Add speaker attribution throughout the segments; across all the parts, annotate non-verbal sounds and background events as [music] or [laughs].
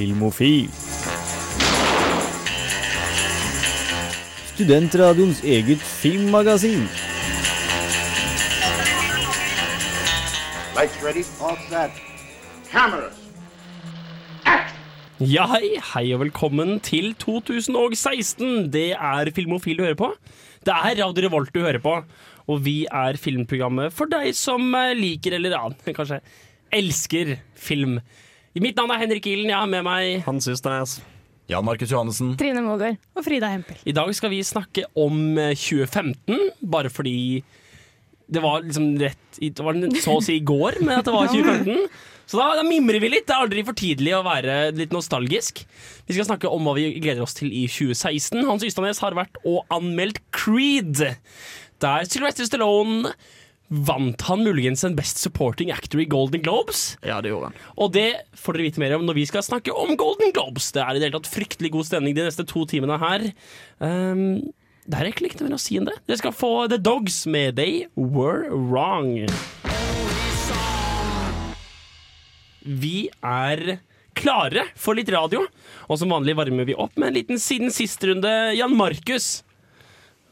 Speaker 1: Filmofil. Studentradioens eget filmmagasin.
Speaker 2: Lights ready, all set. Cameras.
Speaker 3: Ja, hei, hei og velkommen til 2016. Det er Filmofil du hører på. Det er Radio Revolt du hører på. Og vi er filmprogrammet for deg som eh, liker eller ja, [laughs] kanskje elsker film. Mitt navn er Henrik Ilen. Jeg har med meg
Speaker 4: Hans Ysternes.
Speaker 5: Jan Markus Johannessen.
Speaker 6: Trine Målgaard.
Speaker 7: Og Frida Hempel.
Speaker 3: I dag skal vi snakke om eh, 2015, bare fordi det var liksom rett i- Det var så å si i går, men at det var [laughs] 2015. Så da, da mimrer vi litt. Det er aldri for tidlig å være litt nostalgisk. Vi skal snakke om hva vi gleder oss til i 2016. Hans Ystadnes har vært og anmeldt Creed. Der Sylvester Stallone vant han muligens en Best Supporting Actor i Golden Globes.
Speaker 4: Ja, det gjorde han.
Speaker 3: Og det får dere vite mer om når vi skal snakke om Golden Globes. Det er i det hele tatt fryktelig god stemning de neste to timene her. Um, det er egentlig ikke noe mer å si enn det. Dere skal få The Dogs med They Were Wrong. Vi er klare for litt radio, og som vanlig varmer vi opp med en liten siden sist-runde. Jan Markus,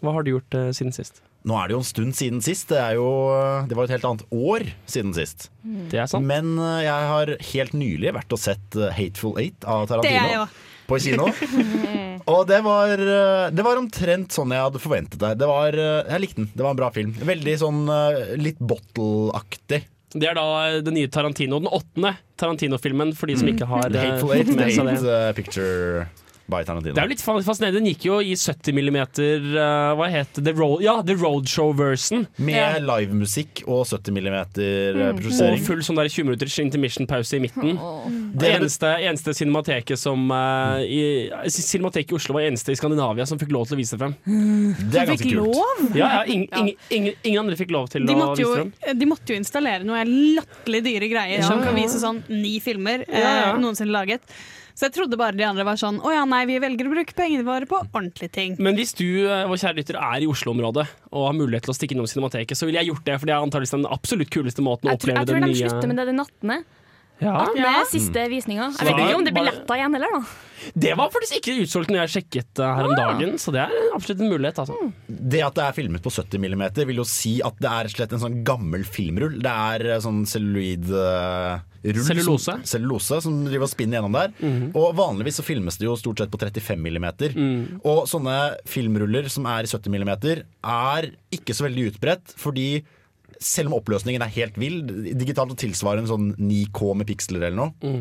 Speaker 3: hva har du gjort uh, siden sist?
Speaker 5: Nå er det jo en stund siden sist. Det, er jo, det var et helt annet år siden sist.
Speaker 3: Det er sant.
Speaker 5: Men eh, jeg har helt nylig vært og sett eh, Hateful Eight av Tarantino på kino. [laughs] Og det var, eh, det var omtrent sånn jeg hadde forventet det. det var, jeg likte den. Det var en bra film. Veldig sånn litt bottle-aktig.
Speaker 3: Det er da den nye Tarantino, den åttende Tarantino-filmen, for de som ikke har
Speaker 5: The Hateful Eight,
Speaker 3: med seg det.
Speaker 5: Picture by Tarantino.
Speaker 3: Det er jo litt fa- fascinerende. Den gikk jo i 70 millimeter uh, Hva het det? Road, ja, The Roadshow-versen.
Speaker 5: Med livemusikk og 70 mm
Speaker 3: Og full sånn der 20 minutters intermission-pause i midten. Det
Speaker 5: Det-
Speaker 3: eneste, eneste cinemateket som uh, i, Cinemateket i Oslo var eneste i Skandinavia som fikk lov til å vise det frem.
Speaker 5: Det er ganske kult.
Speaker 7: lov?
Speaker 3: Ja, ja, ing, ing, ingen, ingen andre fikk lov til
Speaker 7: De
Speaker 3: å vise
Speaker 7: jo,
Speaker 3: det frem.
Speaker 7: de måtte jo installere noe latterlig dyre greier som kan vise sånn ni filmer eh,
Speaker 3: Ja, ja.
Speaker 7: noensinne laget. Så jeg trodde bare de andre var sånn Å ja, nei, vi velger å bruke pengene våre på ordentlige ting.
Speaker 3: Men hvis du, eh, vår kjære lytter, er i Oslo-området og har mulighet til å stikke innom Cinemateket, så ville jeg gjort det, for det er antakeligvis den absolutt kuleste måten å
Speaker 6: Jeg tror,
Speaker 3: nye.
Speaker 6: jeg tror
Speaker 3: den
Speaker 6: de
Speaker 3: nye
Speaker 6: slutter med det den 18.
Speaker 3: ja.
Speaker 6: Det
Speaker 7: Ja.
Speaker 6: siste visninga. Jeg vet ikke om det blir letta igjen heller, da.
Speaker 3: Det var faktisk ikke utsolgt når jeg sjekket eh, her om dagen, så det er absolutt en mulighet. Altså.
Speaker 5: Det at det er filmet på 70 mm, vil jo si at det er slett en sånn gammel filmrull. Det er sånn sånn celluloid-rull.
Speaker 3: Cellulose.
Speaker 5: Som, cellulose som driver og spinner gjennom der. Og vanligvis så filmes det jo stort sett på 35 mm. Og sånne filmruller som er i 70 mm, er ikke så veldig utbredt, fordi selv om oppløsningen er helt vill, digitalt så tilsvarer en sånn 9K med piksler eller noe.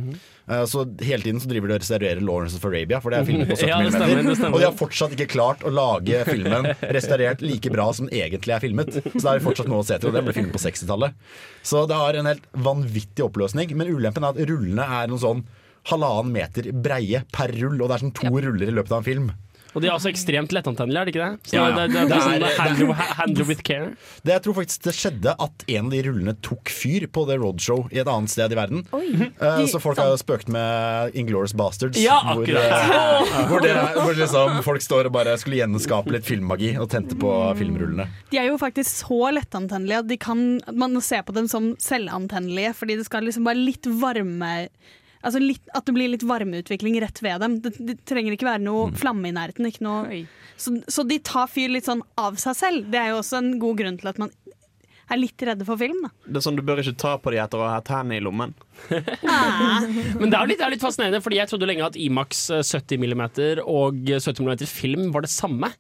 Speaker 5: Eh, Så hele tiden så driver de og restaurerer Lawrence of Arabia, for det er filmet på 70
Speaker 3: Ja, stemmer.
Speaker 5: Og de har fortsatt ikke klart å lage filmen restaurert like bra som egentlig er filmet. Så det er fortsatt noe å se til, og det ble filmet på 60-tallet. Så det har en helt vanvittig oppløsning, men ulempen er at rullene er noen sånn halvannen meter breie per rull, og det er sånn to ruller i løpet av en film.
Speaker 3: Og de er altså ekstremt lettantennelige, er det ikke det? Så
Speaker 5: Ja, ja.
Speaker 3: det, det, det,
Speaker 5: Det
Speaker 3: er
Speaker 5: er-
Speaker 3: sånn handle, handle with care.
Speaker 5: Det jeg tror faktisk det skjedde at en av de rullene tok fyr på det roadshow i et annet sted i verden. Eh, så folk har jo spøkt med Inglorious Bastards.
Speaker 3: Ja,
Speaker 5: hvor,
Speaker 3: akkurat.
Speaker 5: eh, [laughs] hvor, det, hvor liksom folk står og bare skulle gjenskape litt filmmagi og tente på filmrullene.
Speaker 7: De er jo faktisk så lettantennelige at de kan, at man ser på dem som selvantennelige, fordi det skal liksom bare litt varme Altså litt, At det blir litt varmeutvikling rett ved dem. Det, det trenger ikke være noe flamme i nærheten. Ikke noe, så, så de tar fyr litt sånn av seg selv. Det er jo også en god grunn til at man er litt redde for film. Da.
Speaker 4: Det er sånn Du bør ikke ta på de etter å ha tærne i lommen. [laughs]
Speaker 3: Men det er, litt, det er litt fascinerende, Fordi jeg trodde lenge at Imax eh, 70 mm og 70 mm film var det samme.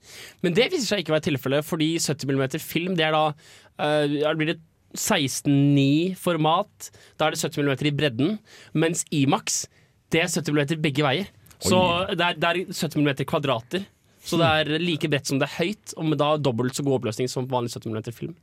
Speaker 3: Men det viser seg ikke å være tilfellet, fordi 70 mm film det er da Uh, det blir det 16.9-format. Da er det 70 mm i bredden. Mens Imax det er 70 mm begge veier. Så det er, det er 70 mm kvadrater. Så det er like bredt som det er høyt, og med da dobbelt så god oppløsning som vanlig 70 mm film.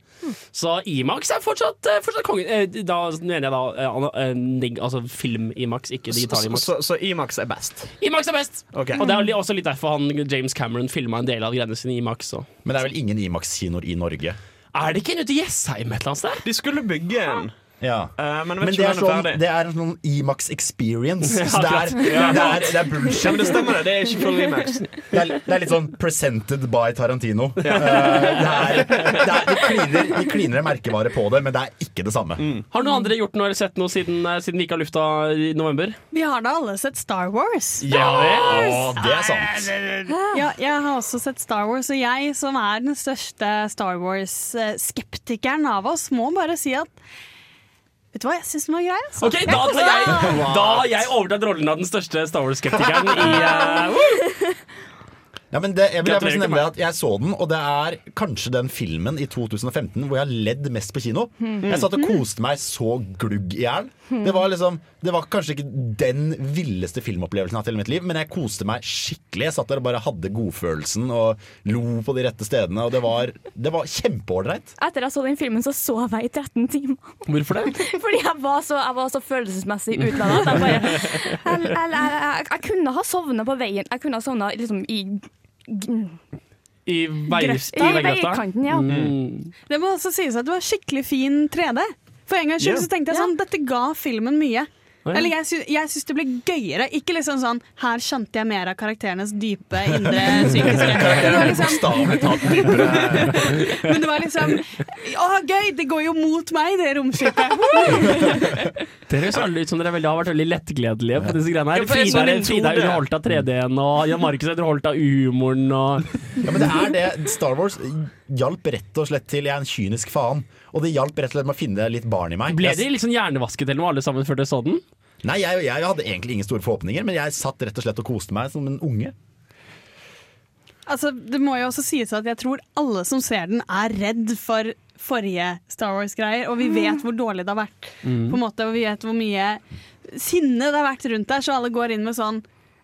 Speaker 3: Så Imax er fortsatt, eh, fortsatt kongen. Eh, Da mener jeg da eh, altså film-Imax, ikke digital-Imax.
Speaker 4: så, så Imax er best.
Speaker 3: Imax er best!
Speaker 4: Okay.
Speaker 3: Og det er også litt derfor han James Cameron filma en del av greiene sine i Imax. Så.
Speaker 5: Men det er vel ingen Imax-kinoer i Norge?
Speaker 3: Er det ikke en ute i Jessheim et eller annet sted?
Speaker 4: De skulle bygge en.
Speaker 5: Ja.
Speaker 4: Uh, men
Speaker 5: Men det er, sånn, det er en sånn Imax experience. [laughs]
Speaker 3: Ja,
Speaker 5: Så det er, det er, det er
Speaker 4: Ja,
Speaker 5: bullshit.
Speaker 4: men det stemmer, det. Det er ikke full Emax.
Speaker 5: Det er, det er litt sånn 'presented by Tarantino'. Uh, det er, det er, de, kliner, en merkevare på det, men det er ikke det samme.
Speaker 3: Har noen andre gjort noe eller sett noe siden, eh, siden vi ikke har lufta i november?
Speaker 7: Vi har da alle sett Star Wars.
Speaker 5: Ja, det er sant.
Speaker 7: Ja, jeg har også sett Star Wars, og jeg som er den største Star Wars-skeptikeren av oss, må bare si at Vet du hva, jeg syns den var grei. Altså.
Speaker 3: Okay, Da tar jeg, da har jeg overtatt rollen av den største Star Wars-skeptikeren i uh! [laughs]
Speaker 5: Ja, men det, jeg vil nevne at Jeg så den, og det er kanskje den filmen i 2015 hvor jeg har ledd mest på kino. Jeg satt og koste meg så glugg i hjel. Det, var liksom, det var kanskje ikke den villeste filmopplevelsen jeg har hatt i hele mitt liv, men jeg koste meg skikkelig. Jeg satt der og bare hadde godfølelsen og lo på de rette stedene. Og det var, det var kjempeålreit.
Speaker 6: Etter jeg så den filmen, så sov jeg i 13 timer.
Speaker 3: Hvorfor det? [laughs]
Speaker 6: Fordi jeg var så, jeg var så følelsesmessig utlandet at Jeg, bare- jeg, jeg, jeg, jeg kunne ha sovna på veien. Jeg kunne ha sovna liksom i,
Speaker 3: I, vei, i
Speaker 6: i veikanten, ja.
Speaker 3: Mm.
Speaker 7: Det må også sies at det var skikkelig fin 3D. For en gangs skyld så tenkte jeg sånn, dette ga filmen mye. Eller jeg, sy jeg syns det ble gøyere. Ikke liksom sånn her skjønte jeg mer av karakterenes dype indre [laughs] psykiske det var liksom. [laughs] Men det var liksom Å, gøy! Det går jo mot meg, det romskipet. [laughs]
Speaker 3: Dere høres alle ut som dere har vært veldig lettgledelige på disse greiene her. Frida, er- Frida er underholdt av 3D-en, og Jan Markus er underholdt av humoren. Og
Speaker 5: Ja, men det er det. Star Wars hjalp rett og slett til Jeg er en kynisk faen. Og det hjalp rett og slett med å finne litt barn i meg.
Speaker 3: ble de liksom hjernevasket eller noe alle sammen før dere så den?
Speaker 5: Nei, jeg, jeg hadde egentlig ingen store forhåpninger, men jeg satt rett og slett og koste meg som en unge.
Speaker 7: Altså, det må jo også sies at jeg tror alle som ser den, er redd for forrige Star Wars-greier, og vi vet hvor dårlig det har vært. På en måte, og vi vet hvor mye sinne det har vært rundt der, så alle går inn med sånn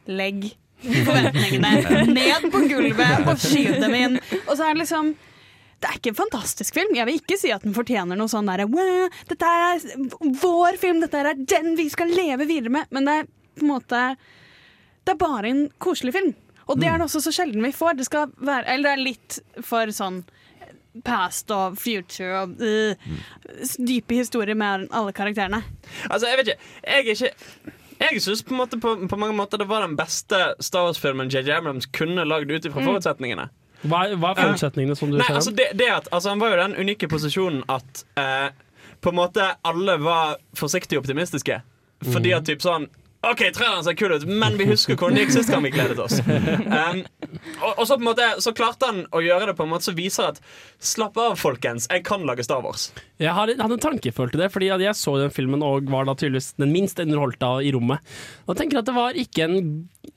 Speaker 7: Legg forventningene [laughs] ned på gulvet og skyv dem inn. Og så er det liksom det er ikke en fantastisk film. Jeg vil ikke si at den fortjener noe sånn derre Dette er vår film, dette er den vi skal leve videre med. Men det er på en måte Det er bare en koselig film. Og det er det også så sjelden vi får. Det skal være Eller det er litt for sånn past og future og uh, dype historier med alle karakterene.
Speaker 4: Altså, jeg vet ikke. Jeg er ikke jeg syns på, på, på mange måter det var den beste Star Wars-filmen JJ Abrams kunne lagd ut ifra forutsetningene.
Speaker 3: Hva, hva er forutsetningene som du
Speaker 4: Nei,
Speaker 3: ser?
Speaker 4: altså det, det at, altså Han var jo den unike posisjonen at eh, på en måte alle var forsiktig optimistiske. Fordi at typ sånn OK, traileren ser kul ut, men vi husker hvordan det gikk sist gang vi gledet oss. Um, og, og så på en måte Så klarte han å gjøre det på en måte som viser at Slapp av, folkens. Jeg kan lage Star Wars.
Speaker 3: Jeg hadde en tankefølt til det, fordi jeg så den filmen og var da tydeligvis den minst underholdt i rommet. Og tenker at det var ikke en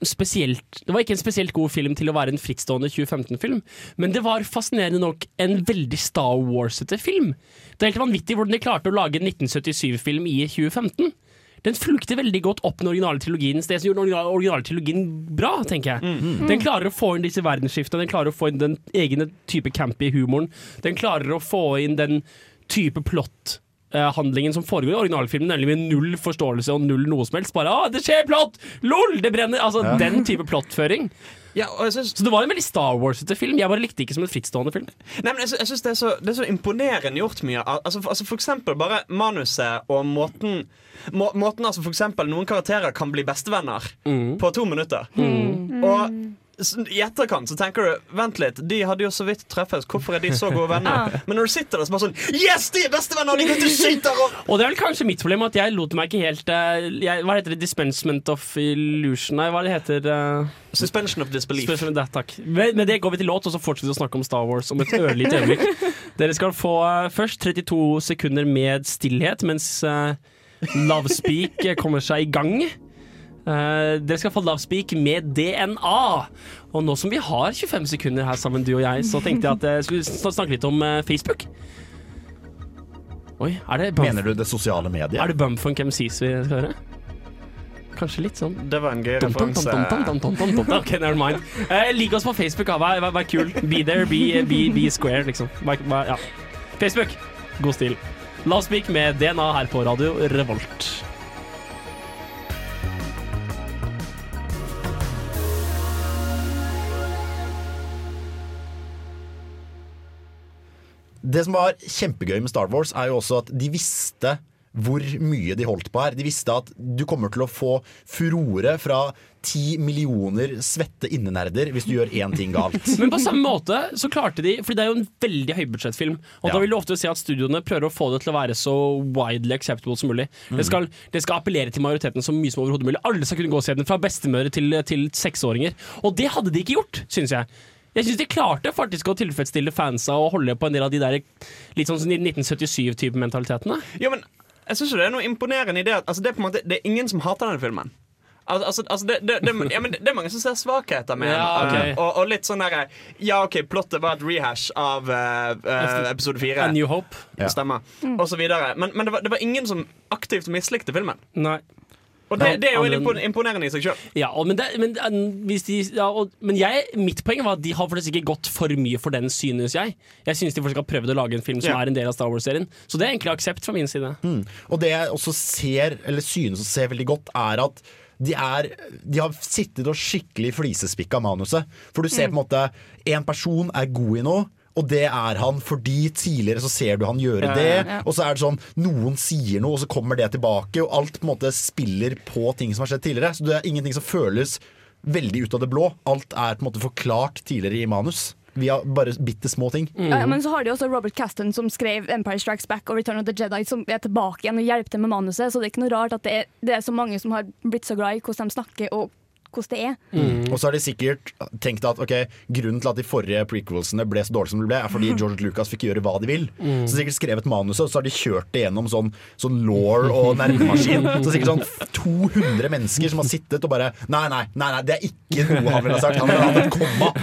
Speaker 3: spesielt Det var ikke en spesielt god film til å være en frittstående 2015-film, men det var fascinerende nok en veldig Star Wars-ete film. Det er helt vanvittig hvordan de klarte å lage en 1977-film i 2015. Den fulgte veldig godt opp den originale trilogien. Det som gjorde den originale, trilogien bra, tenker jeg. Den klarer å få inn disse verdensskiftene, den klarer å få inn den egne type campy humoren. Den klarer å få inn den type plott eh, handlingen som foregår i originalfilmen, nemlig med null forståelse og null noe som helst. Bare ah, 'det skjer plott! LOL! Det brenner!' Altså den type plottføring.
Speaker 4: Ja, og jeg synes,
Speaker 3: Så det var en veldig Star Wars-ete film. Jeg bare likte det ikke som en frittstående film.
Speaker 4: Nei, men jeg, sy- jeg synes det, er så, det er så imponerende gjort mye. Altså, altså for eksempel bare manuset og måten må, Måten altså for eksempel Noen karakterer kan bli bestevenner på to minutter. Og s- i etterkant så tenker du Vent litt, de hadde jo så vidt treffes. Hvorfor er de så gode venner? [laughs] Men når du sitter der så bare sånn Yes, de er bestevenner! De går til skyter og
Speaker 3: Og det er vel kanskje mitt problem at jeg lot meg ikke helt eh, jeg, Hva heter det? Dispensement of illusion? Nei, hva det heter uh,
Speaker 4: Suspension of disbelief.
Speaker 3: Med det, takk. Med, med det går vi til låt, og så fortsetter vi å snakke om Star Wars om et ørlite øyeblikk. [laughs] Dere skal få uh, først 32 sekunder med stillhet mens uh, Lovespeak kommer seg i gang. Uh, dere skal få Love Speak med DNA. Og nå som vi har 25 sekunder her sammen, du og jeg, så tenkte jeg at jeg skulle snakke litt om uh, Facebook. Oi, er det bumf?
Speaker 5: Mener du det sosiale mediet?
Speaker 3: Er det Bumfunk MCs vi skal høre? Kanskje litt sånn.
Speaker 4: Det var en gøy
Speaker 3: referanse. OK, never mind. Uh, Lik oss på Facebook, ja. Vær, vær, kul. Be there, be, be, be square, liksom. Vær, ja. Facebook, god stil. Love Speak med DNA her på radio Revolt.
Speaker 5: Det som var kjempegøy med Star Wars, er jo også at de visste hvor mye de holdt på her. De visste at du kommer til å få furore fra ti millioner svette innenerder hvis du gjør én ting galt. [laughs]
Speaker 3: Men på samme måte så klarte de Fordi det er jo en veldig høybudsjettfilm. Og
Speaker 5: Ja.
Speaker 3: da vil du ofte se at studioene prøver å få det til å være så widely acceptable som mulig.
Speaker 5: Mm.
Speaker 3: Det, skal, det skal appellere til majoriteten så mye som overhodet mulig. Alle skal kunne gå og se den, fra bestemødre til, til seksåringer. Og det hadde de ikke gjort, syns jeg. Jeg syns de klarte faktisk å tilfredsstille fansa og holde på en del av de der litt sånn 1977-type mentalitetene.
Speaker 4: Jo, men jeg syns det er noe imponerende i det at altså, det, er på en måte, det er ingen som hater denne filmen. Al- Altså, altså det, det, det, ja, men det er mange som ser svakheter med den.
Speaker 3: Ja, ok.
Speaker 4: og, og litt sånn derre Ja, OK, plottet var et rehash av uh, uh, episode fire.
Speaker 3: A New Hope.
Speaker 5: Ja.
Speaker 4: Stemmer. Og så videre. Men, men det, var, det var ingen som aktivt mislikte filmen.
Speaker 3: Nei.
Speaker 4: Og det, det er jo
Speaker 3: en
Speaker 4: impon- imponerende i seg sjøl.
Speaker 3: Ja, men, det, men, eh, de, ja, og, men jeg, mitt poeng var at de har faktisk ikke gått for mye for den, synes jeg. Jeg synes de faktisk har prøvd å lage en film som
Speaker 4: Ja.
Speaker 3: er en del av Star Wars-serien. Så det er egentlig aksept fra min side.
Speaker 5: Og det jeg også ser, eller synes å se veldig godt, er at de, er, de har sittet og skikkelig flisespikka manuset. For du ser på en måte En person er god i noe. Og det er han fordi tidligere så ser du han gjøre det.
Speaker 6: ja.
Speaker 5: Og så er det sånn noen sier noe, og så kommer det tilbake. Og alt på en måte spiller på ting som har skjedd tidligere. Så det er ingenting som føles veldig ut av det blå. Alt er på en måte forklart tidligere i manus. Via bare bitte små ting.
Speaker 6: Ja, men så har de også Robert Caston som skrev 'Empire Strikes Back' og 'Return of the Jedi', som er tilbake igjen og hjelper til med manuset. Så det er ikke noe rart at det er, det er så mange som har blitt så glad i hvordan de snakker og hvordan det er.
Speaker 5: Og så har de sikkert tenkt at okay, grunnen til at de forrige prequelsene ble så dårlige som de ble, er fordi George Lucas fikk gjøre hva de vil. Så sikkert skrevet manuset, og så har de kjørt det gjennom sånn, sånn law og [laughs] nerdemaskin. Så sikkert sånn 200 mennesker som har sittet og bare Nei, nei, nei, nei det er ikke noe han ville ha sagt. Han ville hatt et komma. [laughs]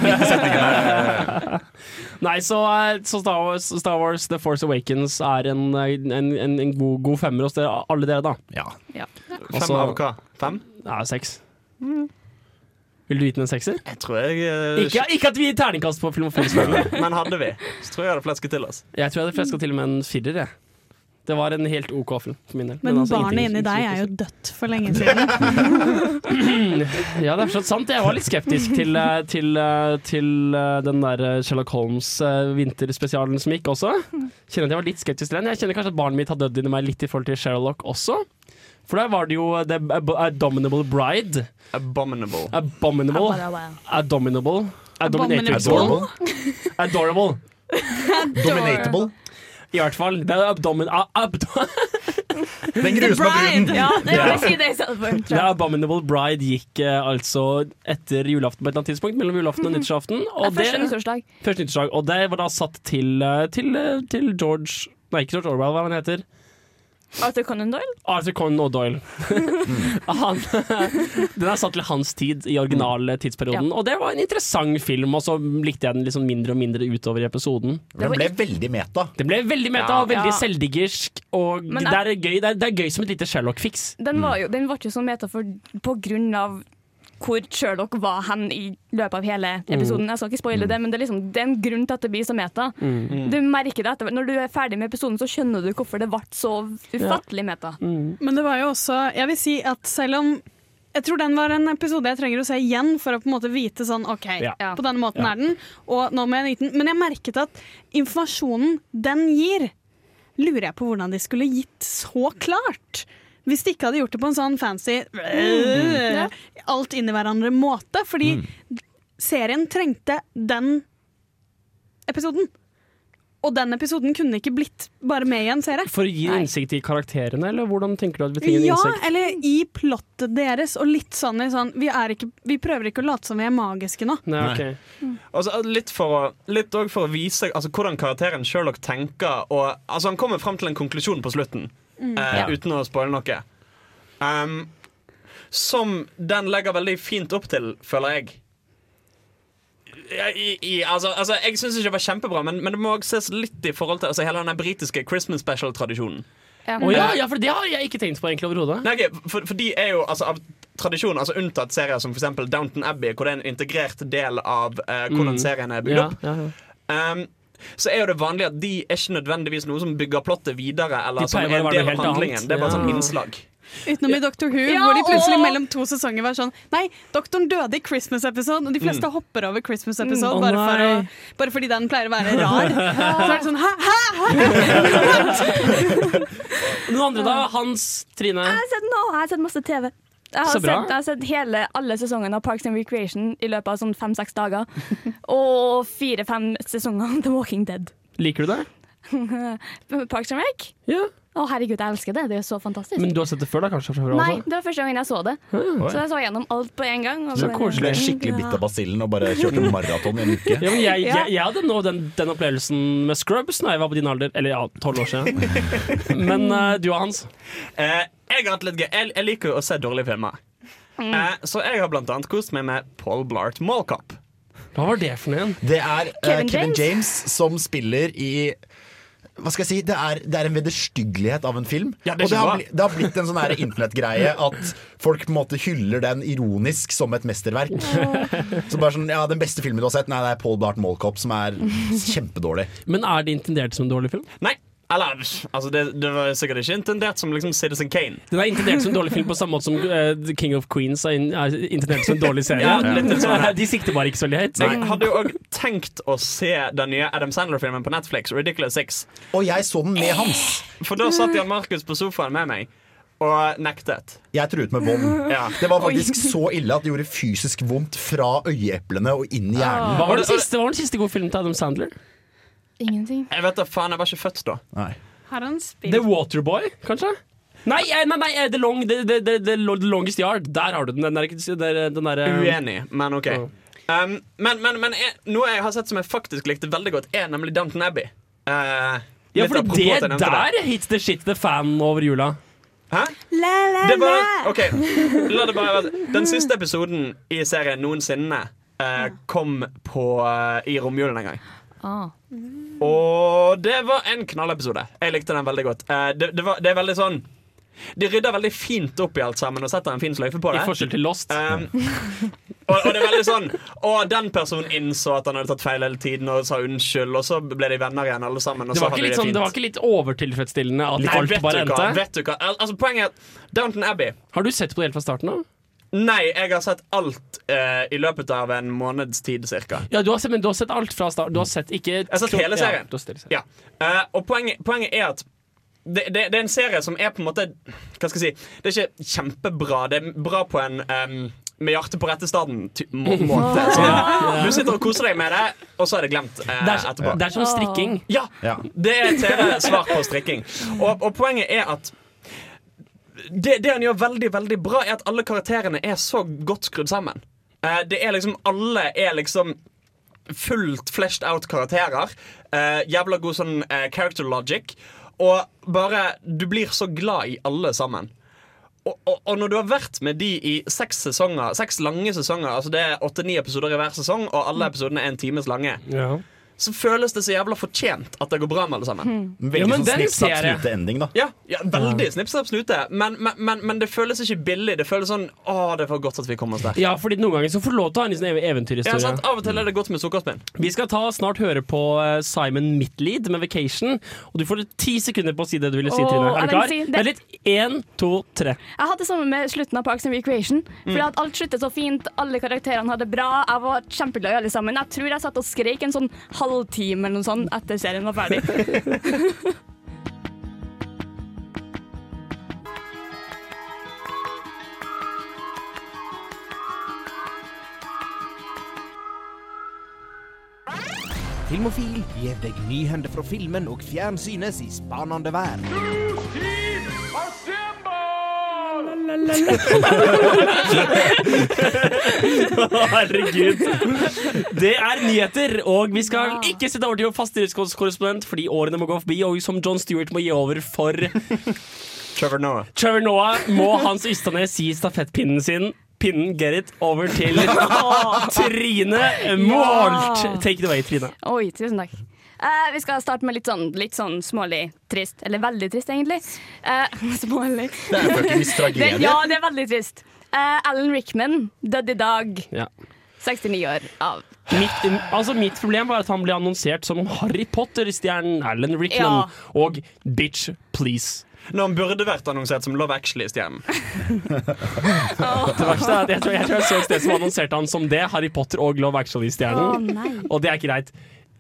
Speaker 3: Nei, så, eh, så Star, Wars, Star Wars The Force Awakens er en, eh, en, en, en god, god femmer hos dere, alle dere, da.
Speaker 5: Ja.
Speaker 4: Fem
Speaker 3: Altså-
Speaker 4: av hva? Fem?
Speaker 3: Ja, seks. Vil du gi den en sekser?
Speaker 4: Jeg tror jeg uh,
Speaker 3: Ikke, ikke at vi gir terningkast på film og film, selvfølgelig.
Speaker 4: Men hadde vi, så tror jeg jeg hadde flesket til oss.
Speaker 3: Jeg tror jeg hadde fleska til med en firer. Jeg. Det var en helt OK film for min del.
Speaker 7: Men
Speaker 3: altså
Speaker 7: barnet inni deg er jo dødt for lenge siden. [laughs]
Speaker 3: Ja, det er forstått sant. Jeg var litt skeptisk til, eh, til, eh, til den der Sherlock Holmes-vinterspesialen som gikk også. Kjenner at jeg var litt skeptisk til den. Jeg kjenner kanskje at barnet mitt har dødd inni meg litt i forhold til Sherlock også. For der var det jo The Ab- Abominable Bride.
Speaker 4: Abominable.
Speaker 3: Abominable. Abominable. Abominable.
Speaker 5: Adorable.
Speaker 3: Adorable.
Speaker 5: Dominatable.
Speaker 3: I hvert fall. Det er abdomin... Abdo [laughs]
Speaker 5: Den grusomme bruden.
Speaker 6: Ja, det si det for.
Speaker 3: The. Abominable Bride gikk eh, altså etter julaften på et eller annet tidspunkt. Mellom julaften og nyttårsaften. Og
Speaker 6: Det Første nyttårsdag.
Speaker 3: første nyttårsdag. Og det var da satt til, eh, til, eh, til George Nei, ikke George Orwell, hva han heter.
Speaker 6: Arthur Conan Doyle.
Speaker 3: Arthur Conan Doyle. [laughs] han, [laughs] den er satt til hans tid i originale tidsperioden. Og det var en interessant film, og så likte jeg den liksom mindre og mindre utover i episoden.
Speaker 5: Den ble veldig meta.
Speaker 3: Det ble veldig meta og veldig
Speaker 6: Ja.
Speaker 3: selvdiggersk, og
Speaker 6: Men
Speaker 3: det, er gøy, det, er, det er gøy som et lite Sherlock-fiks.
Speaker 6: Den var jo den var ikke så meta for, på grunn av hvor Sherlock var hen i løpet av hele episoden. Jeg skal ikke spoile det, men det er, liksom, det er en grunn til at det blir så meta. Du merker det etter, Når du er ferdig med episoden, så skjønner du hvorfor det ble så ufattelig meta.
Speaker 7: Men det var jo også Jeg vil si at selv om jeg tror den var en episode jeg trenger å se igjen for å på en måte vite sånn OK,
Speaker 3: Ja.
Speaker 7: på denne måten er den, og nå må jeg nyte den. Men jeg merket at informasjonen den gir, lurer jeg på hvordan de skulle gitt så klart. Hvis de ikke hadde gjort det på en sånn fancy mm. alt inn i hverandre måte. Fordi serien trengte den episoden. Og den episoden kunne ikke blitt bare med i en serie.
Speaker 3: For å gi
Speaker 6: Nei.
Speaker 3: innsikt i karakterene, eller hvordan tenker du at vi trenger
Speaker 7: Ja,
Speaker 3: innsikt?
Speaker 7: eller i plottet deres, og litt sånn i sånn vi, er ikke, vi prøver ikke å late som vi er magiske nå.
Speaker 3: Nei,
Speaker 5: okay.
Speaker 3: mm.
Speaker 4: Altså, litt for å, litt for å vise altså, hvordan karakteren Sherlock tenker. Og, altså, han kommer frem til en konklusjon på slutten, eh,
Speaker 6: Ja.
Speaker 4: uten å spoile noe. Um, som den legger veldig fint opp til, føler jeg. I, i, altså, altså, jeg syns ikke det var kjempebra, men, men det må også ses litt i forhold til altså, hele den britiske Christmas special-tradisjonen.
Speaker 6: Ja.
Speaker 3: Å ja, ja, for det har jeg ikke tenkt på egentlig overhodet.
Speaker 4: Okay, for, for de er jo altså, av tradisjon, altså unntatt serier som eksempel Downton Abbey, hvor det er en integrert del av uh, hvordan serien er bygd
Speaker 3: Ja,
Speaker 4: opp.
Speaker 3: ja, ja.
Speaker 4: Um, så er jo det vanlig at de er ikke nødvendigvis noe som bygger plottet videre. Eller
Speaker 3: De
Speaker 4: som er en del av handlingen. Det er bare
Speaker 3: Ja.
Speaker 4: sånn innslag.
Speaker 7: Utenom i Doctor Who,
Speaker 6: Ja,
Speaker 7: hvor de plutselig
Speaker 6: og...
Speaker 7: mellom to sesonger var sånn Nei, doktoren døde i Christmas episode, og de fleste hopper over Christmas episode
Speaker 3: Mm, oh,
Speaker 7: bare, for å, bare fordi den pleier å være [laughs] rar. Så er det sånn hæ, hæ, hæ? [laughs]
Speaker 3: Noen andre, da? Hans, Trine?
Speaker 6: Jeg har sett noe, jeg har sett masse TV. Jeg har, sett, jeg har sett hele, alle sesongene av Parks and Recreation i løpet av sånn fem-seks dager. [laughs] Og fire-fem sesonger av The Walking Dead.
Speaker 3: Liker du det? [laughs]
Speaker 6: Parks and Rec?
Speaker 3: Ja.
Speaker 6: Å herregud, jeg elsker det. Det er så fantastisk.
Speaker 3: Men du har sett det før, da? kanskje? Fra
Speaker 6: Nei, det var første gangen jeg så det. Så jeg så gjennom alt på en gang. og
Speaker 3: Så koselig.
Speaker 5: Skikkelig bitt av basillen og bare kjørte maraton i en uke.
Speaker 3: Ja, men jeg, jeg, jeg hadde nå den, den opplevelsen med Scrubs da jeg var på din alder. Eller ja, tolv år siden. [laughs] Men uh, du og Hans?
Speaker 4: Eh, jeg har hatt litt gøy. Jeg, jeg liker jo å se dårlige filmer.
Speaker 6: Mm.
Speaker 4: Eh, så jeg har blant annet kost meg med Paul Blart Mallcop.
Speaker 3: Hva var det for noe?
Speaker 5: Det er eh,
Speaker 6: Kevin
Speaker 5: Kevin,
Speaker 6: James.
Speaker 5: James. som spiller i hva skal jeg si, Det er, det er en vederstyggelighet av en film.
Speaker 4: Ja, det er
Speaker 5: og det har, bli, det har blitt en sånn her internettgreie at folk på en måte hyller den ironisk som et mesterverk. Så bare sånn, ja, Den beste filmen du har sett, Nei, det er Paul Blart Mallcop, som er kjempedårlig.
Speaker 3: Men er det intendert som en dårlig film?
Speaker 4: Nei, eller altså det, det var sikkert ikke intendert som liksom Citizen Kane.
Speaker 3: Den er intendert som en dårlig film på samme måte som uh, The King of Queens er, in, er intendert som en dårlig serie.
Speaker 4: Ja, sånn. [laughs]
Speaker 3: De sikter bare ikke så veldig høyt.
Speaker 4: Jeg hadde jo òg tenkt å se den nye Adam Sandler-filmen på Netflix, Ridiculous Six.
Speaker 5: Og jeg så den med Hans.
Speaker 4: For da satt Jan Markus på sofaen med meg og nektet.
Speaker 5: Jeg truet med bånd.
Speaker 4: Ja.
Speaker 5: Det var faktisk så ille at det gjorde fysisk vondt fra øyeeplene og inn i hjernen.
Speaker 3: Hva var den siste, hva var den siste gode filmen til Adam Sandler?
Speaker 6: Ingenting.
Speaker 4: Jeg vet da faen, jeg var ikke født da.
Speaker 5: Nei.
Speaker 7: Har han spilt
Speaker 3: The Waterboy, kanskje? Nei, eh, nei, nei, eh, The, long, the, the, the, the Longest Yard. Der har du den. Den der, den der, eh,
Speaker 4: Uenig, men OK. Um, men men, men jeg, noe jeg har sett som jeg faktisk likte veldig godt, er nemlig Downton Abbey. Uh,
Speaker 3: Ja, for det
Speaker 4: der det.
Speaker 3: der hits the shit the fan over jula.
Speaker 4: Hæ? Det var, ok, la det bare være Den siste episoden i serien noensinne uh, kom på, uh, i romjulen en gang.
Speaker 6: Ah.
Speaker 4: Og det var en knallepisode. Jeg likte den veldig godt. Eh, det, det, var, det er veldig sånn De rydder veldig fint opp i alt sammen og setter en fin sløyfe på det.
Speaker 3: I forskjell til Lost.
Speaker 4: Um, og, og det er veldig sånn Og den personen innså at han hadde tatt feil hele tiden og sa unnskyld, og så ble de venner igjen, alle sammen. Og
Speaker 3: Det
Speaker 4: så
Speaker 3: var,
Speaker 4: det
Speaker 3: sånn,
Speaker 4: fint.
Speaker 3: det var ikke litt overtilfredsstillende at
Speaker 4: Nei,
Speaker 3: alt
Speaker 4: vet
Speaker 3: bare
Speaker 4: du hva? Vet du hva? Al altså, poenget er at Downton Abbey
Speaker 3: Har du sett på det helt fra starten av?
Speaker 4: Nei, jeg har sett alt eh, i løpet av en måneds tid cirka.
Speaker 3: Ja, du har sett, men du har sett alt fra start. Du har sett ikke
Speaker 4: Jeg har sett hele serien.
Speaker 3: Ja, sett serien.
Speaker 4: Ja. Eh, og poenget, poenget er at det, det, det er en serie som er på en måte Hva skal jeg si Det er ikke kjempebra. Det er bra på en um, med hjertet på rette staden må [laughs] måte. Så, Du sitter og koser deg med det, og så er det glemt eh,
Speaker 3: Det, er,
Speaker 4: etterpå.
Speaker 3: det er som strikking.
Speaker 4: Ja,
Speaker 5: Ja.
Speaker 4: det er TV-svar på strikking. Og, og poenget er at det, det han gjør veldig veldig bra, er at alle karakterene er så godt skrudd sammen. Eh, det er liksom Alle er liksom fullt fleshed out karakterer. Eh, jævla god sånn eh, character logic. Og bare Du blir så glad i alle sammen. Og, og, og når du har vært med de i seks sesonger Seks lange sesonger Altså det er åtte-ni episoder i hver sesong, og alle episodene er en times lange,
Speaker 3: Ja.
Speaker 4: Så føles det så jævla fortjent at det går bra med alle sammen.
Speaker 5: Veldig
Speaker 3: Ja, men
Speaker 5: sånn
Speaker 3: den
Speaker 5: snipp, snapp,
Speaker 3: ser jeg.
Speaker 5: snute-ending, da.
Speaker 4: Ja, ja veldig snipp, snapp, snute. Men, men, men, men det føles ikke billig. Det føles sånn Å, det var godt at vi kom oss der.
Speaker 3: ja, fordi noen ganger så får du lov til å ha en sånn eventyrhistorie.
Speaker 4: Ja, sant? Av og til er det godt med sukkerspinn.
Speaker 3: Vi skal ta snart høre på eh, Simon Midtlead med 'Vacation'. Og du får ti sekunder på å si det du ville si,
Speaker 6: Åh,
Speaker 3: Trine. Er du klar?
Speaker 6: si det-
Speaker 3: Vent litt. Én, to, tre.
Speaker 6: Jeg hadde det samme med slutten av Parks and Recreation. Fordi at Alt sluttet så fint, alle karakterene hadde det bra. Jeg var kjempeglad i alle sammen. Jeg tror jeg satt og skrek en sånn halvtime eller noe sånt etter serien var ferdig.
Speaker 8: Filmofil gir deg nyhender fra filmen og fjernsynets i spanende vær.
Speaker 3: Herregud. Det er nyheter, og vi skal ikke sitte over til vår faste korrespondent fordi årene må gå forbi, og som John Stewart må gi over for
Speaker 4: Trevor Noah.
Speaker 3: Trevor Noah, må Hans Ystadnes gi stafettpinnen sin. Pinnen, get it, over til [laughs] Trine Målt. Take it away, Trine.
Speaker 6: Oi, tusen takk. Eh, vi skal starte med litt sånn, litt sånn smålig trist. Eller veldig trist, egentlig. Uh, [laughs] smålig.
Speaker 5: Det er jo fuckings [laughs]
Speaker 6: Det,
Speaker 5: tragedie.
Speaker 6: ja, det er veldig trist. Uh, Alan Rickman døde i dag.
Speaker 3: Ja.
Speaker 6: 69 år av
Speaker 3: Mitt, altså mitt problem var at han ble annonsert som Harry Potter-stjernen Alan Rickman.
Speaker 6: Ja.
Speaker 3: Og bitch, please.
Speaker 4: Når han burde vært annonsert som Love Actually-stjernen. [laughs]
Speaker 3: Det verste er at jeg tror jeg, tror jeg så et sted som annonserte han som det. Harry Potter og Love Actually-stjernen.
Speaker 6: Oh,
Speaker 3: Og det er ikke greit.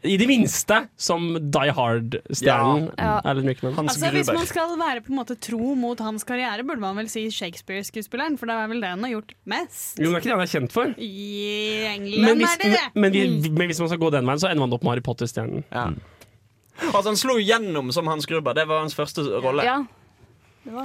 Speaker 3: I det minste som Die Hard-stjernen
Speaker 6: Ja.
Speaker 3: Alan Rickman.
Speaker 7: Altså, hvis man skal være på en måte tro mot hans karriere, burde man vel si Shakespeare-skuespilleren, for det er vel det han har gjort mest.
Speaker 3: Jo, det er ikke det han er kjent for.
Speaker 7: I
Speaker 3: Men hvis,
Speaker 7: er det det.
Speaker 3: men, men, men hvis man skal gå den veien, så ender man opp med Harry Potter-stjernen.
Speaker 4: Ja. Altså, han slo gjennom som Hans Gruber. Det var hans første rolle.
Speaker 6: Ja.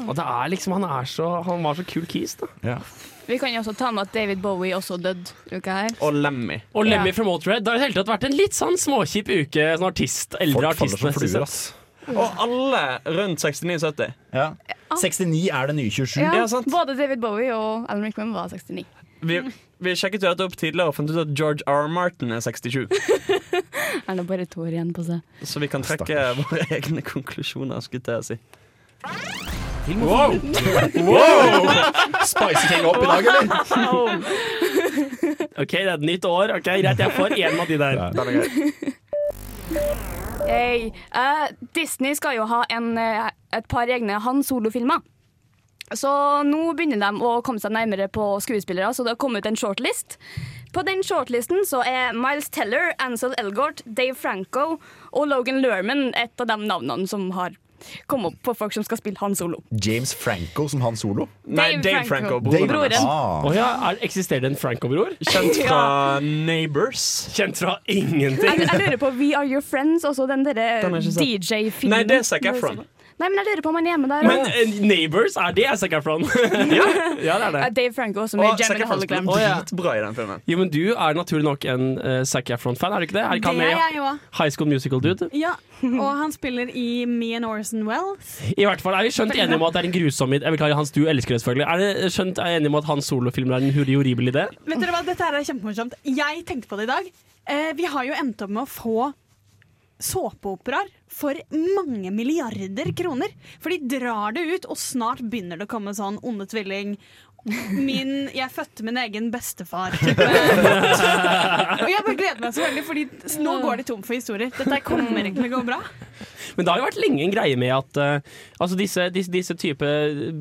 Speaker 3: Og det er liksom, han, er så, han var så kul kis, da.
Speaker 5: Ja.
Speaker 6: Vi kan jo også ta med at David Bowie også døde uka her.
Speaker 4: Og Lemmy.
Speaker 3: Og Lemmy
Speaker 6: Ja.
Speaker 3: fra Motorhead. Det har i det hele tatt vært en litt sånn småkjip uke. Sånn artist, eldre
Speaker 5: Folk faller som fluer, ass.
Speaker 4: Og alle rundt 69-70.
Speaker 5: Ja. 69 er det nye 27.
Speaker 6: Ja,
Speaker 4: Ja, sant.
Speaker 6: Både David Bowie og Alan Rickman var 69.
Speaker 4: Vi, vi sjekket jo dette opp tidligere og fant ut at George R. Martin er 67. [laughs]
Speaker 6: Er det bare to år igjen på seg?
Speaker 4: Så vi kan trekke våre egne konklusjoner. skulle jeg til å si.
Speaker 3: Wow!
Speaker 5: Spicy ting opp i dag, eller?
Speaker 3: OK, det er et nytt år. Ok, Greit, jeg får én av de der.
Speaker 4: Den er grei.
Speaker 6: Hey, Uh, Disney skal jo ha en, eh, et par egne Han Solo-filmer. Så nå begynner de å komme seg nærmere på skuespillere, så det har kommet ut en shortlist. På den shortlisten så er Miles Teller, Ansel Elgort, Dave Franco og Logan Lerman et av de navnene som har kommet opp på folk som skal spille Han Solo.
Speaker 5: James Franco som Han Solo.
Speaker 4: Nei,
Speaker 6: Dave
Speaker 4: Dave
Speaker 6: Franco.
Speaker 4: Franco. Broren.
Speaker 5: Ah.
Speaker 3: Oh, ja, er, eksisterer det en Franco-bror?
Speaker 4: Kjent [laughs] fra Neighbors.
Speaker 3: Kjent fra ingenting.
Speaker 6: jeg lurer på We Are Your Friends, også den derre
Speaker 4: jeg.
Speaker 6: DJ-filmen.
Speaker 4: Nei, det er Zac Efron.
Speaker 6: Nei, men jeg lurer på om han er med der.
Speaker 3: Men eh, Neighbors, er det Zac Efron? [laughs] ja. ja, det er det.
Speaker 6: Dave Franco også
Speaker 4: Og
Speaker 6: med
Speaker 4: Zac
Speaker 6: Jamie
Speaker 4: Efron spiller
Speaker 6: Hologram.
Speaker 4: Dritbra i den filmen.
Speaker 3: Jo, men du er naturlig nok en uh, Zac Efron-fan, er du ikke det? Er ikke han
Speaker 7: Det er
Speaker 3: med i
Speaker 7: også.
Speaker 3: High School Musical-dude?
Speaker 7: Ja, og han spiller i Me and Orson Welles.
Speaker 3: I hvert fall er vi skjønt enige om at det er en grusom Jeg beklager, Hans, du elsker det selvfølgelig. Er det skjønt er enige om at hans solofilmer er en hurri horribel idé?
Speaker 7: Vet dere hva, Dette her er kjempemorsomt. Jeg tenkte på det i dag. Eh, vi har jo endt opp med å få såpeoperaer for mange milliarder kroner. For de drar det ut, og snart begynner det å komme sånn onde tvilling. Min, jeg fødte min egen bestefar. type. [laughs] og jeg bare gleder meg så veldig, Fordi nå går de tom for historier. Dette kommer ikke til å gå bra.
Speaker 3: Men det har jo vært lenge en greie med at uh, altså disse, disse, disse type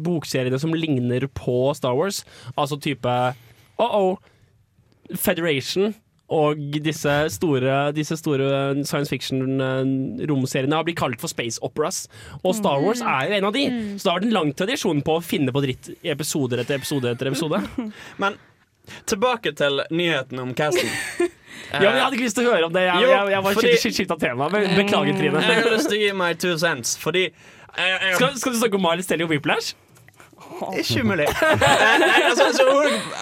Speaker 3: bokseriene som ligner på Star Wars, altså type Oh-oh, Federation og disse store, disse store science fiction-romseriene har blitt kalt for space operas. Og Star Wars er jo en av de. Så det har vært en lang tradisjon på å finne på dritt i episoder etter episode etter episode. [laughs]
Speaker 4: Men tilbake til nyheten om casten. [laughs]
Speaker 3: Ja, men Jeg hadde ikke lyst til å høre om det. Jeg,
Speaker 4: Jo,
Speaker 3: jeg, jeg var
Speaker 4: fordi-
Speaker 3: skitt skifta tema. Be- Beklager, Trine.
Speaker 4: Jeg har lyst til å gi meg two cents, fordi jeg, jeg,
Speaker 3: Skal, skal du snakke om Miles Telly og Whiplash?
Speaker 4: Ikke umulig. [laughs] Nei, altså, så,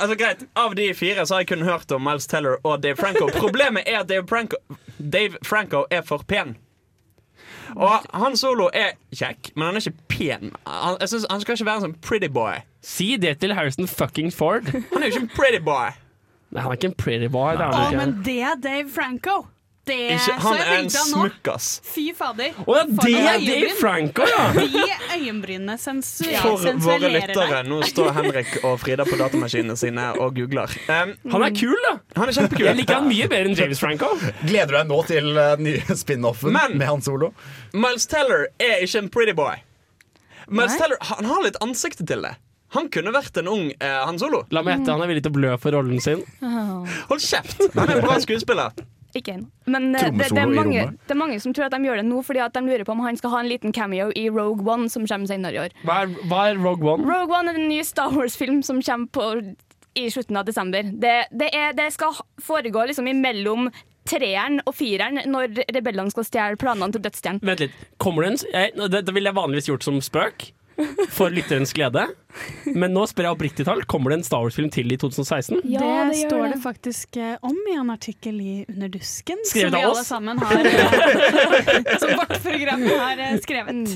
Speaker 4: altså, greit, Av de fire så har jeg kun hørt om Miles Teller og Dave Franco. Problemet er at Dave Franco, Dave Franco er for pen. Og han solo er kjekk, men han er ikke pen. Han, jeg synes, han skal ikke være en sånn pretty boy.
Speaker 3: Si det til Harrison fucking Ford.
Speaker 4: Han er jo ikke en pretty boy.
Speaker 3: Nei, han er ikke en pretty boy. Det er
Speaker 7: Å,
Speaker 3: han
Speaker 7: men
Speaker 3: ikke.
Speaker 7: det er Dave Franco. Det
Speaker 4: Ikke, han er en smukkas.
Speaker 7: Fy fader.
Speaker 3: Å ja, det er Dave. Franco, ja!
Speaker 7: De øyenbrynene sensu
Speaker 4: For våre lyttere, nå står Henrik og Frida på datamaskinene sine og googler. Um,
Speaker 3: Han er kul, da.
Speaker 4: han er kjempekul.
Speaker 3: Jeg liker han mye bedre enn James Franco.
Speaker 5: Gleder du deg nå til uh, nye spin-offen med Han Solo?
Speaker 4: Miles Teller er ikke en pretty boy. Miles
Speaker 6: Nei.
Speaker 4: Teller han har litt ansiktet til det. Han kunne vært en ung eh, Han Solo.
Speaker 3: La meg gjette, han er villig til å blø for rollen sin.
Speaker 4: Hold kjeft! Han er en bra skuespiller.
Speaker 6: Ikke ennå. Men eh, det, det, er mange, det er mange som tror at de gjør det nå fordi at de lurer på om han skal ha en liten cameo i Rogue One, som kommer senere i år.
Speaker 3: Hva er, hva er Rogue One?
Speaker 6: Rogue One er en ny Star Wars-film som kommer på, i slutten av desember. Det, det, er, det skal foregå liksom imellom treeren og fireren, når rebellene skal stjele planene til dødsstjernen.
Speaker 3: Vent litt. Kommer det en s- Det, det ville jeg vanligvis gjort som spøk. For lytterens glede. Men nå spør jeg oppriktig tall. Kommer det en Star Wars-film til i 2016?
Speaker 6: Ja,
Speaker 7: det,
Speaker 6: det
Speaker 7: står
Speaker 6: det.
Speaker 7: det faktisk eh, om i en artikkel i Under dusken,
Speaker 3: Skrevet
Speaker 7: som vi
Speaker 3: av
Speaker 7: alle
Speaker 3: oss?
Speaker 7: sammen har eh, [laughs] Som vårt program har eh, skrevet.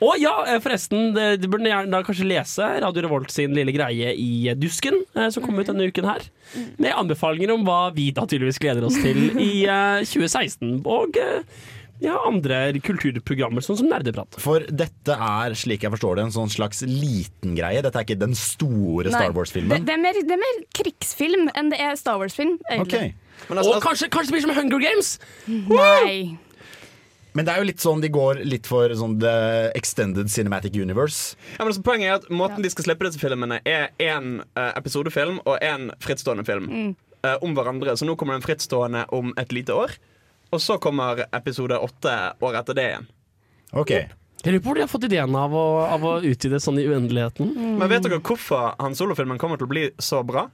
Speaker 3: Å ja, eh, forresten. Det, det burde gjerne da kanskje lese Radio Revolt sin lille greie i Dusken, som kom ut denne uken her. Med anbefalinger om hva vi da tydeligvis gleder oss til i eh, 2016. Og ja, andre kulturprogrammer, sånn som Nerdeprat.
Speaker 5: For dette er, slik jeg forstår det, en sånn slags liten greie. Dette er ikke den store Star Wars-filmen.
Speaker 6: Det, det, mer, det er mer krigsfilm enn det er Star Wars-film. Egentlig.
Speaker 4: Men altså,
Speaker 3: Og kanskje, kanskje det blir som Hunger Games!
Speaker 6: Nei.
Speaker 5: Men det er jo litt sånn de går litt for sånn the extended cinematic universe.
Speaker 4: ja, men altså, Poenget er at måten de skal slippe disse filmene, er én episodefilm og én frittstående film
Speaker 6: Mm.
Speaker 4: Uh, om hverandre. Så nå kommer det en frittstående om et lite år. Og så kommer episode åtte året etter det igjen.
Speaker 5: Ok,
Speaker 3: Jeg lurer på hvor de har fått ideen av å, av å utvide sånn i uendeligheten.
Speaker 4: Men vet dere hvorfor Han Solo-filmen kommer til å bli så bra?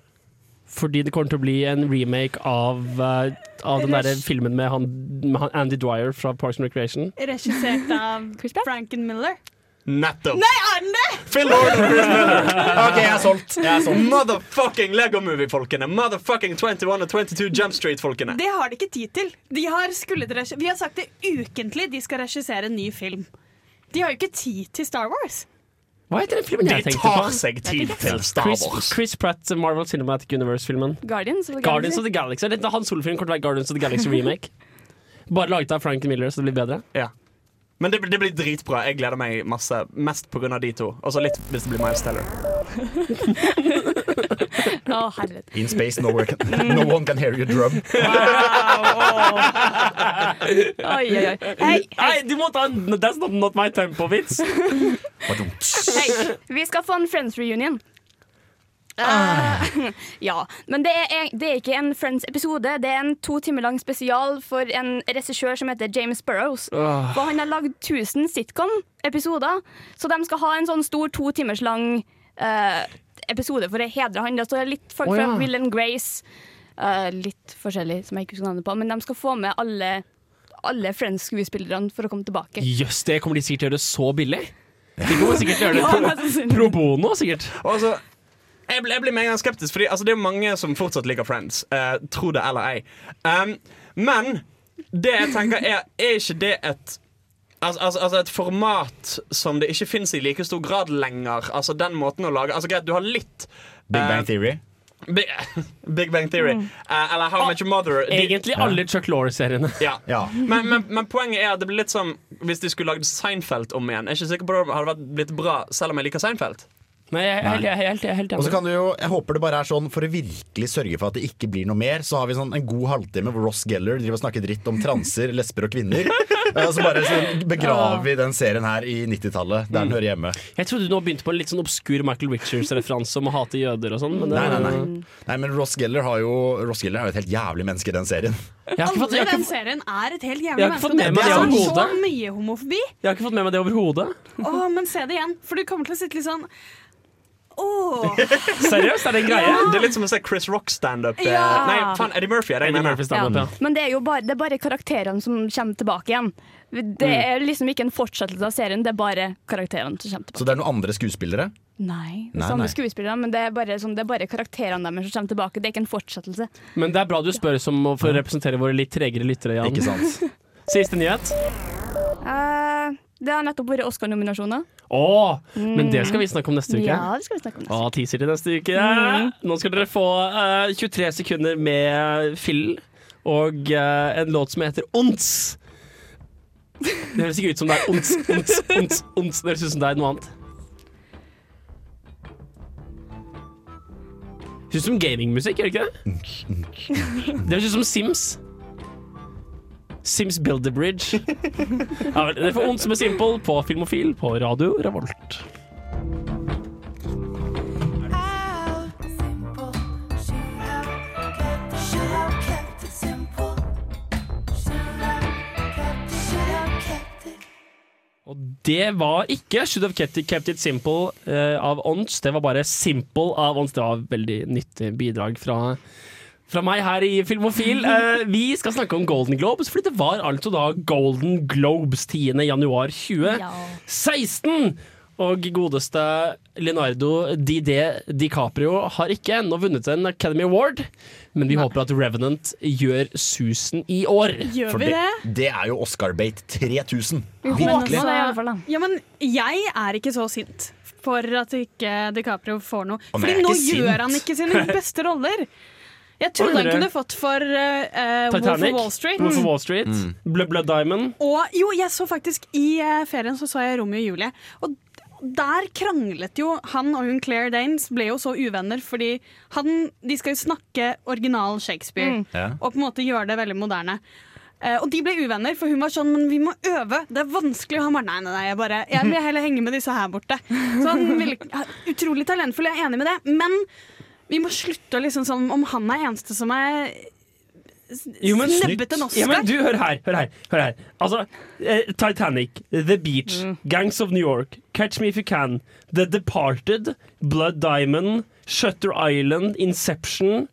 Speaker 3: Fordi det kommer til å bli en remake av, uh, av den der filmen med, han, med han Andy Dwyer fra Parks and Recreation.
Speaker 7: Regissert av? Franken Miller.
Speaker 4: Nettopp!
Speaker 7: Nei, er den det?!
Speaker 4: Phil Lord og Chris Miller.
Speaker 5: Ok, jeg er solgt. Jeg er solgt.
Speaker 4: Motherfucking Lego Movie-folkene. Motherfucking 21 og 22 Jump Street-folkene.
Speaker 7: Det har de ikke tid til. De har Vi har sagt det ukentlig, de skal regissere en ny film. De har jo ikke tid til Star Wars.
Speaker 3: Hva heter den filmen
Speaker 4: De
Speaker 3: jeg tenkte
Speaker 4: tar seg tid til Star Wars.
Speaker 3: Chris Pratt, Marvel Cinematic Universe-filmen.
Speaker 6: Guardians of the
Speaker 3: Guardians of the Galaxy. Dette Hans Solo-filmen kommer til å være Guardians of the Galaxy [laughs] remake. Bare laget av Frank Miller, så det blir bedre.
Speaker 4: Ja. Men det, det blir dritbra. Jeg gleder meg masse. Mest pga. de to. Og så litt hvis det blir Miles Teller. [laughs]
Speaker 6: Å, herregud.
Speaker 5: In space, no, can, no one can hear you drum.
Speaker 6: Oi, oi, oi. Hei, hei,
Speaker 3: du må ta en That's not, not my tempo-vits.
Speaker 6: hey, Vi skal få en Friends reunion.
Speaker 3: Ah.
Speaker 6: Eh, [laughs] ja, men det er, det er ikke en Friends-episode. Det er en to timer lang spesial for en regissør som heter James Burrows.
Speaker 3: Åh.
Speaker 6: For han har lagd 1000 sitcom-episoder, så de skal ha en sånn stor to timers lang uh, episode for å hedre han. Det står litt folk
Speaker 3: Å,
Speaker 6: fra. Will and Grace, eh, litt forskjellig som jeg ikke husker navnet på, men de skal få med alle, alle Friends-skuespillerne for å komme tilbake.
Speaker 3: Jøss, det kommer de sikkert til å gjøre så billig. De kommer sikkert til å gjøre det [laughs] pro, pro bono, sikkert.
Speaker 4: Og altså, jeg, blir- jeg blir med en gang skeptisk, Fordi altså, det er mange som fortsatt liker Friends. Uh, tro det eller ei. Um, men det jeg tenker er Er ikke det et Altså, altså, altså et format som det ikke fins i like stor grad lenger. Altså den måten å lage Altså Greit, du har litt
Speaker 5: Big
Speaker 4: eh,
Speaker 5: Bang Theory.
Speaker 4: Big, [laughs] Big Bang Theory. eh, eller How Much Mother. De-
Speaker 3: Egentlig alle Chuck Lorre-seriene.
Speaker 4: ja.
Speaker 5: Ja.
Speaker 4: Men, men, men poenget er at det blir litt som hvis de skulle lagd Seinfeld om igjen. Jeg er ikke sikker på det hadde vært blitt bra selv om jeg liker Seinfeld.
Speaker 3: Nei, jeg jeg, jeg, jeg jeg, helt, jeg er
Speaker 5: Og så kan du jo, Jeg håper det bare er sånn for å virkelig sørge for at det ikke blir noe mer. Så har vi sånn en god halvtime hvor Ross Geller driver og snakker dritt om transer, lesber og kvinner. [laughs] Og så bare sånn, begraver vi den serien her i 90-tallet, der den hører hjemme.
Speaker 3: Jeg trodde du nå begynte på en litt sånn obskur Michael Richards-referanse om å hate jøder og sånn. Men det,
Speaker 5: Nei, nei, nei. nei men Ross Geller har jo Ross Geller er jo et helt jævlig menneske i den serien.
Speaker 7: Alle i den serien er et helt jævlig menneske.
Speaker 3: med
Speaker 5: det
Speaker 7: er så mye homofobi.
Speaker 3: jeg har ikke fått med meg det overhodet.
Speaker 7: Åh, men se det igjen, for du kommer til å sitte litt sånn Åh,
Speaker 3: Seriøst, er det en greie?
Speaker 4: Det er litt som å se Chris Rock standup. eh,
Speaker 6: Ja.
Speaker 4: Nei, faen, Eddie Murphy er det jeg
Speaker 3: Eddie
Speaker 4: mener.
Speaker 3: Murphy ja.
Speaker 6: Men det er jo bare, det er bare karakterene som kommer tilbake igjen. Det er liksom ikke en fortsettelse av serien, det er bare karakterene som kommer tilbake.
Speaker 5: Så det er noen andre skuespillere.
Speaker 6: Nei,
Speaker 5: Nei,
Speaker 6: samme
Speaker 5: nei.
Speaker 6: skuespillere, men det er bare, sånn, det er bare karakterene deres som kommer tilbake. Det er ikke en fortsettelse.
Speaker 3: Men det er bra du spør som å få representere våre litt tregere lyttere. Jan.
Speaker 5: Ikke sant? [laughs]
Speaker 3: Siste nyhet.
Speaker 6: Uh, det har nettopp vært Oscar-nominasjoner.
Speaker 3: Å, men det skal vi snakke om neste uke.
Speaker 6: Ja, det skal vi snakke om. neste uke.
Speaker 3: Å, teaser til neste uke. Nå skal dere få uh, 23 sekunder med Phil og uh, en låt som heter Ons. Det høres ikke ut som det er ons, ons, ons, ons. Det høres ut som det er noe annet. Det høres ut som gamingmusikk, gjør det ikke det? Det høres ut som Sims. Sims Build a Bridge. Ja, det får Ons med Simple på Filmofil på Radio Revolt. Og det var ikke Should Have Kept It, kept it Simple uh, av Ons. Det var bare Simple av Ons. Det var et veldig nyttig bidrag fra, fra meg her i Filmofil. Uh, [laughs] vi skal snakke om Golden Globes, fordi det var altså da Golden Globes 10. januar 2016. Og godeste Leonardo Didé DiCaprio har ikke ennå vunnet en Academy Award, men vi håper at Revenant gjør susen i år.
Speaker 7: gjør
Speaker 5: For
Speaker 7: vi
Speaker 5: det,
Speaker 7: det?
Speaker 5: det er jo Oscar-bate 3000.
Speaker 6: Men
Speaker 5: Virkelig.
Speaker 6: Men.
Speaker 7: Ja, men jeg er ikke så sint for at ikke DiCaprio får noe. Fordi nå gjør
Speaker 5: sint.
Speaker 7: han ikke sine [laughs] beste roller. Jeg trodde han kunne fått for uh, Wolf of Wall Street.
Speaker 3: Wolf of Wall Street, Blood Blood Diamond.
Speaker 7: Og jo, jeg så faktisk i uh, ferien så så jeg Romeo og Julie. Og der kranglet jo han og hun Claire Danes ble jo så uvenner, fordi han, de skal jo snakke original Shakespeare.
Speaker 5: Ja.
Speaker 7: Og på en måte gjøre det veldig moderne. Uh, og de ble uvenner, for hun var sånn Men vi må øve, det er vanskelig. Og han bare nei, nei, nei, jeg, bare, jeg vil heller henge med disse her borte. Så han ville, Utrolig talentfull, jeg er enig med det. Men vi må slutte å liksom sånn Om han er eneste som er
Speaker 3: Jo, men- Ja, men du, hør her. Hør her, hør her. Altså, eh, Titanic, The Beach, Gangs of New York, Catch Me If You Can, The Departed, Blood Diamond, Shutter Island, Inception.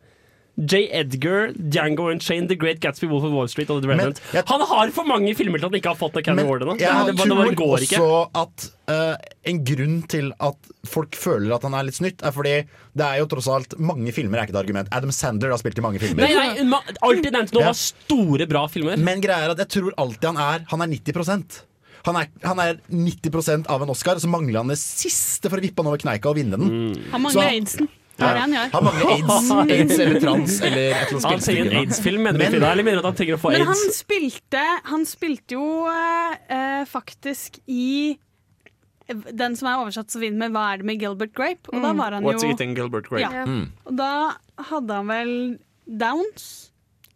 Speaker 3: J. Edgar, Django Unchained, The Great Gatsby, Wolf of Wall Street og The Revenant.
Speaker 5: jeg-
Speaker 3: Han har for mange filmer til at han ikke har fått Academy
Speaker 5: Men
Speaker 3: Award ennå.
Speaker 5: jeg tror også at uh, en grunn til at folk føler at han er litt snytt, er fordi det er jo tross alt mange filmer er ikke et argument. Adam Sandler har spilt i mange filmer.
Speaker 3: Nei, nei, jeg nevnte nå
Speaker 5: Ja.
Speaker 3: store, bra filmer.
Speaker 5: Men greia er at jeg tror alltid han er Han er 90% han er, han er 90% av en Oscar, så mangler han det siste for å vippe han over kneika og vinne den.
Speaker 7: Han mangler aidsen. Det er han gjør.
Speaker 5: Han mangler [laughs] aids, aids eller trans eller et eller
Speaker 3: Han
Speaker 5: annet
Speaker 3: trenger en aids-film, mener du? Eller mener du at han trenger å få
Speaker 7: Men han spilte, han spilte jo eh, eh, faktisk i den som er oversatt så fint med 'Hva er det med Gilbert Grape?' Og da var han
Speaker 4: What's eating Gilbert Grape?
Speaker 7: Ja.
Speaker 5: Mm.
Speaker 7: Og da hadde han vel Downs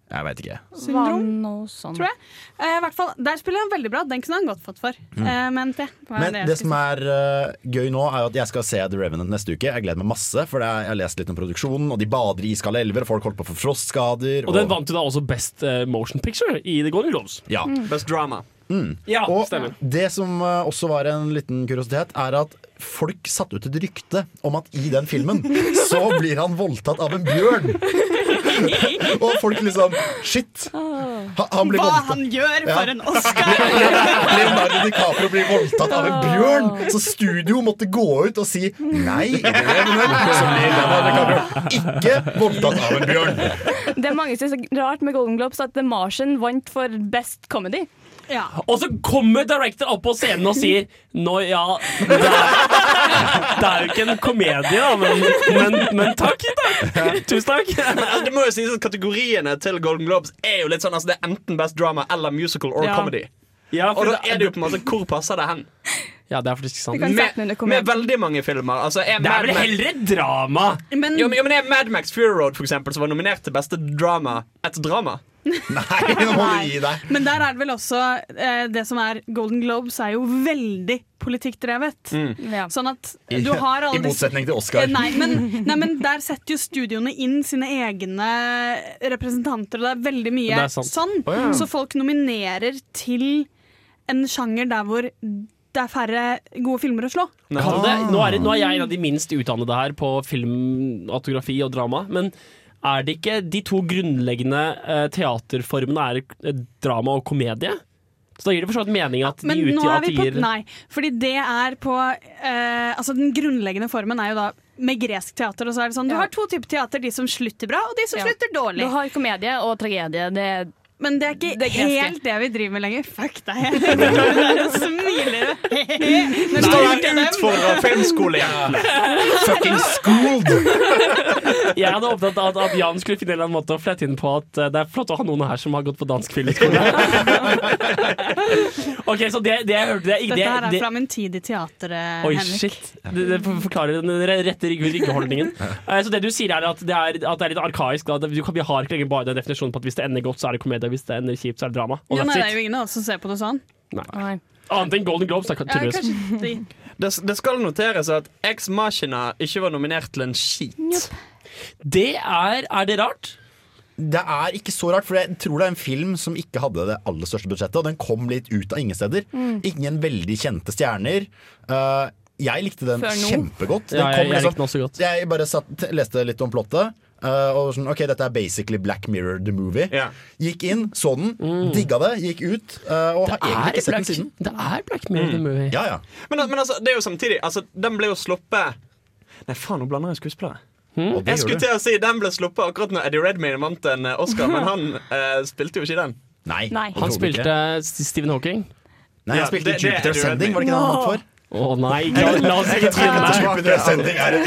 Speaker 5: Jeg veit ikke.
Speaker 7: Syndrom,
Speaker 6: sånn.
Speaker 7: tror jeg. Eh, hvert fall, Der spiller han veldig bra. Den kunne han godt fått for. Eh, men det
Speaker 5: Mm. Men
Speaker 7: det
Speaker 5: det som er uh, gøy nå, er at jeg skal se The Revenant neste uke. Jeg gleder meg masse, for er, jeg har lest litt om produksjonen, og de bader i iskalde elver, og folk holdt på å få frostskader.
Speaker 3: Og den vant jo da også Best uh, Motion Picture i The Golden Globes.
Speaker 5: Ja.
Speaker 4: Best drama.
Speaker 3: Ja,
Speaker 5: Og
Speaker 3: stemmer.
Speaker 5: det som uh, også var en liten kuriositet, er at folk satte ut et rykte om at i den filmen [laughs] så blir han voldtatt av en bjørn. [laughs] og folk liksom Shit! Han blir
Speaker 7: Hva
Speaker 5: voldtatt.
Speaker 7: han gjør
Speaker 5: Ja.
Speaker 7: for en Oscar! [laughs]
Speaker 5: Leonardo DiCaprio blir voldtatt av en bjørn! Så studio måtte gå ut og si nei. ikke voldtatt av en bjørn.
Speaker 6: Det er mange som syns er rart med Golden Globes at The Martian vant for Best Comedy.
Speaker 7: Ja.
Speaker 3: Og så kommer director opp på scenen og sier Nå, ja Det er, det er jo ikke en komedie, da, men, men, men takk. takk. Tusen takk.
Speaker 4: Altså, det må jo sies at Kategoriene til Golden Globes er jo litt sånn altså Det er enten best drama eller musical or
Speaker 3: Ja.
Speaker 4: comedy.
Speaker 3: Ja,
Speaker 4: Og da er det jo på en måte hvor passer det hen?
Speaker 3: Ja, det er faktisk sant.
Speaker 4: Med, med veldig mange filmer. Altså, er
Speaker 3: Det er vel heller et drama.
Speaker 7: Men,
Speaker 4: jo, men, jo, men er Mad Max Fury Road, for eksempel, som var nominert til beste drama, et drama? [laughs]
Speaker 5: Nei, nå må du gi deg.
Speaker 7: men der er det vel også eh, Det som er Golden Globes, er jo veldig politikkdrevet.
Speaker 6: Mm.
Speaker 7: Sånn at du har alle
Speaker 5: I motsetning til Oscar.
Speaker 7: Eh, Nei men, nei, men der setter jo studioene inn sine egne representanter, og det er veldig mye
Speaker 3: er sånn.
Speaker 7: Oh, sånn. Så folk nominerer til en sjanger der hvor det er færre gode filmer å slå.
Speaker 3: Kan det? Nå, er det, nå er jeg en av de minst utdannede her på film, autografi og drama. Men er det ikke de to grunnleggende eh, teaterformene er drama og komedie? Så da gir det for så vidt mening at de utgir
Speaker 7: er
Speaker 3: at
Speaker 7: vi
Speaker 3: de
Speaker 7: på
Speaker 3: gir
Speaker 7: Nei, fordi det er på eh, Altså Den grunnleggende formen er jo da med gresk teater. Og så er det sånn Du har to typer teater, de som slutter bra, og de som
Speaker 6: Ja.
Speaker 7: slutter
Speaker 6: Du har komedie og tragedie. Det er
Speaker 7: Men det er ikke
Speaker 6: Det er
Speaker 7: helt det vi driver med lenger. Fuck deg. [laughs] Du der og smiler. Når du
Speaker 4: Står utfordra filmskolejentene?
Speaker 5: Fucking schooled!
Speaker 3: Jeg hadde opptatt at, at Jan skulle finne en eller annen måte å flette inn på at eh, det er flott å ha noen her som har gått på dansk filmskole. [laughs] ok, så det, det jeg hørte det, det,
Speaker 7: Dette her er
Speaker 3: det,
Speaker 7: fra min tid i teater, eh,
Speaker 3: Oi,
Speaker 7: Henrik.
Speaker 3: shit. Det, det forklarer den rette ryggeholdningen. [laughs] Eh, Så det du sier, er at det er, at det er litt arkaisk. Da. Vi har ikke lenger bare den definisjonen på at hvis det ender godt, så er det komedie, og hvis det ender kjipt, så er det drama. Og
Speaker 7: Ja, nei, det er jo ingen av oss som ser på det sånn.
Speaker 6: Nei.
Speaker 3: Annet enn Golden Globes, da,
Speaker 7: Ja, de. [laughs]
Speaker 4: Det, det skal noteres at Ex Machina ikke var nominert til en skit.
Speaker 3: Det er Er det rart?
Speaker 5: Det er ikke så rart, for jeg tror det er en film som ikke hadde det aller største budsjettet, og den kom litt ut av ingen steder. Ingen veldig kjente stjerner. Uh, jeg likte den kjempegodt. Den
Speaker 3: Ja, jeg,
Speaker 5: kom
Speaker 3: jeg
Speaker 5: liksom-
Speaker 3: likte den også godt.
Speaker 5: Jeg bare satt, leste litt om plottet. Uh, og sånn, ok, Dette er basically Black Mirror the movie.
Speaker 4: Ja.
Speaker 5: Gikk inn, så den, digga det, gikk ut. uh, og har egentlig ikke sett den siden.
Speaker 3: det er Black Mirror the Movie.
Speaker 5: Ja, ja.
Speaker 4: Men, men altså, det er jo samtidig altså, Den ble jo sluppet Nei, faen, nå blander jeg skuespillere.
Speaker 5: Mm.
Speaker 4: Jeg skulle til å si Den ble sluppet akkurat når Eddie Redmayne vant en eh, Oscar, men han [laughs] eh, spilte jo ikke den.
Speaker 5: Nei,
Speaker 6: Nei.
Speaker 3: Han spilte Stephen Hawking.
Speaker 5: Nei,
Speaker 4: Ja,
Speaker 5: han spilte
Speaker 4: det- det er
Speaker 5: Jupiter Sending, var det ikke det han vant for?
Speaker 3: Å nei, la, la oss ikke
Speaker 5: trinne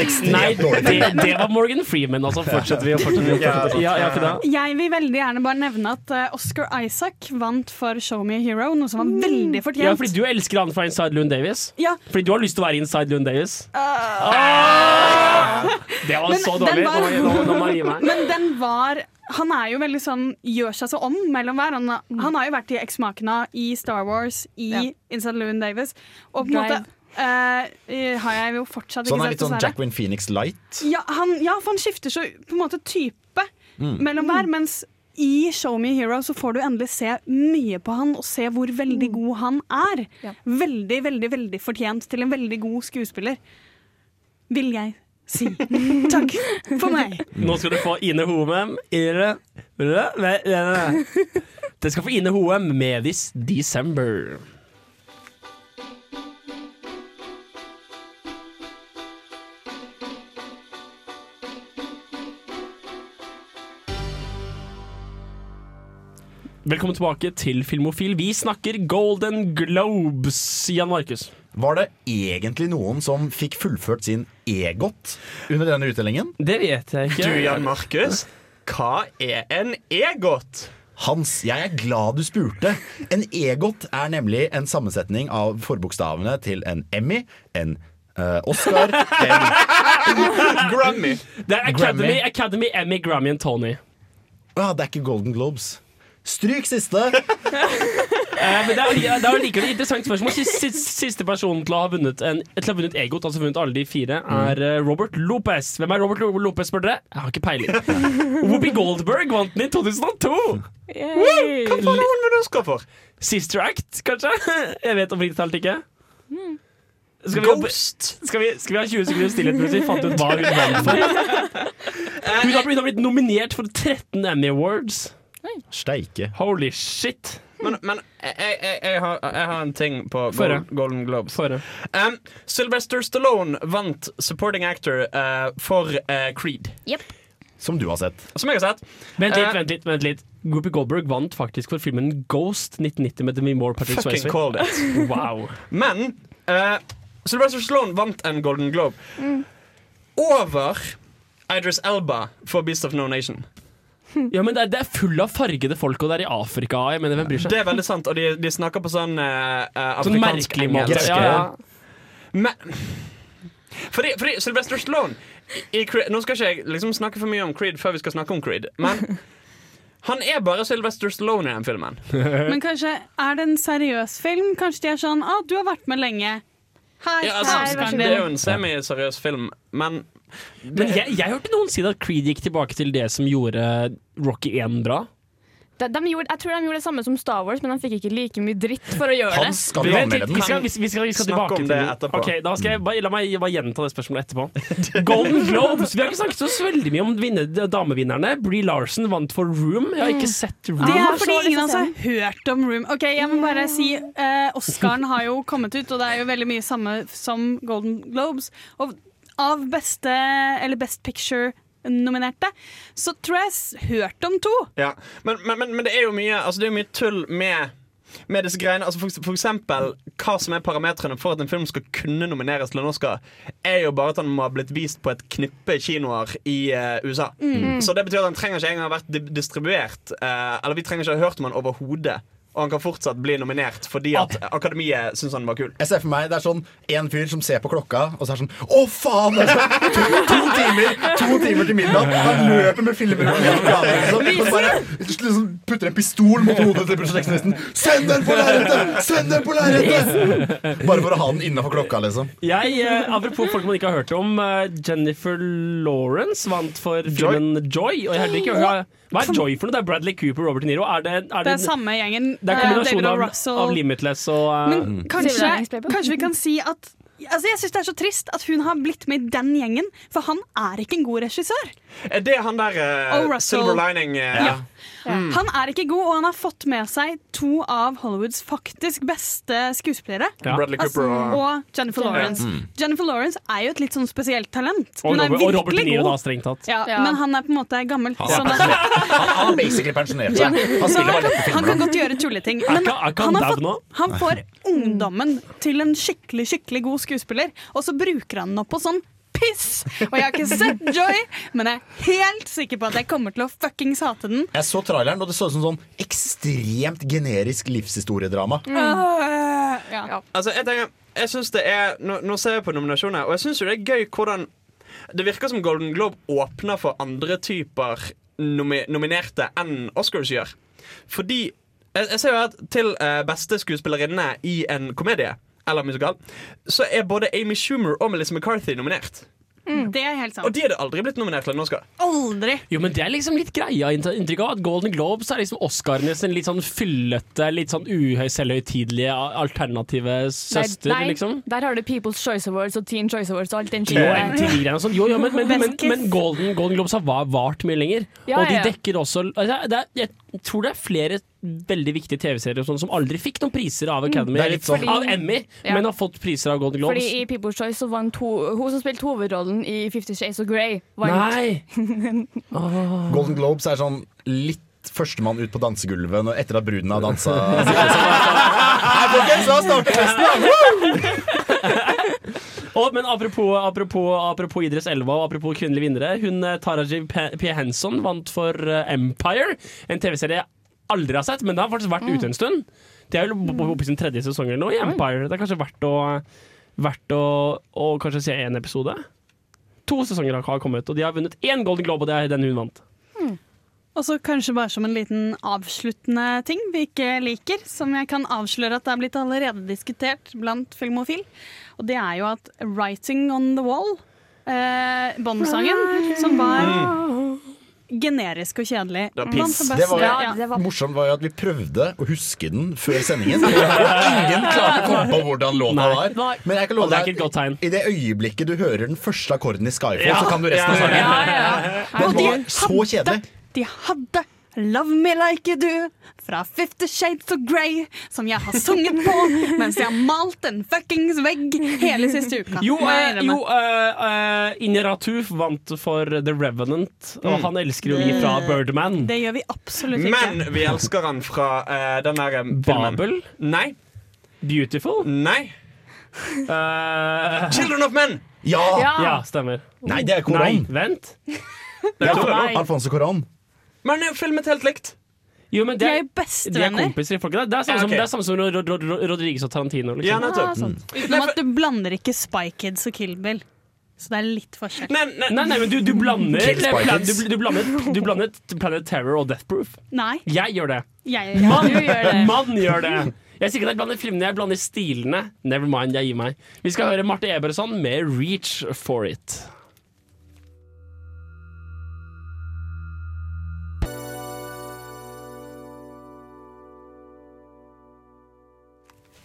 Speaker 5: ekstremt
Speaker 3: Nei, det, det var Morgan Freeman. Altså, fortsetter vi og fortsetter vi. Og fortsetter. Ja, ja,
Speaker 7: Jeg vil veldig gjerne bare nevne at eh, Oscar Isaac vant for Show Me a Hero, noe som var veldig fortjent.
Speaker 3: ja, fordi du elsker han fra Inside Loon Davis.
Speaker 7: Ja,
Speaker 3: Fordi du har lyst til å være Inside Loon Davis.
Speaker 7: Uh.
Speaker 3: Ah! [laughs] Det var
Speaker 7: Men
Speaker 3: så
Speaker 7: den
Speaker 3: dårlig.
Speaker 7: var-
Speaker 3: Nå, nå, nå må jeg gi meg.
Speaker 7: Men den var Han er jo veldig sånn gjør seg så om mellom hver. Han, han har jo vært i Ex Machina, i Star Wars, i
Speaker 6: Ja.
Speaker 7: Inside Llewyn Davis. Og på en måte uh, har jeg jo fortsatt
Speaker 5: Så han er litt sånn Jacqueline Phoenix light.
Speaker 7: Ja, han, ja, for han skifter så på en måte type mellom hver, mens i Show Me Hero så får du endelig se mye på han og se hvor veldig god han er.
Speaker 6: Ja.
Speaker 7: Veldig, veldig, veldig fortjent til en veldig god skuespiller. Vil jeg si. Takk for meg.
Speaker 3: Nå skal du få Ine Hoem Det skal få Ine Hoem med This December. Velkommen tilbake til Filmofil. Vi snakker Golden Globes, Jan Markus.
Speaker 5: Var det egentlig noen som fikk fullført sin EGOT under denne utdelingen?
Speaker 3: Det vet jeg ikke.
Speaker 4: Du, Jan Markus, hva er en EGOT?
Speaker 5: Hans, jeg er glad du spurte. En EGOT er nemlig en sammensetning av forbokstavene til en Emmy, en uh, Oscar, en
Speaker 4: Grammy.
Speaker 3: Det er Academy, Academy, Emmy, Grammy and Tony.
Speaker 5: ah, Det er ikke Golden Globes. Stryk siste!
Speaker 3: Eh, men det er, det er likevel et interessant spørsmål. Siste, siste, personen til å ha vunnet, en, til å ha vunnet Egot, altså vunnet alle de fire, er eh, Robert Lopez. Hvem er Robert Lo- Lopez, spør dere? Jeg har ikke peiling. [laughs] Whoopi Goldberg vant den i 2002.
Speaker 6: Yay.
Speaker 4: Hva faen har hun vunnet Oscar for?
Speaker 3: Sister Act, kanskje? [laughs] Jeg vet oppriktig talt ikke. Skal vi,
Speaker 4: Ghost.
Speaker 3: skal, vi, skal vi ha 20 sekunder stillhet mens vi fant ut hva hun [laughs] vant for? Hun har, blitt- hun har blitt nominert for 13 Emmy Awards.
Speaker 5: Steike.
Speaker 3: Holy shit.
Speaker 4: Men, men jeg, jeg, jeg, har, jeg har en ting på. Golden, Golden Globes. Um, Sylvester Stallone vant Supporting Actor uh, for uh, Creed,
Speaker 5: Som du har sett.
Speaker 4: som jeg har sett.
Speaker 3: Vent litt,
Speaker 4: uh,
Speaker 3: vent litt. vent litt Whoopi Goldberg vant faktisk for filmen Ghost 1990 med Demi Moore Patrick
Speaker 4: Fucking
Speaker 3: Swayze.
Speaker 4: called it. [laughs]
Speaker 3: Wow.
Speaker 4: Men eh, Sylvester Stallone vant en Golden Globe over Idris Elba for Beast of No Nation.
Speaker 3: Ja, men det er, det er full av fargede folk, og det er i Afrika. Jeg mener, hvem bryr seg?
Speaker 4: Det er veldig sant, og de, de snakker på sånn uh,
Speaker 3: Sånn
Speaker 4: afrikansk
Speaker 3: merkelig måte. Ja, ja.
Speaker 4: Men fordi, fordi Sylvester Stallone i Creed, Nå skal ikke jeg liksom snakke for mye om Creed før vi skal snakke om Creed, men han er bare Sylvester Stallone i den filmen. [laughs]
Speaker 7: Men kanskje er det en seriøs film? Kanskje de er sånn ah, 'du har vært med lenge'. Hei,
Speaker 4: Ja,
Speaker 7: her,
Speaker 4: altså,
Speaker 7: vær så
Speaker 4: det er jo en semiseriøs film, men
Speaker 3: Men jeg, jeg hørte noen si at Creed gikk tilbake til det som gjorde Rocky 1 bra.
Speaker 6: De, de gjorde, jeg tror de gjorde det samme som Star Wars, men de fikk ikke like mye dritt for å gjøre det.
Speaker 5: skal
Speaker 3: vi,
Speaker 5: anmelde
Speaker 3: vi skal, vi, vi skal, vi skal
Speaker 4: Snakke
Speaker 3: tilbake
Speaker 4: om det etterpå.
Speaker 3: Ok, da skal jeg bare, La meg bare gjenta det spørsmålet etterpå. Golden Globes. Vi har ikke snakket så veldig mye om vinne, damevinnerne. Brie Larson vant for Room. Jeg har ikke sett Room.
Speaker 7: Det er fordi ingen av oss har hørt om Room. Ok, jeg må bare si eh, Oscaren har jo kommet ut, og det er jo veldig mye samme som Golden Globes. Og av beste, eller Best Picture-nominerte, så tror jeg jeg s- hørt om to.
Speaker 4: Ja, men, men, men, men det er mye, altså det er jo mye tull med med disse greiene, altså for, for eksempel Hva som er parametrene for at en film skal kunne nomineres til en Oscar, er jo bare at den må ha blitt vist på et knippe kinoer i uh, USA. Så det betyr at den trenger ikke engang ha vært distribuert. Uh, eller vi trenger ikke ha hørt om den overhodet. Og han kan fortsatt bli nominert fordi at Akademiet syns han var kul.
Speaker 5: Jeg ser for meg Det er sånn en fyr som ser på klokka, og så er det sånn Å, faen! Det er sånn, to, to timer To timer til middag. Han løper med filmer gjennom liksom. Og bare liksom, putter en pistol mot hodet til prosjektlisten. Send den på lerretet! Send den på lerretet! Bare for å ha den innafor klokka, liksom.
Speaker 3: Jeg, eh, apropos folk man ikke har hørt om. eh, Jennifer Lawrence vant for filmen Joy. Og jeg har ikke hørt, hva er Joy for noe? Det er Bradley Cooper Robert De Niro. Er det, er
Speaker 7: Det
Speaker 3: det,
Speaker 7: er samme gjengen.
Speaker 3: det er
Speaker 7: eh,
Speaker 3: kombinasjonen av, av Limitless og uh,
Speaker 7: Men kanskje, kanskje vi kan si at Altså, jeg syns det er så trist at hun har blitt med i den gjengen, for han er ikke en god regissør.
Speaker 4: Det Er han der eh,
Speaker 7: Oh,
Speaker 4: Silver Lining Uh,
Speaker 7: Ja. Han er ikke god, og han har fått med seg to av Hollywoods faktisk beste skuespillere.
Speaker 3: Ja.
Speaker 4: Bradley
Speaker 7: Altså,
Speaker 4: Cooper og
Speaker 7: og Jennifer Lawrence. Jennifer Lawrence er jo et litt sånn spesielt talent.
Speaker 3: og,
Speaker 7: Hun er
Speaker 3: Robert, og Robert Niro, da, strengt tatt.
Speaker 7: Ja,
Speaker 6: Ja.
Speaker 7: Men han er på en måte gammel.
Speaker 5: Han, er
Speaker 7: sånn at-
Speaker 5: han, han har basically pensjonert seg. Han
Speaker 7: han, kan, godt gjøre tulleting.
Speaker 3: Er
Speaker 7: Men
Speaker 3: er
Speaker 7: han,
Speaker 3: han
Speaker 7: har fått, han får ungdommen til en skikkelig skikkelig god skuespiller, og så bruker han den opp på sånn piss! Og jeg har ikke sett Joy, men jeg er helt sikker på at jeg kommer til å fuckings hate den.
Speaker 5: Jeg så traileren, og det så ut som sånn ekstremt generisk livshistoriedrama.
Speaker 7: Øh, ja.
Speaker 4: Altså, jeg tenker jeg synes det er, nå, nå ser jeg på nominasjoner, og jeg syns jo det er gøy hvordan Det virker som Golden Globe åpner for andre typer nomi nominerte enn Oscars gjør. Fordi jeg, jeg ser jo at til eh, beste skuespillerinne i en komedie eller musikal, så er både Amy Schumer og Melissa McCarthy nominert.
Speaker 7: Det er helt sant.
Speaker 4: Og de hadde aldri blitt nominert til en Oscar.
Speaker 7: Aldri.
Speaker 3: Jo, men det er liksom litt greia inntrykk av at Golden Globes er liksom Oscarenes litt sånn fyllete, litt sånn uhøy, selvhøytidelige alternative søster,
Speaker 6: nei,
Speaker 3: liksom.
Speaker 6: Der har du People's Choice Awards og Teen Choice Awards og alt den skiten.
Speaker 3: Sånn. Jo, jo, men, men, men, men Golden, Golden Globes har va- vart mye lenger.
Speaker 6: Ja,
Speaker 3: og de
Speaker 6: ja.
Speaker 3: dekker også altså, det er, Jeg tror det er flere veldig viktige TV-serier sånn som aldri fikk noen priser av Academy,
Speaker 5: litt sånn-
Speaker 3: av Emmy,
Speaker 6: Ja.
Speaker 3: men har fått priser av Golden Globes.
Speaker 6: Fordi i People's Choice så vant ho hun som spilte hovedrollen i Fifty Shades of Grey. Vant.
Speaker 3: Nei!
Speaker 5: Golden Globes er sånn litt førstemann ut på dansegulvet etter at bruden har dansa. [laughs] Her, folkens, la oss starte festen! [laughs]
Speaker 3: Og, men apropos, apropos, apropos Idris Elva og apropos kvinnelige vinnere. Hun eh, Taraji P. Henson vant for eh, Empire, en TV-serie jeg aldri har sett, men det har faktisk vært ute en stund. Det er jo på sin tredje sesong eller noe i Empire. Det er kanskje verdt å, verdt å, å kanskje se én episode. To sesonger har kommet, og de har vunnet én Golden Globe, og det er den hun vant.
Speaker 7: Og så kanskje bare som en liten avsluttende ting vi ikke liker, som jeg kan avsløre at det er blitt allerede diskutert blant filmofil. Og det er jo at 'Writing on the Wall', eh, Bond-sangen, som var generisk og kjedelig
Speaker 4: Det var piss.
Speaker 5: Det var,
Speaker 6: Ja, det var-
Speaker 5: morsomt var jo at vi prøvde å huske den før sendingen. [laughs] Og ingen klarte å komme på hvordan låta var. Men jeg kan love deg
Speaker 3: tegn.
Speaker 5: I det øyeblikket du hører den første akkorden i Skyfall,
Speaker 3: Ja.
Speaker 5: så kan du resten av
Speaker 4: Ja, ja,
Speaker 5: sangen.
Speaker 6: Ja, ja.
Speaker 5: Den var så kjedelig.
Speaker 7: De hadde 'Love Me Like You Do' fra Fifty Shades of Grey, som jeg har sunget på mens jeg har malt en fuckings vegg hele siste uka.
Speaker 3: Jo, eh, jo uh, uh, vant for The Revenant, og han elsker jo vi fra Birdman.
Speaker 7: Det gjør vi absolutt ikke.
Speaker 4: Men vi elsker han fra eh, den der eh.
Speaker 3: Babel,
Speaker 4: Nei.
Speaker 3: Beautiful.
Speaker 4: Nei. 'Children of Men'!
Speaker 5: Ja!
Speaker 6: Ja.
Speaker 3: ja, stemmer.
Speaker 5: Nei, det er
Speaker 3: Nei,
Speaker 5: Koran.
Speaker 3: vent.
Speaker 5: Ja,
Speaker 6: Nei.
Speaker 5: Alfonso Koran.
Speaker 4: Men han er jo filmet helt likt.
Speaker 3: Jo, men
Speaker 7: De
Speaker 3: det
Speaker 7: er
Speaker 3: er,
Speaker 7: jo
Speaker 3: de er
Speaker 7: bestevenner.
Speaker 3: kompiser i. Det er samme
Speaker 4: Ja,
Speaker 3: som, det er samme som Rod Rod Rod Rodriguez og Tarantino.
Speaker 4: Ja,
Speaker 3: Liksom.
Speaker 4: nettopp.
Speaker 7: Utenom at du blander ikke Spy Kids og Kill Bill. Så det er litt forskjell.
Speaker 4: Nei, nei,
Speaker 3: Nei, nei, men du, du blander Plan- du, du, blander, du blander Planet Terror og Death Proof.
Speaker 7: Nei,
Speaker 3: Jeg gjør det.
Speaker 7: jeg
Speaker 3: Mann
Speaker 6: du gjør det.
Speaker 3: Mann gjør det. Jeg sier ikke at jeg blander filmene, jeg blander stilene. Never mind, jeg gir meg. Vi skal høre Marte Eberson med 'Reach for It'.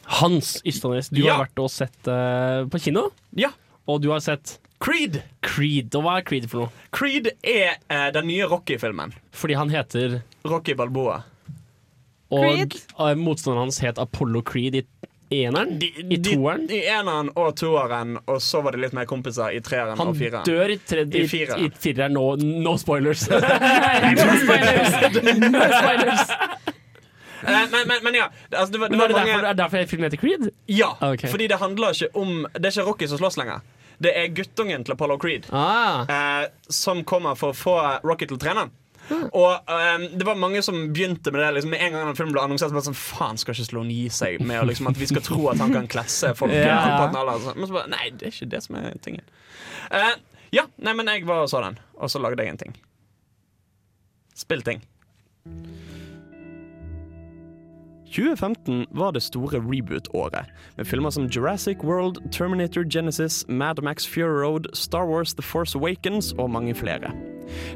Speaker 3: Hans Ystadnes, du
Speaker 4: Ja.
Speaker 3: har vært og sett uh, på kino,
Speaker 4: Ja.
Speaker 3: og du har sett
Speaker 4: Creed.
Speaker 3: Creed. Og hva er Creed for noe?
Speaker 4: Creed er uh, den nye Rocky-filmen.
Speaker 3: Fordi han heter
Speaker 4: Rocky Balboa.
Speaker 3: Og
Speaker 7: Creed?
Speaker 3: eh, motstanderen hans het Apollo Creed i eneren? I toeren?
Speaker 4: I eneren og toeren, og så var det litt mer kompiser i treeren
Speaker 3: Han
Speaker 4: og fireren.
Speaker 3: dør i, tre, i,
Speaker 4: I
Speaker 3: i fireren. No, [laughs] [laughs] no spoilers.
Speaker 6: No spoilers. No spoilers.
Speaker 4: Eh, men, men, men ja. Altså, det var, det
Speaker 3: Men er
Speaker 4: var
Speaker 3: det derfor,
Speaker 4: mange,
Speaker 3: er derfor filmen heter Creed?
Speaker 4: ja,
Speaker 3: okay.
Speaker 4: fordi det handler ikke om Det er ikke Rocky som slåss lenger. Det er guttungen til Apollo Creed
Speaker 3: Ah.
Speaker 4: eh, som kommer for å få Rocky til å trene. Og um, det var mange som begynte med det liksom, Med en gang den filmen ble annonsert. Så sånn, Faen, skal ikke Sloan gi seg med liksom, at vi skal tro at han kan klesse folk. [laughs]
Speaker 3: Ja.
Speaker 4: altså. Men så bare, nei, det er ikke det som er tingen. Uh, ja, nei, men jeg var og så den, og så lagde jeg en ting. Spill ting. 2015 var det store reboot-året, med filmer som Jurassic World, Terminator Genesis, Mad Max Fury Road, Star Wars The Force Awakens og mange flere.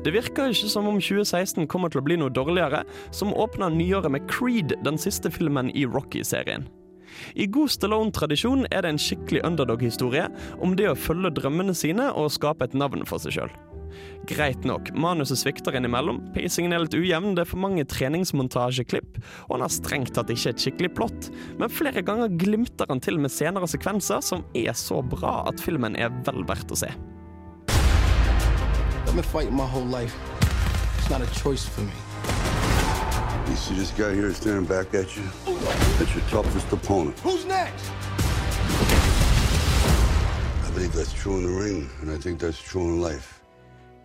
Speaker 4: Det virker ikke som om 2016 kommer til å bli noe dårligere, som åpner nyåret med Creed, den siste filmen i Rocky-serien. I god Stallone-tradisjon er det en skikkelig underdog-historie om det å følge drømmene sine og skape et navn for seg sjøl. Greit nok, manuset svikter innimellom, pacingen er litt ujevn, det er for mange treningsmontasjeklipp, og han har strengt tatt ikke et skikkelig plott, men flere ganger glimter han til med senere sekvenser som er så bra at filmen er vel verdt å se.
Speaker 9: I've been fighting my whole life. It's not a choice for me.
Speaker 10: You see this guy here staring back at you? That's your toughest opponent.
Speaker 9: Who's next?
Speaker 10: I believe that's true in the ring, and I think that's true in life.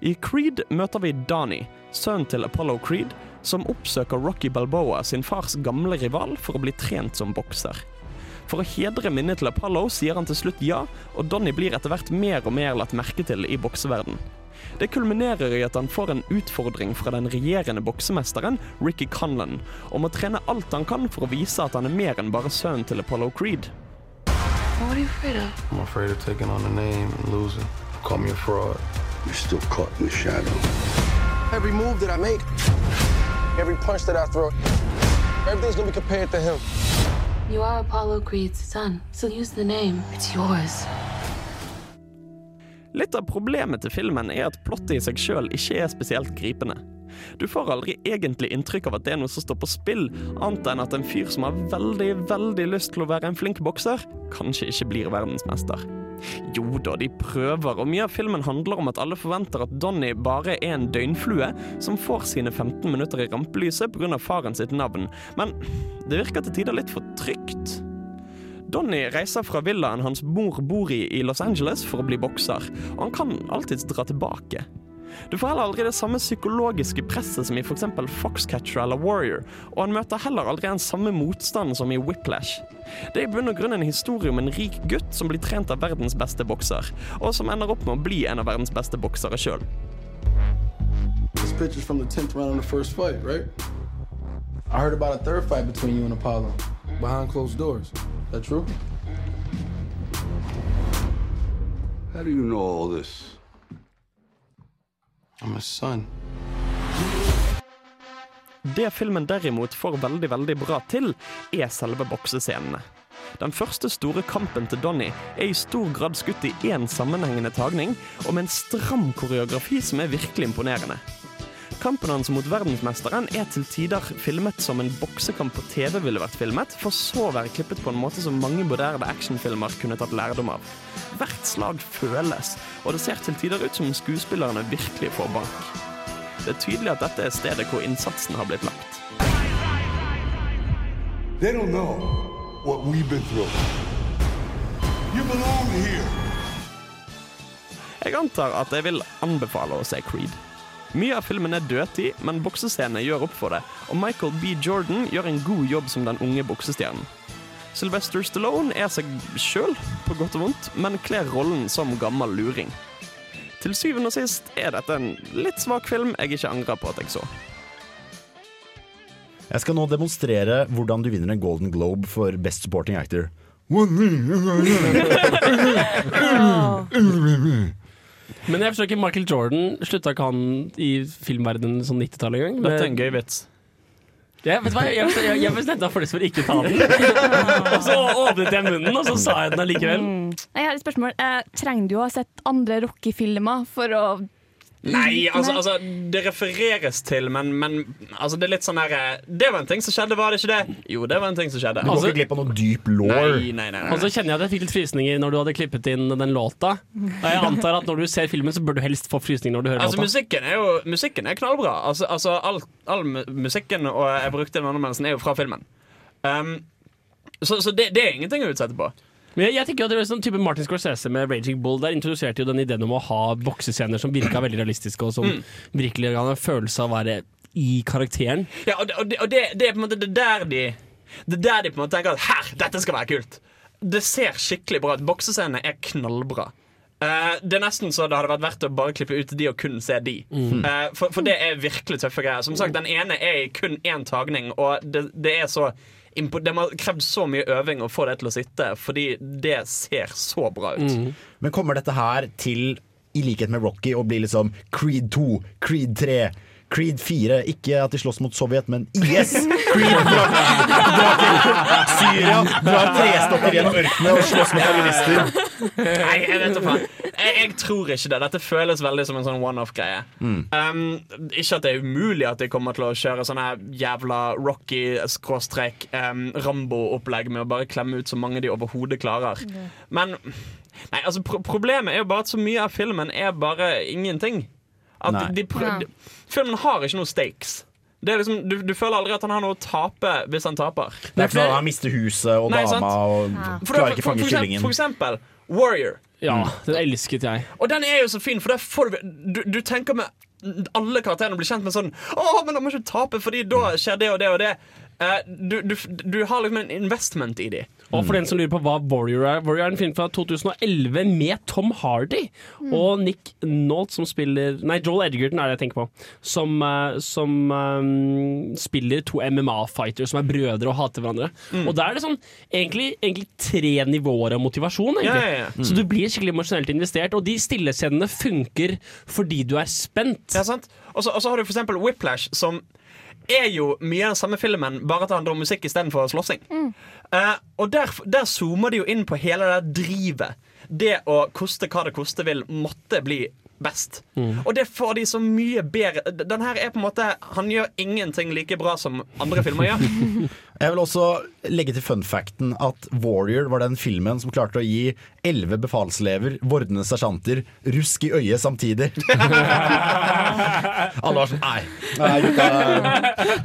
Speaker 4: I Creed møter vi Donnie, sønnen til Apollo Creed, som oppsøker Rocky Balboa, sin fars gamle rival, for å bli trent som bokser. For å hedre minnet til Apollo sier han til slutt ja, og Donnie blir etter hvert mer og mer latt merke til i bokseverden. Det kulminerer i at han får en utfordring fra den regjerende boksemesteren Ricky Conlan om å trene alt han kan for å vise at han er mer enn bare sønnen til Apollo Creed.
Speaker 9: I'm afraid of taking on the name and losing. Call me a fraud.
Speaker 10: You're still caught in the shadow.
Speaker 9: Every move that I make, every punch that I throw, everything's gonna be compared to him.
Speaker 11: You are Apollo Creed's son, so use the name. It's yours.
Speaker 4: Litt av problemet til filmen er at plottet i seg sjøl ikke er spesielt gripende. Du får aldri egentlig inntrykk av at det er noe som står på spill, annet enn at en fyr som har veldig, veldig lyst til å være en flink bokser, kanskje ikke blir verdensmester. Jo da, de prøver, og mye av filmen handler om at alle forventer at Donny bare er en døgnflue som får sine 15 minutter i rampelyset pga. faren sitt navn, men det virker til tider litt for trygt. Donny reiser fra villaen hans mor bor i i Los Angeles for å bli bokser, og han kan alltids dra tilbake. Du får heller aldri det samme psykologiske presset som i f.eks. Foxcatcher eller Warrior, og han møter heller aldri den samme motstanden som i Whiplash. Det er i bunn og grunn en historie om en rik gutt som blir trent av verdens beste bokser, og som ender opp med å bli en av verdens beste boksere sjøl.
Speaker 9: Picture's from the 10th round of the first fight, right? I heard about a third fight between you and Apollo behind closed doors. Is that true?
Speaker 10: How do you know all this?
Speaker 4: Det filmen derimot får veldig, veldig bra til, er selve boksescenene. Den første store kampen til Donny er i stor grad skutt i én sammenhengende tagning, og med en stram koreografi som er virkelig imponerende. Kampen hans mot verdensmesteren er til tider filmet som en boksekamp på TV ville vært filmet, for så å være klippet på en måte som mange moderne actionfilmer kunne tatt lærdom av. Hvert slag føles, og det ser til tider ut som skuespillerne virkelig får bank. Det er tydelig at dette er stedet hvor innsatsen har blitt lagt.
Speaker 10: They don't know what we've been through. You belong here.
Speaker 4: Jeg antar at jeg vil anbefale å se Creed. Mye av filmen er dødtid, men boksescenene gjør opp for det, og Michael B. Jordan gjør en god jobb som den unge boksestjernen. Sylvester Stallone er seg sjøl, på godt og vondt, men kler rollen som gammel luring. Til syvende og sist er dette en litt svak film jeg ikke angrer på at jeg så.
Speaker 5: Jeg skal nå demonstrere hvordan du vinner en Golden Globe for Best Supporting Actor. [laughs] [laughs]
Speaker 3: Men jeg forstår ikke, Michael Jordan slutta ikke han i filmverdenen sånn 90-tallet engang?
Speaker 4: Dette er en gøy vits.
Speaker 3: Ja, vet du hva? Jeg, jeg, jeg bestemte meg for å ikke ta den. [laughs] Og så åpnet jeg munnen, og så sa jeg den allikevel.
Speaker 6: Jeg har et spørsmål. Eh, trenger du å ha sett andre Rocky-filmer for å
Speaker 4: Nei, altså, altså det refereres til, men, men altså, det er litt sånn der eh, Det var en ting som skjedde, var det ikke det? Jo, det var en ting som skjedde.
Speaker 5: Du går
Speaker 3: Altså-
Speaker 5: ikke glipp av noe dyp lår.
Speaker 4: Nei, nei, nei,
Speaker 3: Og så kjenner jeg at jeg fikk litt frysninger når du hadde klippet inn den låta. Og jeg antar at når du ser filmen, så bør du helst få frysninger når du hører
Speaker 4: Altså,
Speaker 3: låta.
Speaker 4: musikken er jo musikken er knallbra. Altså, altså all, all musikken og jeg brukte den anmeldelsen, er jo fra filmen. Um, så så det, det er ingenting å utsette på.
Speaker 3: Men jeg, jeg tenker at det er sånn type Martin Scorsese med Raging Bull Der introduserte jo den ideen om å ha boksescener som virka veldig realistiske, og som virkelig ga en følelse av å være i karakteren.
Speaker 4: Ja, og det, og det, og det, det er på en måte det der de Det er der de på en måte tenker at her, dette skal være kult. Det ser skikkelig bra ut. Boksescenene er knallbra. Uh, det er nesten så det hadde vært verdt å bare klippe ut de og kun se de. Eh, for, for det er virkelig tøffe greier. Som sagt, Den ene er i kun én tagning, og det, det er så Det har krevd så mye øving å få det til å sitte, fordi det ser så bra ut.
Speaker 5: Men kommer dette her til, i likhet med Rocky, å bli liksom Creed 2, Creed 3, Creed 4? Ikke at de slåss mot Sovjet, men IS! [laughs] Creed drar, drar til Syria, drar trestopper gjennom ørkenen og slåss mot [laughs] terrorister.
Speaker 4: Nei, jeg vet da faen. Jeg, jeg tror ikke det. Dette føles veldig som en sånn one-off-greie. Um, ikke at det er umulig at de kommer til å kjøre sånne jævla Rocky-Rambo-opplegg med å bare klemme ut så mange de overhodet klarer. Men nei, altså, pro problemet er jo bare at så mye av filmen er bare ingenting. At de,
Speaker 6: Ja.
Speaker 4: de, filmen har ikke noe stakes. Det er liksom, du, du føler aldri at han har noe å tape hvis han taper.
Speaker 5: Det er ikke sånn at han mister huset og
Speaker 4: Nei,
Speaker 5: dama og
Speaker 4: ja.
Speaker 5: klarer ikke
Speaker 4: å
Speaker 5: fange
Speaker 4: for, eksempel,
Speaker 5: kyllingen.
Speaker 4: for eksempel Warrior.
Speaker 3: Ja, den elsket jeg.
Speaker 4: Og den er jo så fin, for der får du, du Du tenker med alle karakterene blir kjent med sånn Å, men han må ikke tape, Fordi da skjer det og det og det. Eh, du, du, du har liksom en investment i de.
Speaker 3: Og for den som lurer på hva Warrior er Warrior er en film fra 2011 med Tom Hardy og Nick Nolte som spiller Nei, Joel Edgerton er det jeg tenker på. Som, eh, som um, spiller to MMA-fightere som er brødre og hater hverandre. Og da er det sånn egentlig, egentlig tre nivåer av motivasjon. Egentlig.
Speaker 4: Ja, ja, Mm.
Speaker 3: Så du blir skikkelig emosjonelt investert, og de stillescenene funker fordi du er spent.
Speaker 4: Ja, sant? Og så har du for eksempel Whiplash, som er jo mye av den samme filmen, bare at det handler om musikk istedenfor slåssing. Eh, og der, der zoomer de jo inn på hele det der drivet. Det å koste hva det koste vil, måtte bli best. Og det får de så mye bedre Den her er på en måte Han gjør ingenting like bra som andre filmer gjør. [laughs]
Speaker 5: Jeg vil også legge til fun facten at Warrior var den filmen som klarte å gi elleve befalselever, vordende sersjanter, rusk i øyet samtidig. [laughs] Alle var sånn Nei. nei gutta.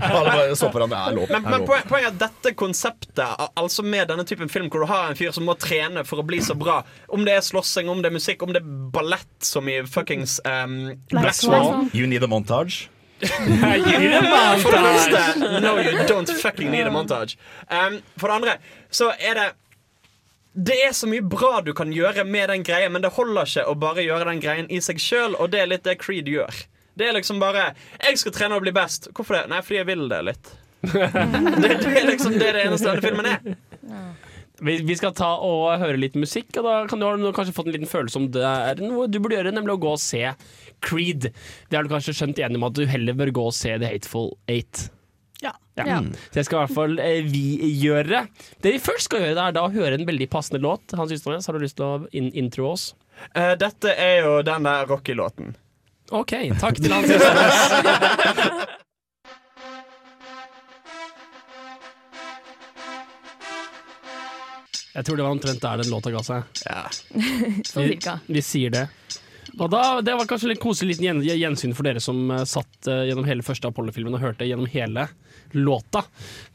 Speaker 5: Alle bare så på hverandre. Det er lov.
Speaker 4: Men, men poenget er at dette konseptet, altså med denne typen film hvor du har en fyr som må trene for å bli så bra, om det er slåssing, om det er musikk, om det er ballett som i fuckings um, Black Swan
Speaker 5: You need a montage.
Speaker 4: For a montage! no you don't fucking need a montage. Um, for det andre, så er det det er så mye bra du kan gjøre med den greia, men det holder ikke å bare gjøre den greien i seg sjøl, og det er litt det Creed gjør. Det er liksom bare 'Jeg skal trene og bli best'. Hvorfor det? Nei, fordi jeg vil det litt. [laughs] det, det er liksom det det eneste denne filmen er.
Speaker 3: Vi, vi skal ta og høre litt musikk, og da kan du har du kanskje fått en liten følelse om det er noe du burde gjøre, nemlig å gå og se Creed. Det har du kanskje skjønt enig om at du heller bør gå og se The Hateful Eight.
Speaker 7: Ja.
Speaker 3: Ja.
Speaker 6: Ja.
Speaker 3: Så det skal i hvert fall eh, vi gjøre. Det vi først skal gjøre, det er da å høre en veldig passende låt. Hans Ysternes, har du lyst til å in intro oss?
Speaker 4: Uh, dette er jo den der Rocky-låten.
Speaker 3: OK, takk til Hans Ysternes. [laughs] Jeg tror det var omtrent der den låta ga seg. [laughs]
Speaker 6: Sånn
Speaker 3: Vi,
Speaker 6: cirka.
Speaker 3: vi sier det. Da, Det var kanskje litt koselig liten gjensyn for dere som eh, satt eh, gjennom hele første Apollo-filmen og hørte gjennom hele låta.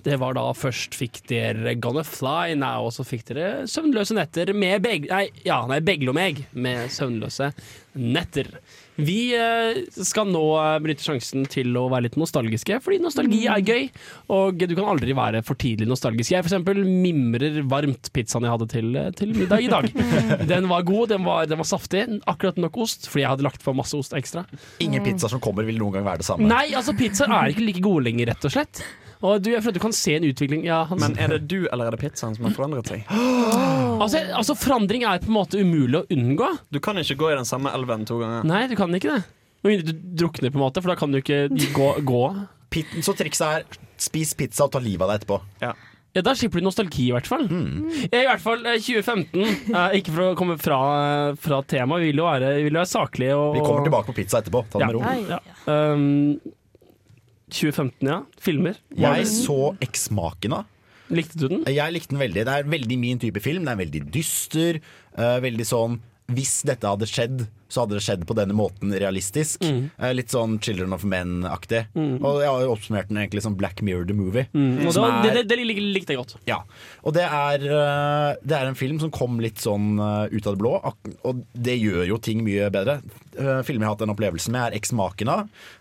Speaker 3: Det var da først fikk dere Gonna Fly Now, og så fikk dere Søvnløse netter med Beg... Nei, ja, nei, Beglomeg med Søvnløse netter. Vi eh, skal nå eh, benytte sjansen til å være litt nostalgiske, fordi nostalgi er gøy. Og du kan aldri være for tidlig nostalgisk. Jeg eksempel mimrer varmt pizzaen jeg hadde til, eh, til middag i dag. [laughs] Den var god, den var, den var saftig. Akkurat nok ost, fordi jeg hadde lagt på masse ost ekstra.
Speaker 5: Ingen pizza som kommer, vil noen gang være det samme.
Speaker 3: Nei, altså pizzaer er ikke like gode lenger, rett og slett. Og du, jeg føler at du kan se en utvikling ja.
Speaker 4: Men er det du eller er det pizzaen som har forandret seg? [gasps]
Speaker 3: altså, altså, forandring er på en måte umulig å unngå.
Speaker 4: Du kan ikke gå i den samme elven to ganger.
Speaker 3: Nei, du kan ikke det. Med mindre du drukner, på en måte, for da kan du ikke gå. gå.
Speaker 5: Så trikset er spis pizza og ta livet av deg etterpå.
Speaker 3: Ja, Da slipper du nostalgi, i hvert fall. I hvert fall eh, 2015. eh, ikke for å komme fra, fra temaet, vi vil jo være, vi vil jo være saklige. Og,
Speaker 5: Vi kommer tilbake på pizza etterpå. Ta det med ro.
Speaker 3: Ja. Um, 2015, ja. Filmer.
Speaker 5: Jeg så Eksmakena.
Speaker 3: Likte du den?
Speaker 5: Jeg likte den veldig. Det er veldig min type film. Det er veldig dyster. Uh, veldig sånn Hvis dette hadde skjedd, så hadde det skjedd på denne måten realistisk. Mm. litt sånn Children of Men-aktig. Og jeg har jo oppsummert den egentlig som Black Mirror the Movie.
Speaker 3: Og
Speaker 5: Som
Speaker 3: da, det,
Speaker 5: er-
Speaker 3: det, det lik- likte jeg godt.
Speaker 5: Ja, og det er, eh, det er en film som kom litt sånn eh, ut av det blå, og det gjør jo ting mye bedre. Eh, Filmer jeg har hatt en opplevelse med, er Eksmakena,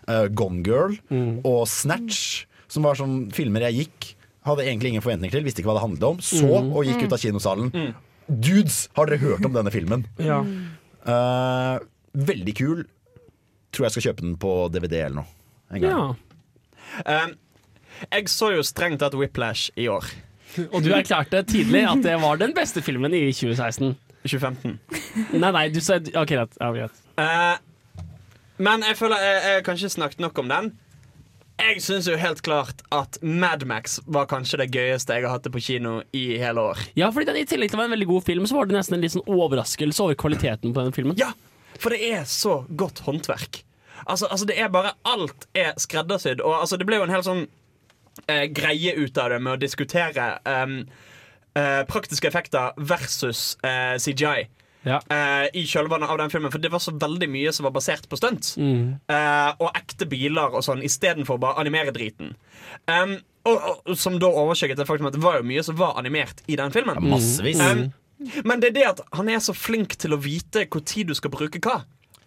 Speaker 5: uh, Gone Girl og Snatch, som var sånn filmer jeg gikk. Hadde egentlig ingen forventninger til, visste ikke hva det handlet om. Så og gikk ut av kinosalen. Dudes, har dere hørt om denne filmen?
Speaker 3: Ja.
Speaker 5: Eh, veldig kul. Tror jeg skal kjøpe den på DVD eller noe. En gang.
Speaker 3: ja.
Speaker 4: Uh, jeg så jo strengt tatt Whiplash i år.
Speaker 3: Og du erklærte tidlig at det var den beste filmen i 2016.
Speaker 4: 2015.
Speaker 3: Nei, nei, du sa OK, greit. Ja, greit.
Speaker 4: Eh, men jeg føler jeg, jeg har kanskje snakket nok om den. Jeg syns jo helt klart at Madmax var kanskje det gøyeste jeg har hatt det på kino i hele år.
Speaker 3: Ja, fordi den, I tillegg til å være en veldig god film, så var det nesten en litt sånn overraskelse over kvaliteten på den filmen.
Speaker 4: Ja, for det er så godt håndverk. Altså, altså det er bare Alt er skreddersydd. Og altså, det ble jo en hel sånn eh, greie ut av det med å diskutere um, eh, praktiske effekter versus eh, CGI.
Speaker 3: Ja.
Speaker 4: uh, I kjølvannet av den filmen For det var så veldig mye som var basert på stunt.
Speaker 3: Mm.
Speaker 4: Uh, og ekte biler og sånn istedenfor bare animere driten. Um, og, og, som da overskygget det faktum at det var jo mye som var animert i den filmen.
Speaker 5: Massevis.
Speaker 4: Um, men det er det at han er så flink til å vite tid du skal bruke hva.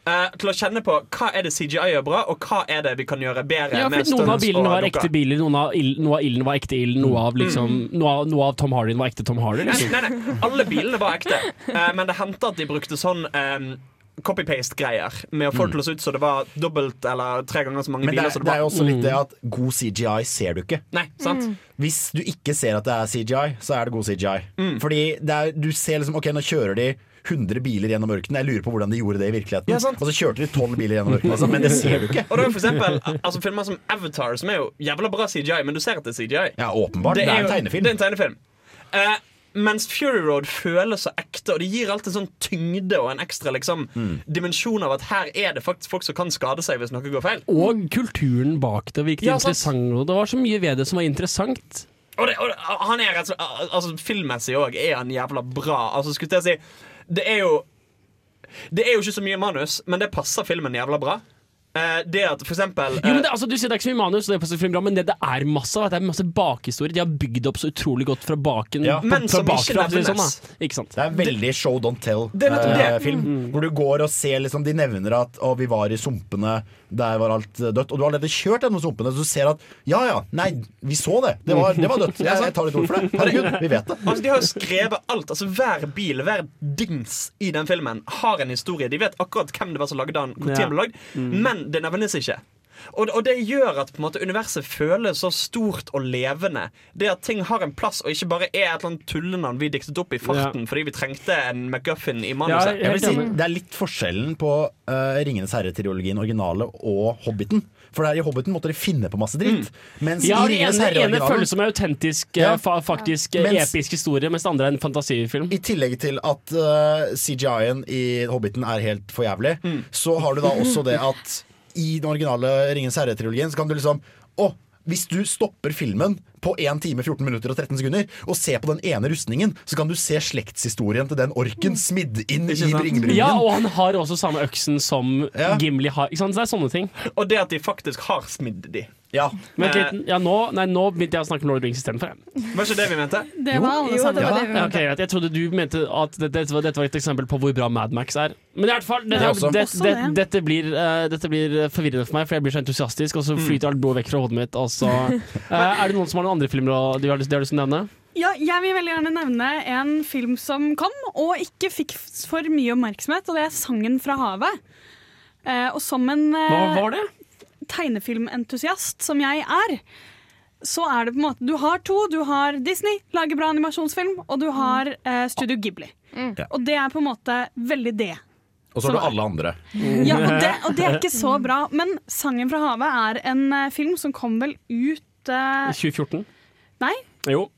Speaker 4: Eh, til å kjenne på hva er det CGI gjør bra, og hva er det vi kan gjøre bedre
Speaker 3: Ja,
Speaker 4: med
Speaker 3: Noen av bilene var ekte biler, noen av, il, noe av ilden var ekte ild, noe av, liksom, noe noe av Tom Hardy var ekte Tom Hardy.
Speaker 4: Nei,
Speaker 3: Liksom.
Speaker 4: nei, nei, alle bilene var ekte, uh, men det hendte at de brukte sånn um, copy-paste-greier med å få det til å se ut så det var dobbelt eller tre ganger så mange
Speaker 5: Men
Speaker 4: biler Men
Speaker 5: det
Speaker 4: det
Speaker 5: er jo også litt det at god CGI ser du ikke.
Speaker 4: Nei, sant?
Speaker 5: Hvis du ikke ser at det er CGI, så er det god CGI.
Speaker 4: Mm.
Speaker 5: Fordi det er, du ser liksom Ok, nå kjører de 100 biler gjennom ørkenen. Jeg lurer på hvordan de gjorde det i virkeligheten.
Speaker 4: Ja,
Speaker 5: og så kjørte de 12 biler gjennom ørkenen, altså, men det ser du ikke.
Speaker 4: Og det er for eksempel altså, filmer som Avatar, som er jo jævla bra CGI, men du ser at det er CGI.
Speaker 5: Ja, åpenbart. Det er en tegnefilm.
Speaker 4: Det er en tegnefilm. Uh, mens Fury Road føles så ekte, og det gir alltid sånn tyngde og en ekstra liksom,
Speaker 5: Mm.
Speaker 4: dimensjon av at her er det faktisk folk som kan skade seg hvis noe går feil.
Speaker 3: Og kulturen bak det virket
Speaker 4: Ja,
Speaker 3: interessant. Og det var så mye ved det som var interessant.
Speaker 4: Og, det, og han er rett og slett altså, Filmmessig òg er han jævla bra. Altså, skulle jeg si Det er jo Det er jo ikke så mye manus, men det passer filmen jævla bra. Eh, det at for eksempel
Speaker 3: Jo, men
Speaker 4: eh,
Speaker 3: det, altså, du sier det er ikke så mye manus, det bra, men det det er masse det er masse bakhistorie. De har bygd opp så utrolig godt fra baken.
Speaker 5: Ja.
Speaker 3: på-
Speaker 4: Men
Speaker 3: fra
Speaker 4: som ikke
Speaker 3: si det
Speaker 4: nevnes.
Speaker 3: sånn. Ikke sant?
Speaker 5: Det er veldig show don't
Speaker 4: Det er nettopp det.
Speaker 5: tell-film.
Speaker 3: Mm.
Speaker 5: Hvor du går og ser liksom, De nevner at å, vi var i sumpene, der var alt eh, dødt. Og du har allerede kjørt gjennom sumpene, så du ser at ja ja, nei, vi så det. Det var, det var dødt. Jeg, jeg tar litt ord for det. Herregud, vi vet det.
Speaker 4: Altså, de har jo skrevet alt. Altså, hver bil, hver dings i den filmen har en historie. De vet akkurat hvem det var som lagde den, hvor
Speaker 3: Ja.
Speaker 4: den ble lagd, men det nevnes ikke. Og, og det gjør at på en måte, universet føles så stort og levende. Det at ting har en plass, og ikke bare er et eller annet tullenavn vi diktet opp i farten fordi vi trengte en McGuffin i manuset.
Speaker 3: Ja,
Speaker 5: Jeg vil si, det er litt forskjellen på uh, Ringenes herre-trilogien originale og Hobbiten. For der i Hobbiten måtte de finne på masse dritt. Mens
Speaker 3: Ja,
Speaker 5: i Ringenes
Speaker 3: ene, ene føles som en autentisk,
Speaker 5: Ja.
Speaker 3: eh, fa faktisk eh,
Speaker 5: Mens-
Speaker 3: episk historie, mens det andre er en fantasifilm.
Speaker 5: I tillegg til at uh, CGI-en i Hobbiten er helt for jævlig, så har du da også det at i den originale Ringens herre-trilogien så kan du liksom Å, hvis du stopper filmen på 1 time, 14 minutter og 13 sekunder og ser på den ene rustningen, så kan du se slektshistorien til den orken smidd inn i
Speaker 4: Ikke.
Speaker 3: Ja, og han har også samme øksen som
Speaker 5: Ja.
Speaker 3: Gimli har. Ikke sant? Så det er sånne ting.
Speaker 4: Og det at de faktisk har smidd de.
Speaker 5: Ja.
Speaker 3: Men
Speaker 4: Eh.
Speaker 3: ja, nå, nei, nå begynte jeg å snakke om Lord of the Rings istedenfor.
Speaker 4: Var ikke det vi mente?
Speaker 7: Det var alle
Speaker 6: Jo,
Speaker 7: sammen.
Speaker 6: det var
Speaker 3: Ja,
Speaker 6: det vi
Speaker 3: ja,
Speaker 6: mente.
Speaker 3: Jeg trodde du mente at dette, dette, var, dette var et eksempel på hvor bra Mad Max er. Men i hvert fall, dette,
Speaker 5: Ja,
Speaker 3: det, det,
Speaker 7: det.
Speaker 3: dette, blir, uh, dette blir forvirrende for meg, for jeg blir så entusiastisk, og så flyter alt blodet vekk fra hodet mitt. Og så, [laughs] eh, er det noen som har noen andre filmer de har lyst, de har lyst til å nevne?
Speaker 7: Ja, jeg vil veldig gjerne nevne en film som kom, og ikke fikk for mye oppmerksomhet, og det er 'Sangen fra havet'. Uh, og som en
Speaker 3: Hva var det?
Speaker 7: Tegnefilmentusiast som jeg er, så er det på en måte Du har to. Du har Disney, lager bra animasjonsfilm, og du har eh, Studio Ghibli.
Speaker 5: Mm.
Speaker 7: Og det er på en måte veldig det.
Speaker 5: Og så har du alle andre.
Speaker 7: Ja, og det, og det er ikke så bra. Men 'Sangen fra havet' er en eh, film som kom vel ut eh,
Speaker 3: 2014?
Speaker 7: Nei,
Speaker 3: Jo.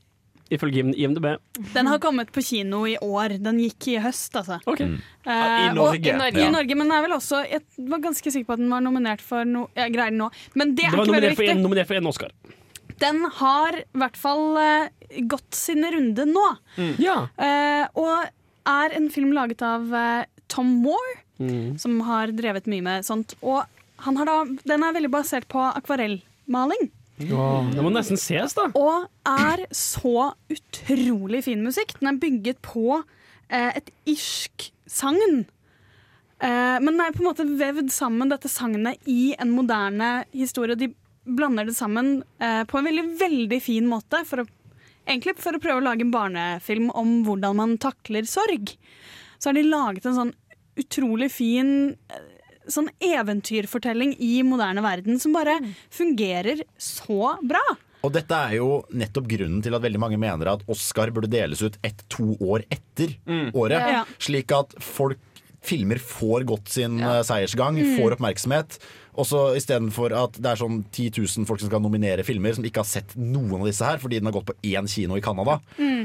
Speaker 3: Ifølge IMDb.
Speaker 7: den har kommet på kino i år. Den gikk i høst, altså.
Speaker 3: Ok.
Speaker 7: Uh,
Speaker 4: I
Speaker 7: og-
Speaker 4: Norge.
Speaker 6: i Norge.
Speaker 7: I Norge, men den er vel også Jeg var ganske sikker på at den var nominert for noe ja, greier nå. Men det er
Speaker 3: Det
Speaker 7: ikke veldig
Speaker 3: viktig. Den
Speaker 7: var
Speaker 3: nominert for en Oscar.
Speaker 7: Den har i hvert fall uh, gått sin runde nå.
Speaker 3: Ja.
Speaker 7: Uh, og er en film laget av Tom Moore, som har drevet mye med sånt. Og han har da, den er veldig basert på akvarellmaling.
Speaker 3: Åh, det må nesten ses, da.
Speaker 7: Og er så utrolig fin musikk. Den er bygget på eh, et irsk sagn. Eh, men den er på en måte vevd sammen dette sagnet i en moderne historie. De blander det sammen eh, på en veldig, veldig fin måte. For å, egentlig for å prøve å lage en barnefilm om hvordan man takler sorg. Så har de laget en sånn utrolig fin eh, sånn eventyrfortelling i moderne verden som bare fungerer så bra.
Speaker 5: Og dette er jo nettopp grunnen til at veldig mange mener at Oscar burde deles ut ett-to år etter året.
Speaker 7: Ja.
Speaker 5: Slik at folk, filmer får gått sin ja. seiersgang, får oppmerksomhet. Og så istedenfor at det er sånn 10 000 folk som skal nominere filmer som ikke har sett noen av disse her fordi den har gått på én kino i Canada,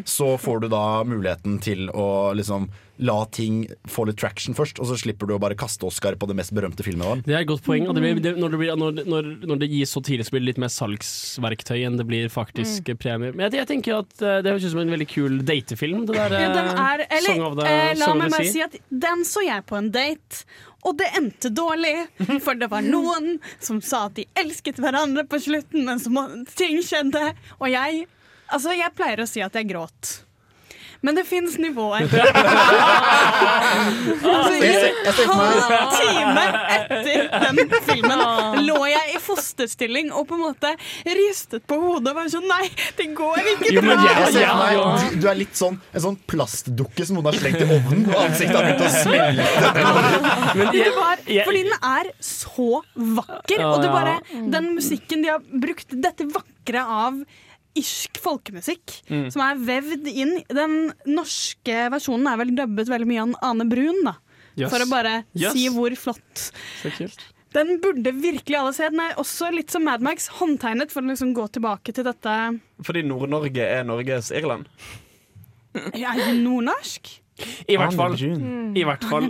Speaker 5: så får du da muligheten til å liksom la ting få litt traction først, og så slipper du å bare kaste Oscar på det mest berømte filmet.
Speaker 3: Det er et godt poeng. Og det blir, det, når, det blir, når, når, når det gis så tidlig, så blir det litt mer salgsverktøy enn det blir faktisk premier. Men jeg, jeg tenker at eh, det høres ut som en veldig kul datefilm. Det der,
Speaker 7: Ja, den er,
Speaker 3: eh,
Speaker 7: eller,
Speaker 3: the-
Speaker 7: eh, la meg bare si at den så jeg på en date, og det endte dårlig. For det var noen som sa at de elsket hverandre på slutten, men så ting skjedde. Og jeg, altså jeg pleier å si at jeg gråt. Men det fins nivåer. [laughs]
Speaker 5: altså, jeg ser
Speaker 7: halv time etter den filmen lå jeg fosterstilling og på en måte ristet på hodet og var sånn Nei, det går ikke
Speaker 5: Jo, men
Speaker 7: bra!
Speaker 5: jeg ser for du, du er litt sånn en sånn plastdukke som noen har slengt i ovnen, og ansiktet har begynt å smelte. [laughs]
Speaker 7: Men var, fordi den er så vakker. Og det bare, den musikken de har brukt, dette vakre av irsk folkemusikk,
Speaker 12: Mm.
Speaker 7: som er vevd inn Den norske versjonen er vel dubbet veldig mye av Ane Brun, da.
Speaker 3: Yes.
Speaker 7: For å bare
Speaker 3: Yes.
Speaker 7: si hvor flott.
Speaker 3: Så kult.
Speaker 7: Den burde virkelig alle se. Den er også litt som Mad Max, håndtegnet for å liksom gå tilbake til dette
Speaker 4: Fordi Nord-Norge er Norges Irland.
Speaker 7: Er det nordnorsk?
Speaker 3: I hvert fall. I hvert fall.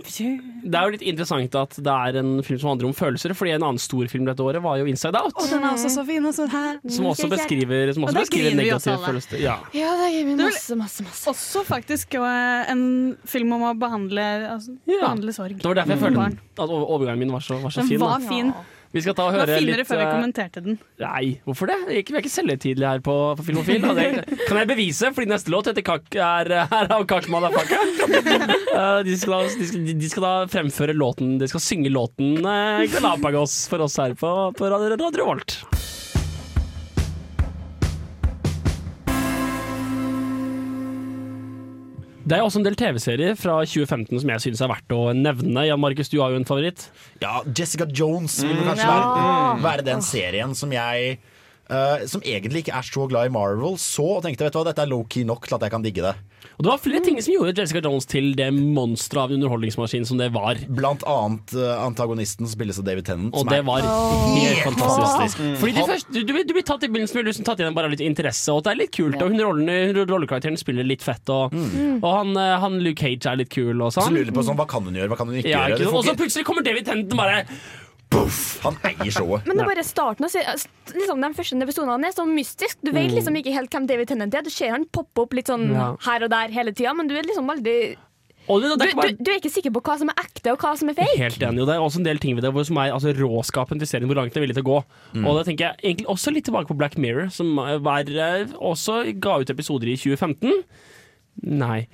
Speaker 3: Det er jo litt interessant at det er en film som handler om følelser, fordi en annen stor film dette året var jo Inside Out.
Speaker 7: Og den er også så fin. Og sånn her.
Speaker 3: Som også beskriver, som også
Speaker 7: og
Speaker 3: beskriver negative følelser. Ja.
Speaker 6: Ja, det gir vi masse, masse, masse.
Speaker 7: Også faktisk eh, en film om å behandle, altså, behandle sorg.
Speaker 3: Det var derfor jeg følte at overgangen min var så, var så
Speaker 7: Den
Speaker 3: fin.
Speaker 7: var
Speaker 3: da. Vi skal ta og høre litt
Speaker 7: før vi
Speaker 3: eh,
Speaker 7: kommenterte den.
Speaker 3: Nei, hvorfor det? Vi er ikke, selvhøytidelige her på, på Filmofil. kan jeg bevise, fordi neste låt heter Kak, er, er av Kak Madafaka. [laughs] Eh, de, skal da- de, skal, de skal da fremføre låten De skal synge låten uh, Galapagos for oss her på, på Radio, Radio Det er også en del TV-serier fra 2015 som jeg synes er verdt å nevne. Jan Markus, du har jo en favoritt.
Speaker 5: Ja, Jessica Jones vil vel kanskje være, være den serien som jeg eh, som egentlig ikke er så glad i Marvel, så og tenkte vet du hva, dette er low-key nok til at jeg kan digge det.
Speaker 3: Og det var flere ting som gjorde Jessica Jones til det monsteret av en underholdningsmaskin som det var.
Speaker 5: Blant annet uh, antagonisten spilles av David Tennant.
Speaker 3: Og
Speaker 5: som
Speaker 3: det var
Speaker 5: helt
Speaker 3: fantastisk. Mm. Fordi du,
Speaker 5: Han-
Speaker 3: du, du, blir- tatt i begynnelsen med liksom tatt igjen bare av litt interesse, og det er litt kult. Og hun rollekarakteren spiller litt fett, og, og han, eh, han Luke Cage er litt kul og
Speaker 5: Så
Speaker 3: sånn.
Speaker 5: lurer du på sånn, hva kan hun gjøre, hva kan hun ikke
Speaker 3: Ja,
Speaker 5: gjøre?
Speaker 3: ikke Og så plutselig kommer David Tennant og bare
Speaker 5: Han eier showet.
Speaker 6: Men det er bare starten av. Liksom, de første episodene er så mystisk. Du vet
Speaker 3: Mm.
Speaker 6: liksom ikke helt hvem David Tennant er. Du ser han poppe opp litt sånn
Speaker 3: Ja.
Speaker 6: her og der hele tida, men du er liksom aldri du, du, du er ikke sikker på hva som er ekte og hva som er fake.
Speaker 3: Helt enig, og det er også en del ting ved det hvor- som er altså, råskapen til serien, hvor langt den er villig til å gå.
Speaker 5: Mm.
Speaker 3: Og da tenker jeg egentlig også litt tilbake på Black Mirror, som eh, var, eh, også ga ut episoder i 2015. Nei.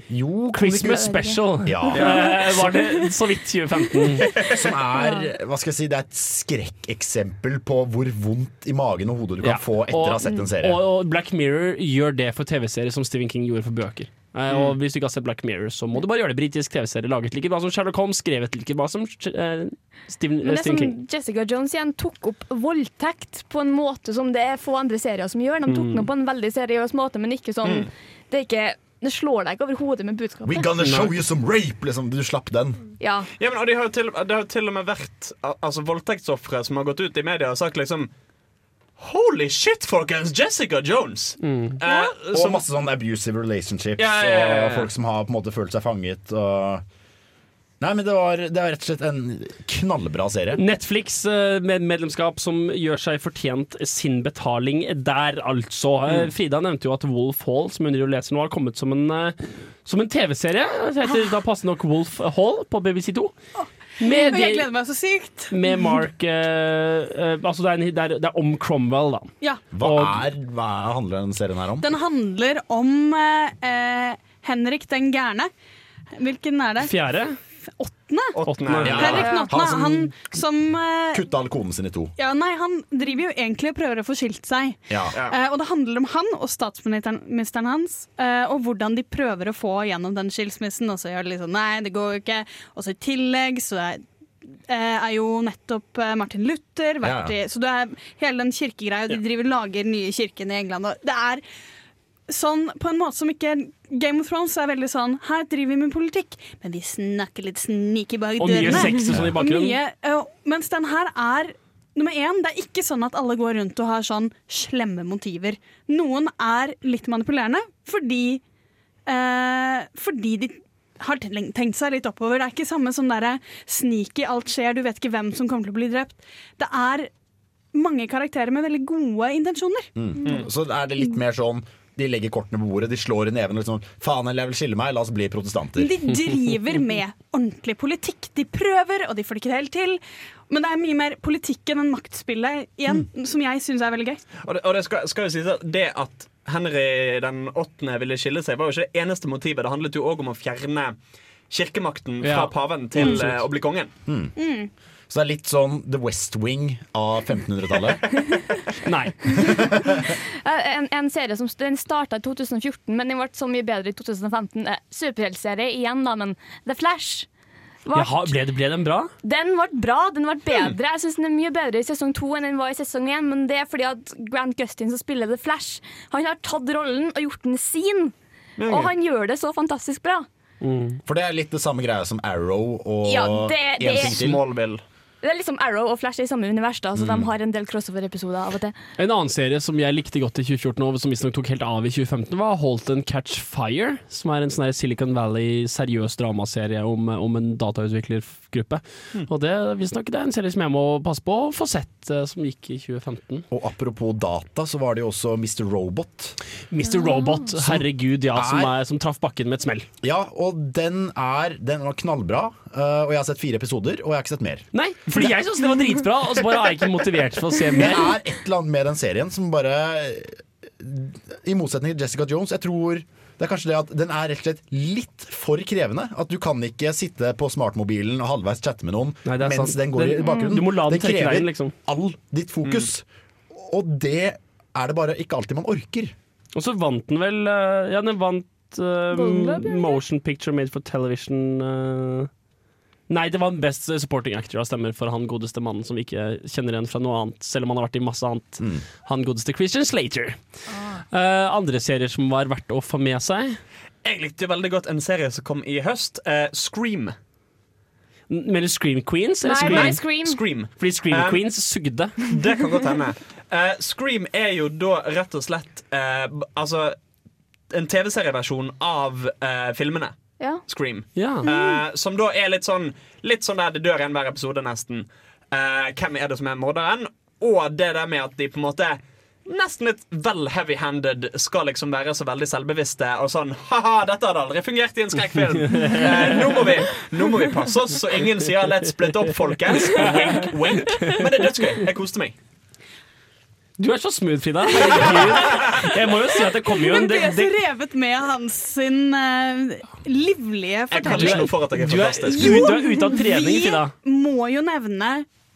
Speaker 3: Christmas Special [laughs]
Speaker 5: Ja. [laughs]
Speaker 3: Eh, var det så vidt 2015.
Speaker 5: Som er hva skal jeg si, det er et skrekkeksempel på hvor vondt i magen og hodet du kan
Speaker 3: Ja.
Speaker 5: få etter å ha sett en serie.
Speaker 3: Og, og Black Mirror gjør det for TV-serier som Stephen King gjorde for bøker. Eh, og Hvis du ikke har sett Black Mirror, så må du bare gjøre det. Britisk TV-serie laget like bra som Sherlock Holmes, skrevet like bra som uh, Stephen,
Speaker 6: Men det
Speaker 3: Stephen
Speaker 6: som Jessica Jones igjen tok opp voldtekt på en måte som det er få andre serier som gjør. De tok
Speaker 3: Mm.
Speaker 6: den opp på en veldig seriøs måte, men ikke sånn
Speaker 5: Mm.
Speaker 6: Det er ikke det slår deg ikke over hodet med budskapet.
Speaker 5: We gonna show you some rape! Liksom, du slapp den.
Speaker 6: Ja.
Speaker 4: Ja, men, og de har til, det har jo til og med vært altså, voldtektsofre som har gått ut i media og sagt liksom Holy shit, folkens! Jessica Jones! Eh,
Speaker 5: Og
Speaker 4: som-
Speaker 5: masse sånn abusive relationships
Speaker 4: Ja, ja, ja, ja.
Speaker 5: og folk som har på en måte følt seg fanget. Og Nei, men det, var, det var, rett og slett en knallbra serie.
Speaker 3: Netflix eh, med medlemskap som gjør seg fortjent sin betaling der, altså. Eh,
Speaker 5: Mm.
Speaker 3: Frida nevnte jo at Wolf Hall, som hun leser nå, har kommet som en, eh, som en TV-serie. Det heter da passende nok Wolf Hall på BBC2. Med,
Speaker 7: Og jeg gleder meg så sykt.
Speaker 3: med Mark eh, Altså, det er, en, det, er, det er om Cromwell, da.
Speaker 7: Ja.
Speaker 5: Hva, er, hva handler den serien her om?
Speaker 7: Den handler om eh, Henrik den gærne. Hvilken er det?
Speaker 3: Fjerde?
Speaker 7: Åttende?
Speaker 3: Åttende.
Speaker 5: Ja.
Speaker 7: Henrik den åttende.
Speaker 5: Han som
Speaker 7: Han som eh,
Speaker 5: Kutta all konen sin i to.
Speaker 7: ja, nei, han driver jo egentlig og prøver å få skilt seg.
Speaker 5: Ja.
Speaker 7: Eh, og det handler om han og statsministeren hans, eh, og hvordan de prøver å få gjennom den skilsmissen. Og så gjør det litt sånn nei, det går jo ikke. Og så i tillegg så er, eh, er jo nettopp eh, Martin Luther vært
Speaker 12: Ja.
Speaker 7: i Så det er hele den kirkegreia, og de driver lager nye kirken i England. Og det er sånn på en måte som ikke Game of Thrones er veldig sånn Her driver vi med politikk, men vi snakker litt sneaky bak
Speaker 3: Og mye
Speaker 7: dørene.
Speaker 3: sex og sånn i bakgrunnen.
Speaker 7: mye, eh, mens den her er Nummer én, det er ikke sånn at alle går rundt og har sånn slemme motiver. Noen er litt manipulerende fordi eh, Fordi de har tenkt seg litt oppover. Det er ikke samme som derre sneaky, alt skjer, du vet ikke hvem som kommer til å bli drept. Det er mange karakterer med veldig gode intensjoner.
Speaker 5: Mm. Så er det litt mer sånn de legger kortene på bordet, de slår i neven liksom Faen, eller jeg vil skille meg, la oss bli protestanter.
Speaker 7: De driver med ordentlig politikk. De prøver, og de får det ikke helt til. Men det er mye mer politikken enn maktspillet igjen, som jeg syns er veldig gøy.
Speaker 4: Og det, og det skal, skal jo sies at det at Henry den åttende ville skille seg, var jo ikke det eneste motivet. Det handlet jo òg om å fjerne kirkemakten fra
Speaker 5: Ja.
Speaker 4: paven til
Speaker 5: Mm.
Speaker 4: eh, å bli kongen.
Speaker 5: Så det er litt sånn The West Wing av 1500-tallet. [laughs]
Speaker 3: Nei. [laughs]
Speaker 6: Eh, En, en serie som den starta i 2014, men den ble så mye bedre i 2015. Eh, Superheltserie igjen, da, men The Flash.
Speaker 3: Jaha, ble, ble den bra?
Speaker 6: Den ble bra, den ble bedre. Jeg synes den er mye bedre i sesong to enn den var i sesong én, men det er fordi at Grant Gustin som spiller The Flash, han har tatt rollen og gjort den sin. Og han gjør det så fantastisk bra.
Speaker 5: For det er litt det samme greia som Arrow og
Speaker 6: Ja, det- det
Speaker 5: en
Speaker 6: er-
Speaker 5: ting til.
Speaker 4: Smallville.
Speaker 6: Det er liksom Arrow og Flash er i samme univers, da, så
Speaker 3: Mm.
Speaker 6: de har en del crossover-episoder av og til.
Speaker 3: En annen serie som jeg likte godt i 2014, og som visstnok tok helt av i 2015, var Halt and Catch Fire. Som er en sånn Silicon Valley seriøs dramaserie om, om en datautviklergruppe. Og det visstnok det er en serie som jeg må passe på å få sett, eh, som gikk i 2015.
Speaker 5: Og apropos data, så var det jo også Mr. Robot.
Speaker 3: Mr. Robot, herregud, ja, som,
Speaker 5: er-
Speaker 3: er, som traff bakken med et smell.
Speaker 5: Ja, og den er Den er knallbra. eh, og jeg har sett fire episoder, og jeg har ikke sett mer.
Speaker 3: Nei, fordi jeg syns det var dritbra, og så bare er jeg ikke motivert for å se mer.
Speaker 5: Det er et eller annet med den serien som bare I motsetning til Jessica Jones, jeg tror det er kanskje det at den er rett og slett litt for krevende. At du kan ikke sitte på smartmobilen og halvveis chatte med noen
Speaker 3: Nei, er
Speaker 5: mens
Speaker 3: sant.
Speaker 5: den går
Speaker 3: Den-
Speaker 5: i bakgrunnen.
Speaker 3: du må la den den
Speaker 5: krever
Speaker 3: veien, liksom.
Speaker 5: all ditt fokus. Og det er det bare ikke alltid man orker.
Speaker 3: Og så vant den vel eh, Ja, den vant
Speaker 6: den
Speaker 3: Motion Picture Made for Television eh. Nei, det var Best Supporting Actor av stemmer for han godeste mannen som vi ikke kjenner igjen fra noe annet, selv om han har vært i masse annet.
Speaker 5: Mm.
Speaker 3: Han godeste Christian Slater. Eh, andre serier som var verdt å få med seg.
Speaker 4: Jeg likte veldig godt en serie som kom i høst. uh, Scream.
Speaker 3: Mener du Scream Queens?
Speaker 6: Nei,
Speaker 3: Scream?
Speaker 6: nei, Scream.
Speaker 4: Scream.
Speaker 3: Fordi Scream
Speaker 4: Um,
Speaker 3: Queens sugde. [laughs]
Speaker 4: Det kan godt hende. Uh, Scream er jo da rett og slett eh, Altså en TV-serieversjon av eh, filmene.
Speaker 6: Ja.
Speaker 4: Scream.
Speaker 3: Ja.
Speaker 4: Uh, som da er litt sånn Litt sånn der det dør en hver episode, nesten. Uh, hvem er det som er morderen? Og det der med at de på en måte Nesten litt vel heavy-handed skal liksom være så veldig selvbevisste og sånn Ha-ha, dette hadde aldri fungert i en skrekkfilm. [laughs] Eh, nå, må vi, nå må vi passe oss så ingen sier 'let's split up', folkens. Wink, wink. Men det er dødsgøy. Jeg koste meg.
Speaker 3: Du er så smooth, Frida. Jeg må jo si at det kommer jo en
Speaker 7: Men ble
Speaker 3: det,
Speaker 7: så revet med hans sin eh, livlige
Speaker 4: Jeg kan
Speaker 7: fortelling.
Speaker 4: ikke noe for at jeg er
Speaker 3: du, er,
Speaker 4: fantastisk.
Speaker 3: du, du er ute av trening, Frida.
Speaker 7: Vi må jo nevne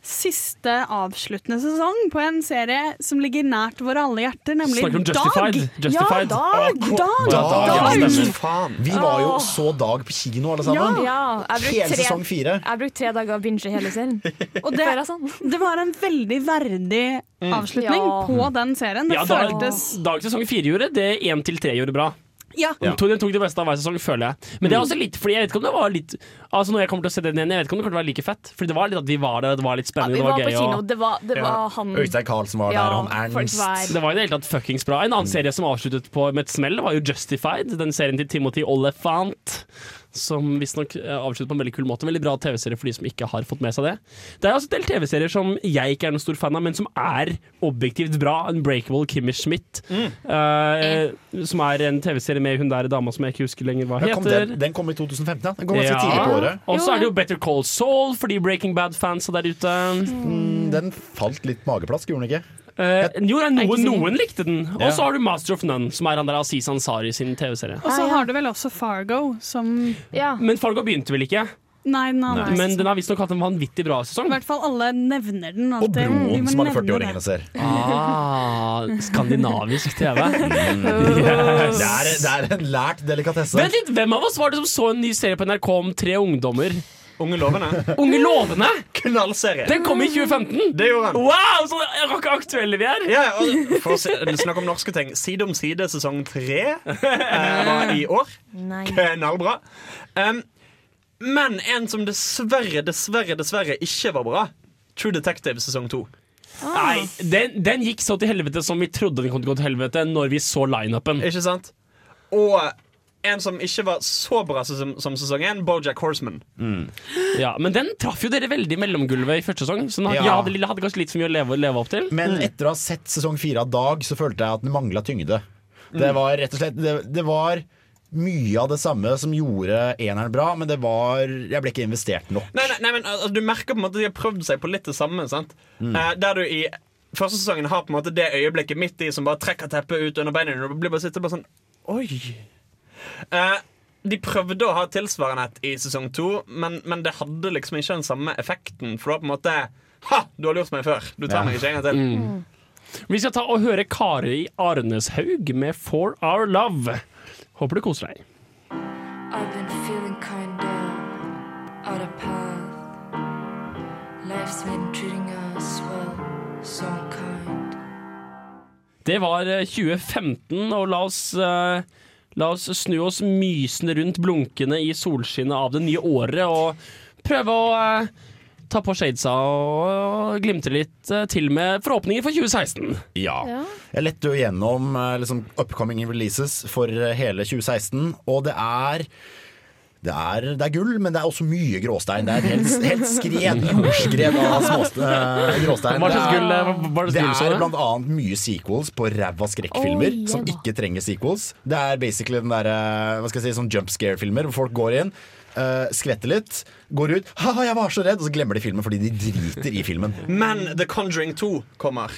Speaker 7: siste avsluttende sesong på en serie som ligger nært våre alle hjerter, nemlig
Speaker 3: Snakker om
Speaker 7: Dag.
Speaker 3: Justified. Justified.
Speaker 7: Ja, Dag! Dag!
Speaker 5: Dag,
Speaker 7: Dag!
Speaker 5: ja, stemmer.
Speaker 4: Faen.
Speaker 5: Vi var jo så Dag på kino, alle sammen.
Speaker 6: Ja, Ja.
Speaker 5: Hele
Speaker 6: tre,
Speaker 5: sesong fire.
Speaker 6: jeg brukte tre dager å binge hele serien. [laughs]
Speaker 7: Og det,
Speaker 6: sånn. [laughs]
Speaker 7: det var en veldig verdig avslutning
Speaker 6: Ja.
Speaker 7: på den serien. Det
Speaker 3: Ja,
Speaker 7: føltes
Speaker 3: Dag sesong fire gjorde det én til tre gjorde bra.
Speaker 7: Ja.
Speaker 5: Ja.
Speaker 3: Tok, det beste av hver sesong, føler jeg. Men det er også litt fordi jeg vet ikke om det var litt Altså Når jeg kommer til å se den igjen, jeg vet ikke om det kommer til å være like fett. Fordi det var litt at vi var der, det var litt
Speaker 6: Ja,
Speaker 3: spennende,
Speaker 6: vi
Speaker 3: det
Speaker 6: var
Speaker 3: var gøy.
Speaker 6: kino,
Speaker 3: Og
Speaker 6: det var, det var han
Speaker 5: Øystein Carlsen var
Speaker 6: Ja,
Speaker 5: der, han Ernst.
Speaker 6: var-
Speaker 3: det var i det hele tatt fuckings bra. En annen serie som avsluttet på med et smell, var jo Justified. Den serien til Timothy Olyphant. Som visstnok avslutter avsluttet på en veldig kul måte. Veldig bra TV-serie for de som ikke har fått med seg det. Det er også en del TV-serier som jeg ikke er noen stor fan av, men som er objektivt bra. Unbreakable Kimmy Schmidt. eh, som er en TV-serie med hun der dama som jeg ikke husker lenger hva
Speaker 5: heter. kom den, den kom i 2015, ja. Den kom ganske
Speaker 3: Ja.
Speaker 5: tidlig på året.
Speaker 3: Og så er det jo Better Call Saul for de Breaking Bad-fansa der ute.
Speaker 5: Mm, Den falt litt mageplask, gjorde den ikke?
Speaker 3: Eh, jo, noen, noen likte den. Og så har du Master of None, som er han der Aziz Ansari sin TV-serie.
Speaker 7: Og så
Speaker 6: Ah,
Speaker 7: har du vel også Fargo, som
Speaker 6: Ja.
Speaker 3: Men Fargo begynte vel ikke?
Speaker 7: Nei, den har
Speaker 3: Men den har visstnok hatt en vanvittig bra sesong.
Speaker 7: I hvert fall alle nevner den.
Speaker 5: Og
Speaker 7: alltid. Og
Speaker 5: Broen, som alle
Speaker 7: nevne
Speaker 5: 40-åringene ser.
Speaker 3: Ah, skandinavisk TV. [laughs]
Speaker 5: Det er, det er en lært delikatesse.
Speaker 3: Vent litt, Hvem av oss var det som så en ny serie på NRK om tre ungdommer?
Speaker 4: Unge lovende.
Speaker 3: Unge lovende!
Speaker 4: Knallserie.
Speaker 3: Den kom i 2015!
Speaker 4: Det gjorde han.
Speaker 3: Wow, så aktuelle vi er!
Speaker 4: Ja, for å snakke om norske ting. Side om side sesong tre eh, var i år.
Speaker 6: Nei.
Speaker 4: Knallbra. Um, men en som dessverre, dessverre, dessverre ikke var bra. True Detective sesong to.
Speaker 3: Nei, den, den gikk så til helvete som vi trodde den kom til å gå til helvete når vi så lineupen.
Speaker 4: Ikke sant? Og en som ikke var så bra som, som sesong én, Bojack Horseman.
Speaker 3: Ja, men den traff jo dere veldig i mellomgulvet i første sesong. Så den hadde,
Speaker 5: Ja.
Speaker 3: jeg hadde, hadde kanskje litt for mye å leve, leve opp til.
Speaker 5: Men etter å ha sett sesong fire av Dag, så følte jeg at den mangla tyngde. Det var rett og slett det, det var mye av det samme som gjorde eneren bra, men det var Jeg ble ikke investert nok.
Speaker 4: Nei, nei, nei men altså, Du merker på en måte at de har prøvd seg på litt det samme. Sant? Eh, der du i første sesongen har på en måte det øyeblikket midt i som bare trekker teppet ut under beina dine. Og blir bare sitter bare sånn Oi. Eh, de prøvde å ha tilsvarende et i sesong to, men, men det hadde liksom ikke den samme effekten. For det var på en måte Ha! Du har lurt meg før. Du tar
Speaker 5: Ja.
Speaker 4: meg ikke en gang til.
Speaker 3: Mm. Vi skal ta og høre Kari Arneshaug med For Our Love. Håper du koser deg.
Speaker 11: I've been feeling kinda out of path. Life's been treating us well, so kind.
Speaker 3: Det var eh, 2015, og la oss, eh, la oss snu oss mysende rundt blunkende i solskinnet av det nye året og prøve å eh, ta på shadesa og glimte litt eh, til med forhåpninger for 2016.
Speaker 5: Ja. Jeg lette jo gjennom eh, liksom, upcoming releases for eh, hele 2016, og det er det er, det er gull, men det er også mye gråstein. Det er helt, helt skred, jordskred av småst, eh, gråstein.
Speaker 3: Hva slags
Speaker 5: Det er-
Speaker 3: eh,
Speaker 5: Det er blant annet mye sequels på ræva skrekkfilmer
Speaker 6: Oi,
Speaker 5: som ikke trenger sequels. Det er basically den derre Hva skal jeg si, sånn jump scare-filmer hvor folk går inn. Uh, skvetter litt, går ut Haha, jeg var så redd! Og så glemmer de filmen fordi de driter i filmen.
Speaker 4: Men The Conjuring 2 kommer.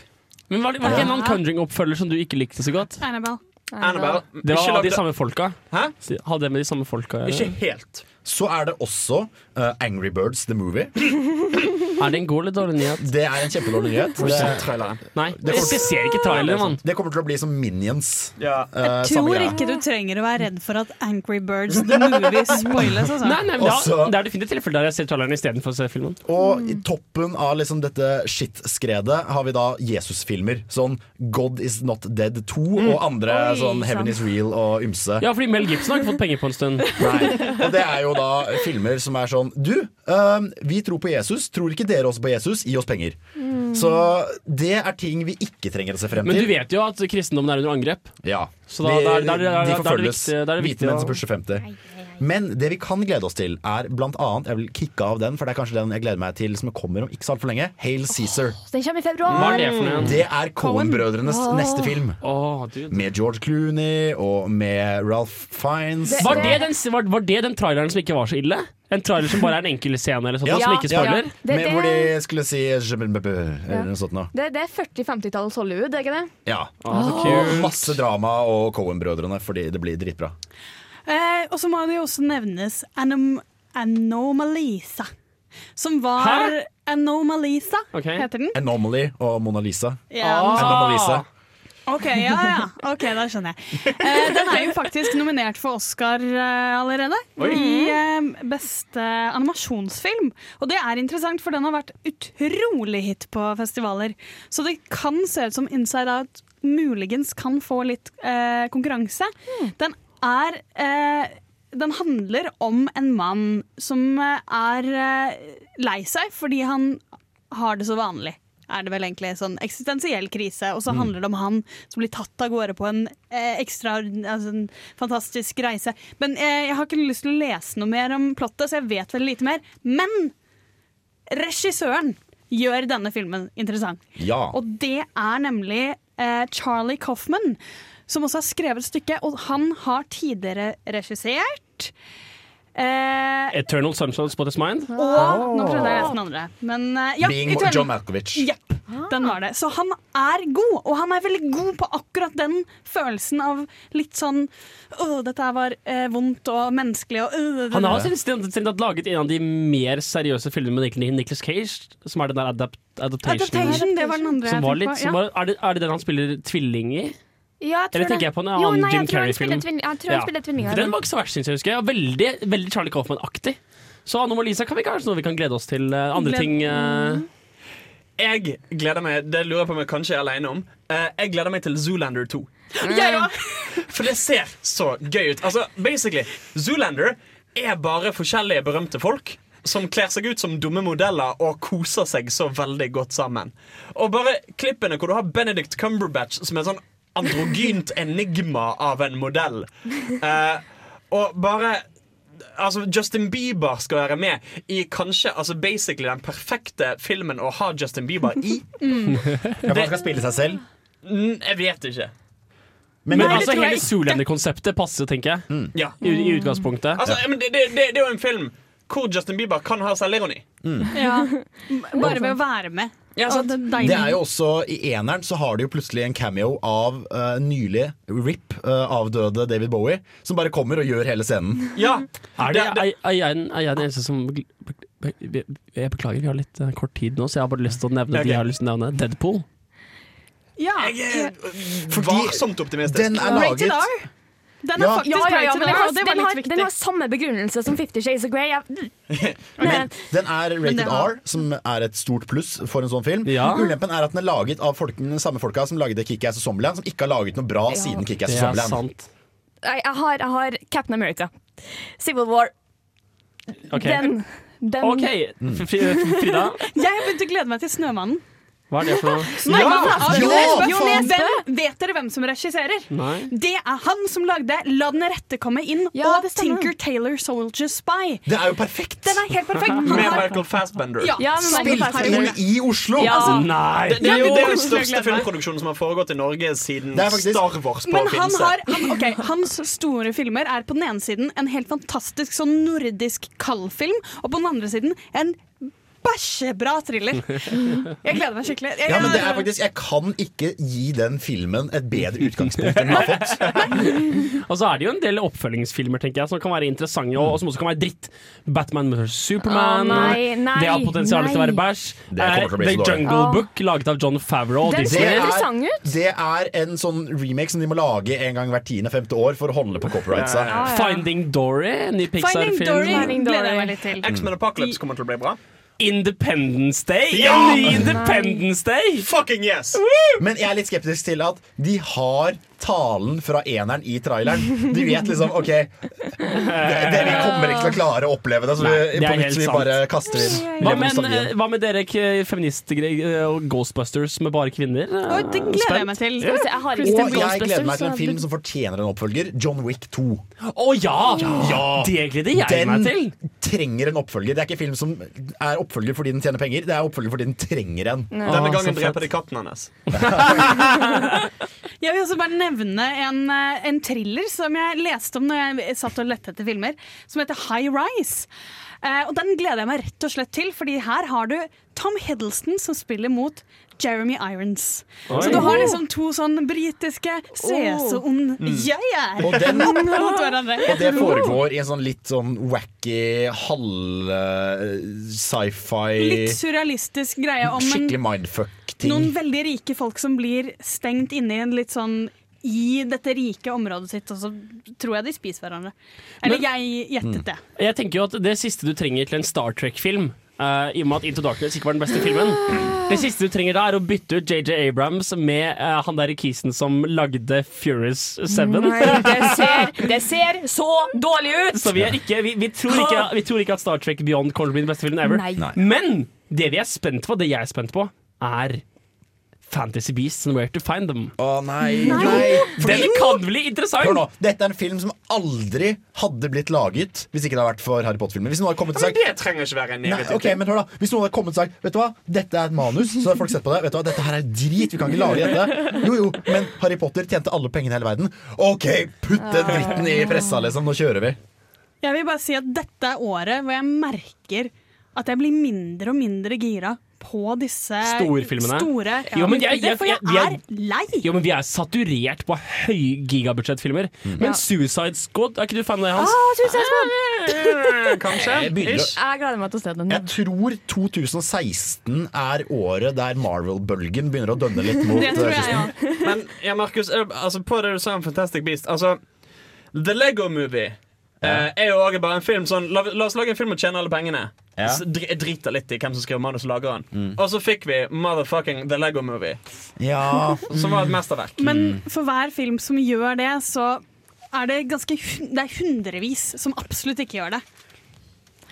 Speaker 3: Men Var det, var det en annen Conjuring-oppfølger som du ikke likte så godt?
Speaker 7: Annabelle.
Speaker 4: Annabelle.
Speaker 3: Det var de samme folka.
Speaker 4: Hæ?
Speaker 3: Hadde det med de samme folka?
Speaker 4: Ikke helt.
Speaker 5: Så er det også eh, Angry Birds The Movie. [laughs]
Speaker 3: Er det en god eller dårlig nyhet?
Speaker 5: Det er en kjempedårlig nyhet. Det.
Speaker 3: Nei,
Speaker 5: Det kommer-
Speaker 3: jeg ser ikke traileren, mann.
Speaker 5: det kommer til å bli som Minions.
Speaker 4: Ja.
Speaker 5: Uh,
Speaker 7: Jeg tror ikke du trenger å være redd for at Angry Birds The Movie spoiles. Altså.
Speaker 3: Nei, nei, det,
Speaker 5: Også-
Speaker 3: er, det er definitivt tilfeller der jeg ser traileren istedenfor å se filmen.
Speaker 5: Og i toppen av liksom dette shit-skredet har vi da Jesus-filmer. Sånn God Is Not Dead 2 og andre
Speaker 6: Oi,
Speaker 5: sånn Heaven
Speaker 6: sant.
Speaker 5: Is Real og ymse.
Speaker 3: Ja, fordi Mel Gibson har ikke fått penger på en stund.
Speaker 5: Nei. Og det er jo da filmer som er sånn Du, uh, vi tror på Jesus. Tror ikke dere også på Jesus? Gi oss penger. Så det er ting vi ikke trenger å se frem
Speaker 3: Men du vet jo at kristendommen er under angrep.
Speaker 5: Ja.
Speaker 3: Så da-
Speaker 5: de,
Speaker 3: der, er- da er det- da er det
Speaker 5: de forfølges.
Speaker 3: viktig- da er det viktig
Speaker 5: Hvite menn som pusher 50. Men det vi kan glede oss til, er blant annet Jeg vil kicke av den, for det er kanskje den jeg gleder meg til som kommer om ikke så altfor lenge. Hail Caesar.
Speaker 6: Oh, den kommer i
Speaker 3: Hva
Speaker 6: februar.
Speaker 3: er det for noe?
Speaker 5: Det er Cohen-brødrenes
Speaker 6: oh.
Speaker 5: neste film.
Speaker 3: Oh.
Speaker 5: Med George Clooney og med Ralph Fiennes.
Speaker 6: Det-
Speaker 3: Var det, den, var, var det den traileren som ikke var så ille? En trailer som bare er en enkel scene, eller sånt, som ikke spoiler?
Speaker 6: Det,
Speaker 5: med,
Speaker 6: det,
Speaker 5: hvor de skulle si Eller noe sånt noe.
Speaker 6: det, det er 40-50-tallets Hollywood, er ikke det?
Speaker 5: Ja.
Speaker 3: Så
Speaker 5: masse drama og Cohen-brødrene, fordi det blir dritbra.
Speaker 7: Eh, og så må det jo også nevnes Anom Anomalisa. Som var
Speaker 3: Hæ?
Speaker 7: Anomalisa,
Speaker 3: okay.
Speaker 7: heter den.
Speaker 5: Anomaly og Mona Lisa.
Speaker 7: Yeah,
Speaker 3: Ah.
Speaker 5: Anomalisa.
Speaker 7: Ok, ja, ja. Ok, da skjønner jeg. Eh, den er jo faktisk nominert for Oscar eh, allerede. I eh, beste animasjonsfilm. Og det er interessant, for den har vært utrolig hit på festivaler. Så det kan se ut som Inside Out muligens kan få litt eh, konkurranse. Den er eh, Den handler om en mann som eh, er eh, lei seg fordi han har det så vanlig. Er det vel egentlig sånn eksistensiell krise. Og så handler det om han som blir tatt av gårde på en eh, ekstra altså en fantastisk reise. Men eh, jeg har ikke lyst til å lese noe mer om plottet, så jeg vet veldig lite mer. Men regissøren gjør denne filmen interessant.
Speaker 5: Ja.
Speaker 7: Og det er nemlig eh, Charlie Coffman, som også har skrevet stykket. Og han har tidligere regissert. Eh,
Speaker 3: Eternal Sunshine Spot Mind'.
Speaker 7: Og oh. nå prøvde jeg å lese den andre. Men eh, ja,
Speaker 5: Being
Speaker 7: Eternal-
Speaker 5: John Malkovich.
Speaker 7: Yep, den var det. Så han er god, og han er veldig god på akkurat den følelsen av litt sånn Åh, dette var eh, vondt og menneskelig og øh,
Speaker 3: Han har sin strengt tatt laget en av de mer seriøse filmene med Nicholas Cage, som er den der adapt Adaptation.
Speaker 7: Adaptation, det var den andre
Speaker 3: Som
Speaker 7: jeg
Speaker 3: var litt,
Speaker 7: på. Ja.
Speaker 3: var, er, det, er det den han spiller tvilling i?
Speaker 6: Ja, jeg tror
Speaker 3: Eller tenker
Speaker 6: det.
Speaker 3: jeg på en
Speaker 6: Jo,
Speaker 3: annen
Speaker 6: nei,
Speaker 3: Jim Carrey-film?
Speaker 6: Jeg tror han spiller tvillinger.
Speaker 3: Den var ikke så verst, syns jeg. husker jeg. Veldig, veldig Charlie Coffman-aktig. Så Anomalisa kan vi kanskje noe vi kan glede oss til. Uh, andre
Speaker 7: Gled-
Speaker 3: ting uh...
Speaker 4: Jeg gleder meg Det lurer jeg på om jeg kanskje er alene om. Uh, jeg gleder meg til Zoolander 2. [laughs] For det ser så gøy ut. Altså, basically, Zoolander er bare forskjellige berømte folk som kler seg ut som dumme modeller og koser seg så veldig godt sammen. Og bare klippene hvor du har Benedict Cumberbatch som er sånn androgynt enigma av en modell. Uh, og bare Altså, Justin Bieber skal være med i kanskje altså basically den perfekte filmen å ha Justin Bieber i. [laughs]
Speaker 5: Ja, man han skal spille seg selv.
Speaker 4: Mm, jeg vet ikke.
Speaker 3: Men,
Speaker 5: det
Speaker 3: altså hele Zoolander-konseptet passer, tenker jeg.
Speaker 4: Ja.
Speaker 3: I, I utgangspunktet.
Speaker 4: Altså, men det, det, det, det er jo en film hvor Justin Bieber kan ha selvironi.
Speaker 7: Ja. [laughs] Bare ved å være med. Ja, det er
Speaker 5: det, er jo også I eneren så har de jo plutselig en cameo av uh, nylig RIP, uh, avdøde David Bowie, som bare kommer og gjør hele scenen. [laughs]
Speaker 4: Ja,
Speaker 3: Er, det, er, er, jeg, den- er jeg den eneste som be- be- be- Jeg beklager, vi har litt uh, kort tid nå, så jeg har bare lyst til å nevne
Speaker 4: okay. er
Speaker 3: de jeg har lyst til å nevne. Deadpool.
Speaker 7: Ja,
Speaker 4: Varsomt optimistisk.
Speaker 5: Den er laget.
Speaker 7: Den er
Speaker 5: Ja.
Speaker 7: faktisk
Speaker 6: Ja, ja, ja, men den har,
Speaker 7: det var
Speaker 6: den, har, den har samme begrunnelse som Fifty Shades of Grey. Jeg, [laughs]
Speaker 5: Men den er rated
Speaker 7: har-
Speaker 5: R, som er et stort pluss for en sånn film.
Speaker 3: Ja.
Speaker 5: Ulempen er at den er laget av folken, samme folka som lagde Kickass og Sommerland, som ikke har laget noe bra siden Kickass og
Speaker 3: er sant.
Speaker 6: jeg, jeg, har, jeg har Captain America. Civil War.
Speaker 3: Okay.
Speaker 6: Den, den
Speaker 3: OK, Frida. [laughs]
Speaker 7: Jeg begynte å glede meg til Snømannen.
Speaker 3: Hva er det for noe? [laughs]
Speaker 7: Nei,
Speaker 5: Ja! Ja,
Speaker 7: hvem- vet dere hvem som regisserer?
Speaker 3: Nei.
Speaker 7: Det er han som lagde La den rette komme inn
Speaker 6: Ja,
Speaker 7: og. Tinker Taylor Soldier Spy.
Speaker 5: Det er jo perfekt!
Speaker 7: Den er helt perfekt. [laughs] Han
Speaker 4: Med
Speaker 7: har,
Speaker 4: Michael Fassbender.
Speaker 7: ja,
Speaker 6: Ja,
Speaker 5: Spilt inn i Oslo!
Speaker 6: Ja.
Speaker 7: Altså,
Speaker 3: Nei!
Speaker 4: Det, det, er jo- det er den største filmproduksjonen som har foregått i Norge siden
Speaker 5: faktisk-
Speaker 4: Star Wars på
Speaker 7: men han
Speaker 4: Finse.
Speaker 7: har, han, okay, hans store filmer er på den ene siden en helt fantastisk sånn nordisk kaldfilm, og på den andre siden en bæsjebra thriller. Jeg gleder meg skikkelig. Jeg,
Speaker 5: Ja, men det er faktisk, Jeg kan ikke gi den filmen et bedre utgangspunkt enn den har fått. [laughs]
Speaker 3: Og så er det jo en del oppfølgingsfilmer tenker jeg som kan være interessante, og, og som også kan være dritt. Batman vs. Superman.
Speaker 6: Oh, nei, nei,
Speaker 3: det har potensial til å være bæsj.
Speaker 5: Det kommer til å bli
Speaker 3: Eh, The. Jungle
Speaker 6: oh.
Speaker 3: Book, laget av John Favreau
Speaker 6: Den ser
Speaker 5: er-
Speaker 6: interessant ut.
Speaker 5: Det er en sånn remake som de må lage en gang hvert tiende-femte år for å holde på copyrightsa.
Speaker 6: Ja, ja.
Speaker 3: Finding Dory, ny Pixar-film.
Speaker 6: Finding
Speaker 7: gleder jeg meg litt til.
Speaker 4: X-Men Apocalypse kommer til å bli bra.
Speaker 3: Independence Day!
Speaker 4: Ja!
Speaker 3: En ny Independence Day!
Speaker 4: Fucking yes!
Speaker 5: Men jeg er litt skeptisk til at de har talen fra eneren i traileren. De vet liksom OK, det, det, vi kommer ikke til å klare å oppleve det, så vi,
Speaker 3: Nei, det
Speaker 5: vi bare kaster inn
Speaker 3: Hva med, hva med dere feministgreier og Ghostbusters med bare kvinner?
Speaker 7: Oh, det gleder jeg meg til.
Speaker 6: Jeg har ikke
Speaker 5: Og jeg gleder meg til en film som fortjener en oppfølger. John Wick 2.
Speaker 3: Å ja!
Speaker 5: Ja.
Speaker 3: Det gleder jeg meg til.
Speaker 5: Den trenger en oppfølger. Det er ikke film som er oppfølger fordi den tjener penger, det er oppfølger fordi den trenger en.
Speaker 4: Denne gangen dreper de katten hennes. [laughs]
Speaker 7: Jeg vil også bare nevne en, eh, en thriller som jeg leste om når jeg satt og lette etter filmer, som heter High Rise. Eh, og Den gleder jeg meg rett og slett til, Fordi her har du Tom Hiddleston som spiller mot Jeremy Irons.
Speaker 3: Oi.
Speaker 7: Så du har liksom to sånn britiske ses og ond er
Speaker 5: Og den- Og det foregår i en sånn litt sånn wacky, halv-sci-fi
Speaker 7: Litt surrealistisk greie om en,
Speaker 5: Skikkelig mindfuck-ting.
Speaker 7: noen veldig rike folk som blir stengt inne i en litt sånn i dette rike området sitt, og så tror jeg de spiser hverandre. Eller jeg gjettet det.
Speaker 3: Jeg tenker jo at Det siste du trenger til en Star Trek-film Uh, I og med at Into Darkness ikke var den beste filmen Det siste du trenger da er å bytte ut JJ Abrams med uh, han der i kisen som lagde Furious 7.
Speaker 6: Nei, det ser, [laughs] det ser så dårlig ut!
Speaker 3: Så vi, er ikke, vi, vi, tror ikke, vi tror ikke at Star Trek Beyond kommer til å bli den beste filmen ever.
Speaker 6: Nei.
Speaker 3: Men det vi er spent på, det jeg er spent på, er Fantasy Beasts and Where to Find Them.
Speaker 5: Å nei, nei.
Speaker 3: Den kan bli interessant!
Speaker 5: Hør nå, Dette er en film som aldri hadde blitt laget hvis ikke det hadde vært for Harry Potter-filmen. Hvis noen hadde kommet og
Speaker 4: Men
Speaker 5: sagt
Speaker 4: det trenger ikke være en
Speaker 5: Nei,
Speaker 4: negativ
Speaker 5: ok, men hør da Hvis noen hadde kommet og sagt Vet du hva, dette er et manus, så har folk sett på det. Vet du hva, Dette her er drit, vi kan ikke lage dette. Jo jo, men Harry Potter tjente alle pengene i hele verden. OK, putt den dritten i pressa, liksom. Nå kjører vi.
Speaker 7: Jeg vil bare si at dette er året hvor jeg merker at jeg blir mindre og mindre gira på disse
Speaker 3: Storfilmene.
Speaker 7: store
Speaker 3: Jo, men jeg- jeg-
Speaker 7: For jeg
Speaker 3: jeg- er-
Speaker 7: lei.
Speaker 3: Jo, men Vi er saturert på høygigabudsjettfilmer. Mm. Men
Speaker 6: Ja.
Speaker 3: Suicide Squad, er ikke du fan av det, Hans?
Speaker 6: Ah, Suicide Squad! [laughs]
Speaker 4: Kanskje.
Speaker 5: Jeg
Speaker 6: gleder meg til å se den.
Speaker 5: Jeg tror 2016 er året der Marvel-bølgen begynner å dønne litt mot [laughs]
Speaker 7: Det tror
Speaker 5: eh, kysten.
Speaker 4: Men ja, Markus, altså, på det du sa om Fantastic Beast Altså, The Lego Movie eh, er jo også bare en film sånn La, la oss lage en film og tjene alle pengene.
Speaker 5: Ja.
Speaker 4: Driter litt i hvem som skriver manus og lager den. Og så fikk vi motherfucking The Lego Movie,
Speaker 5: Ja, [laughs]
Speaker 4: som var et mesterverk.
Speaker 7: Men for hver film som gjør det, så er det ganske Det er hundrevis som absolutt ikke gjør det.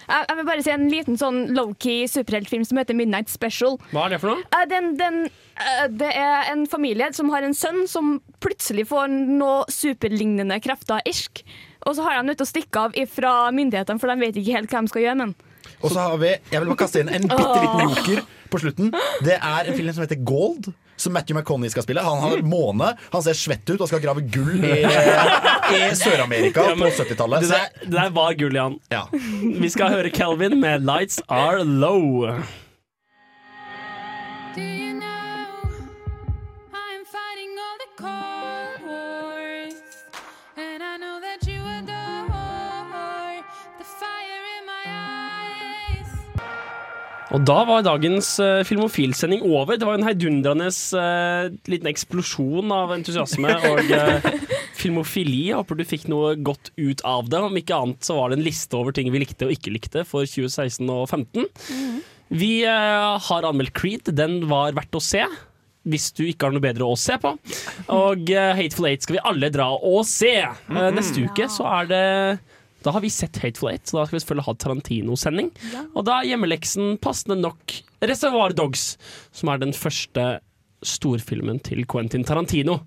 Speaker 6: Jeg, vil bare si en liten sånn low-key superheltfilm som heter Midnight Special.
Speaker 3: Hva er det for noe?
Speaker 6: Eh, Den, den, eh, det er en familie som har en sønn som plutselig får noe superlignende krefter. Irsk. Og så har han til å stikke av fra myndighetene, for de vet ikke helt hva de skal gjøre. Men
Speaker 5: Og så har vi Jeg vil bare kaste inn en bitte liten joker på slutten. Det er en film som heter Gold. Som Matthew McConney skal spille. Han har måne, han ser svett ut og skal grave gull i, i Sør-Amerika
Speaker 3: Ja,
Speaker 5: på 70-tallet.
Speaker 3: Det det der var gull, Jan.
Speaker 5: ja.
Speaker 3: Vi skal høre Calvin med 'Lights Are Low'. Og da var dagens uh, Filmofil-sending over. Det var en heidundrende uh, liten eksplosjon av entusiasme [laughs] og uh, filmofili. Jeg håper du fikk noe godt ut av det. Om ikke annet så var det en liste over ting vi likte og ikke likte for 2016 og 2015. Vi uh, har anmeldt Creed. Den var verdt å se. Hvis du ikke har noe bedre å se på. Og Hateful Eight skal vi alle dra og se. Eh, neste uke så er det da har vi sett Hateful Eight, så da skal vi selvfølgelig ha Tarantino-sending. Og da er hjemmeleksen passende nok Reservoir Dogs, som er den første storfilmen til Quentin Tarantino.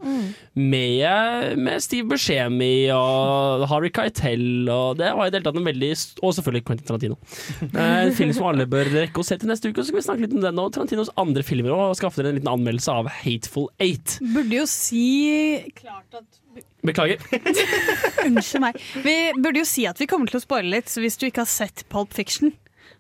Speaker 3: Med, med Steve Buscemi og Harry Keitel, og det var i det hele tatt en veldig Og selvfølgelig Quentin Tarantino. [laughs] En film som alle bør rekke å se til neste uke, og så skal vi snakke litt om den og Tarantinos andre filmer, og skaffe dere en liten anmeldelse av Hateful Eight.
Speaker 7: Burde jo si klart at
Speaker 3: Beklager. [laughs]
Speaker 7: Unnskyld meg. Vi burde jo si at vi kommer til å spoile litt, så hvis du ikke har sett Pulp Fiction,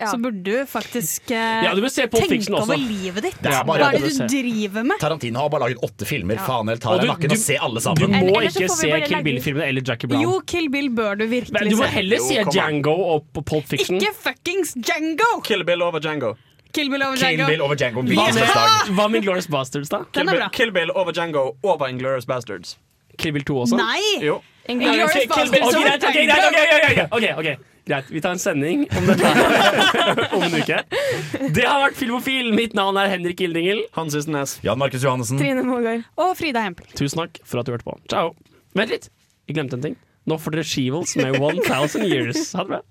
Speaker 7: så burde du faktisk eh,
Speaker 3: Ja, du bør se Pulp
Speaker 7: tenke
Speaker 3: Fiction også.
Speaker 7: over livet ditt.
Speaker 5: Det er bare
Speaker 7: Hva er
Speaker 5: å
Speaker 7: det
Speaker 5: se.
Speaker 7: du driver med?
Speaker 5: Tarantino har bare laget åtte filmer. Faen heller, tar
Speaker 3: Og
Speaker 5: deg
Speaker 3: du-
Speaker 5: nakken
Speaker 3: du-
Speaker 5: og se alle
Speaker 3: Du
Speaker 5: sammen.
Speaker 3: må
Speaker 6: Eller så
Speaker 3: ikke
Speaker 6: får vi
Speaker 3: se
Speaker 6: bare
Speaker 3: Kill
Speaker 6: legge-
Speaker 3: Bill-filmene eller Jackie Brown.
Speaker 7: Jo, Kill Bill bør du
Speaker 3: Men
Speaker 7: virkelig
Speaker 3: du må
Speaker 7: se.
Speaker 3: heller
Speaker 4: Jo,
Speaker 3: se
Speaker 4: kom an.
Speaker 3: Django og Pulp Fiction.
Speaker 7: Ikke fuckings Django!
Speaker 4: Kill Bill over Django.
Speaker 7: Kill Bill over
Speaker 5: Kill
Speaker 7: Django.
Speaker 5: Bill over Django.
Speaker 3: Hva
Speaker 5: Hvilket
Speaker 3: med, hva med Glorious Bastards, da?
Speaker 4: Kill
Speaker 7: er
Speaker 4: Bill,
Speaker 7: bra.
Speaker 4: Kill Bill over Django over Inglourious Bastards.
Speaker 3: Kill Bill 2 også?
Speaker 7: Nei!
Speaker 4: Jo.
Speaker 7: Inglourious
Speaker 3: Kill- Kill Bill- Ok,
Speaker 7: over
Speaker 3: greit, ok, greit,
Speaker 7: Django.
Speaker 3: ok, ok, ok, ok. Greit, vi tar en sending om dette [laughs] om en uke. Det har vært Filmofil. Mitt navn er Henrik Ildingel.
Speaker 4: Hans Ysternes.
Speaker 5: Jan Markus Johannessen.
Speaker 6: Trine Mågaard.
Speaker 7: Og Frida Hempel.
Speaker 3: Tusen takk for at du hørte på. Ciao. Vent litt, jeg glemte en ting. Nå får dere Shevels med [laughs] 1000 Years. Ha det bra.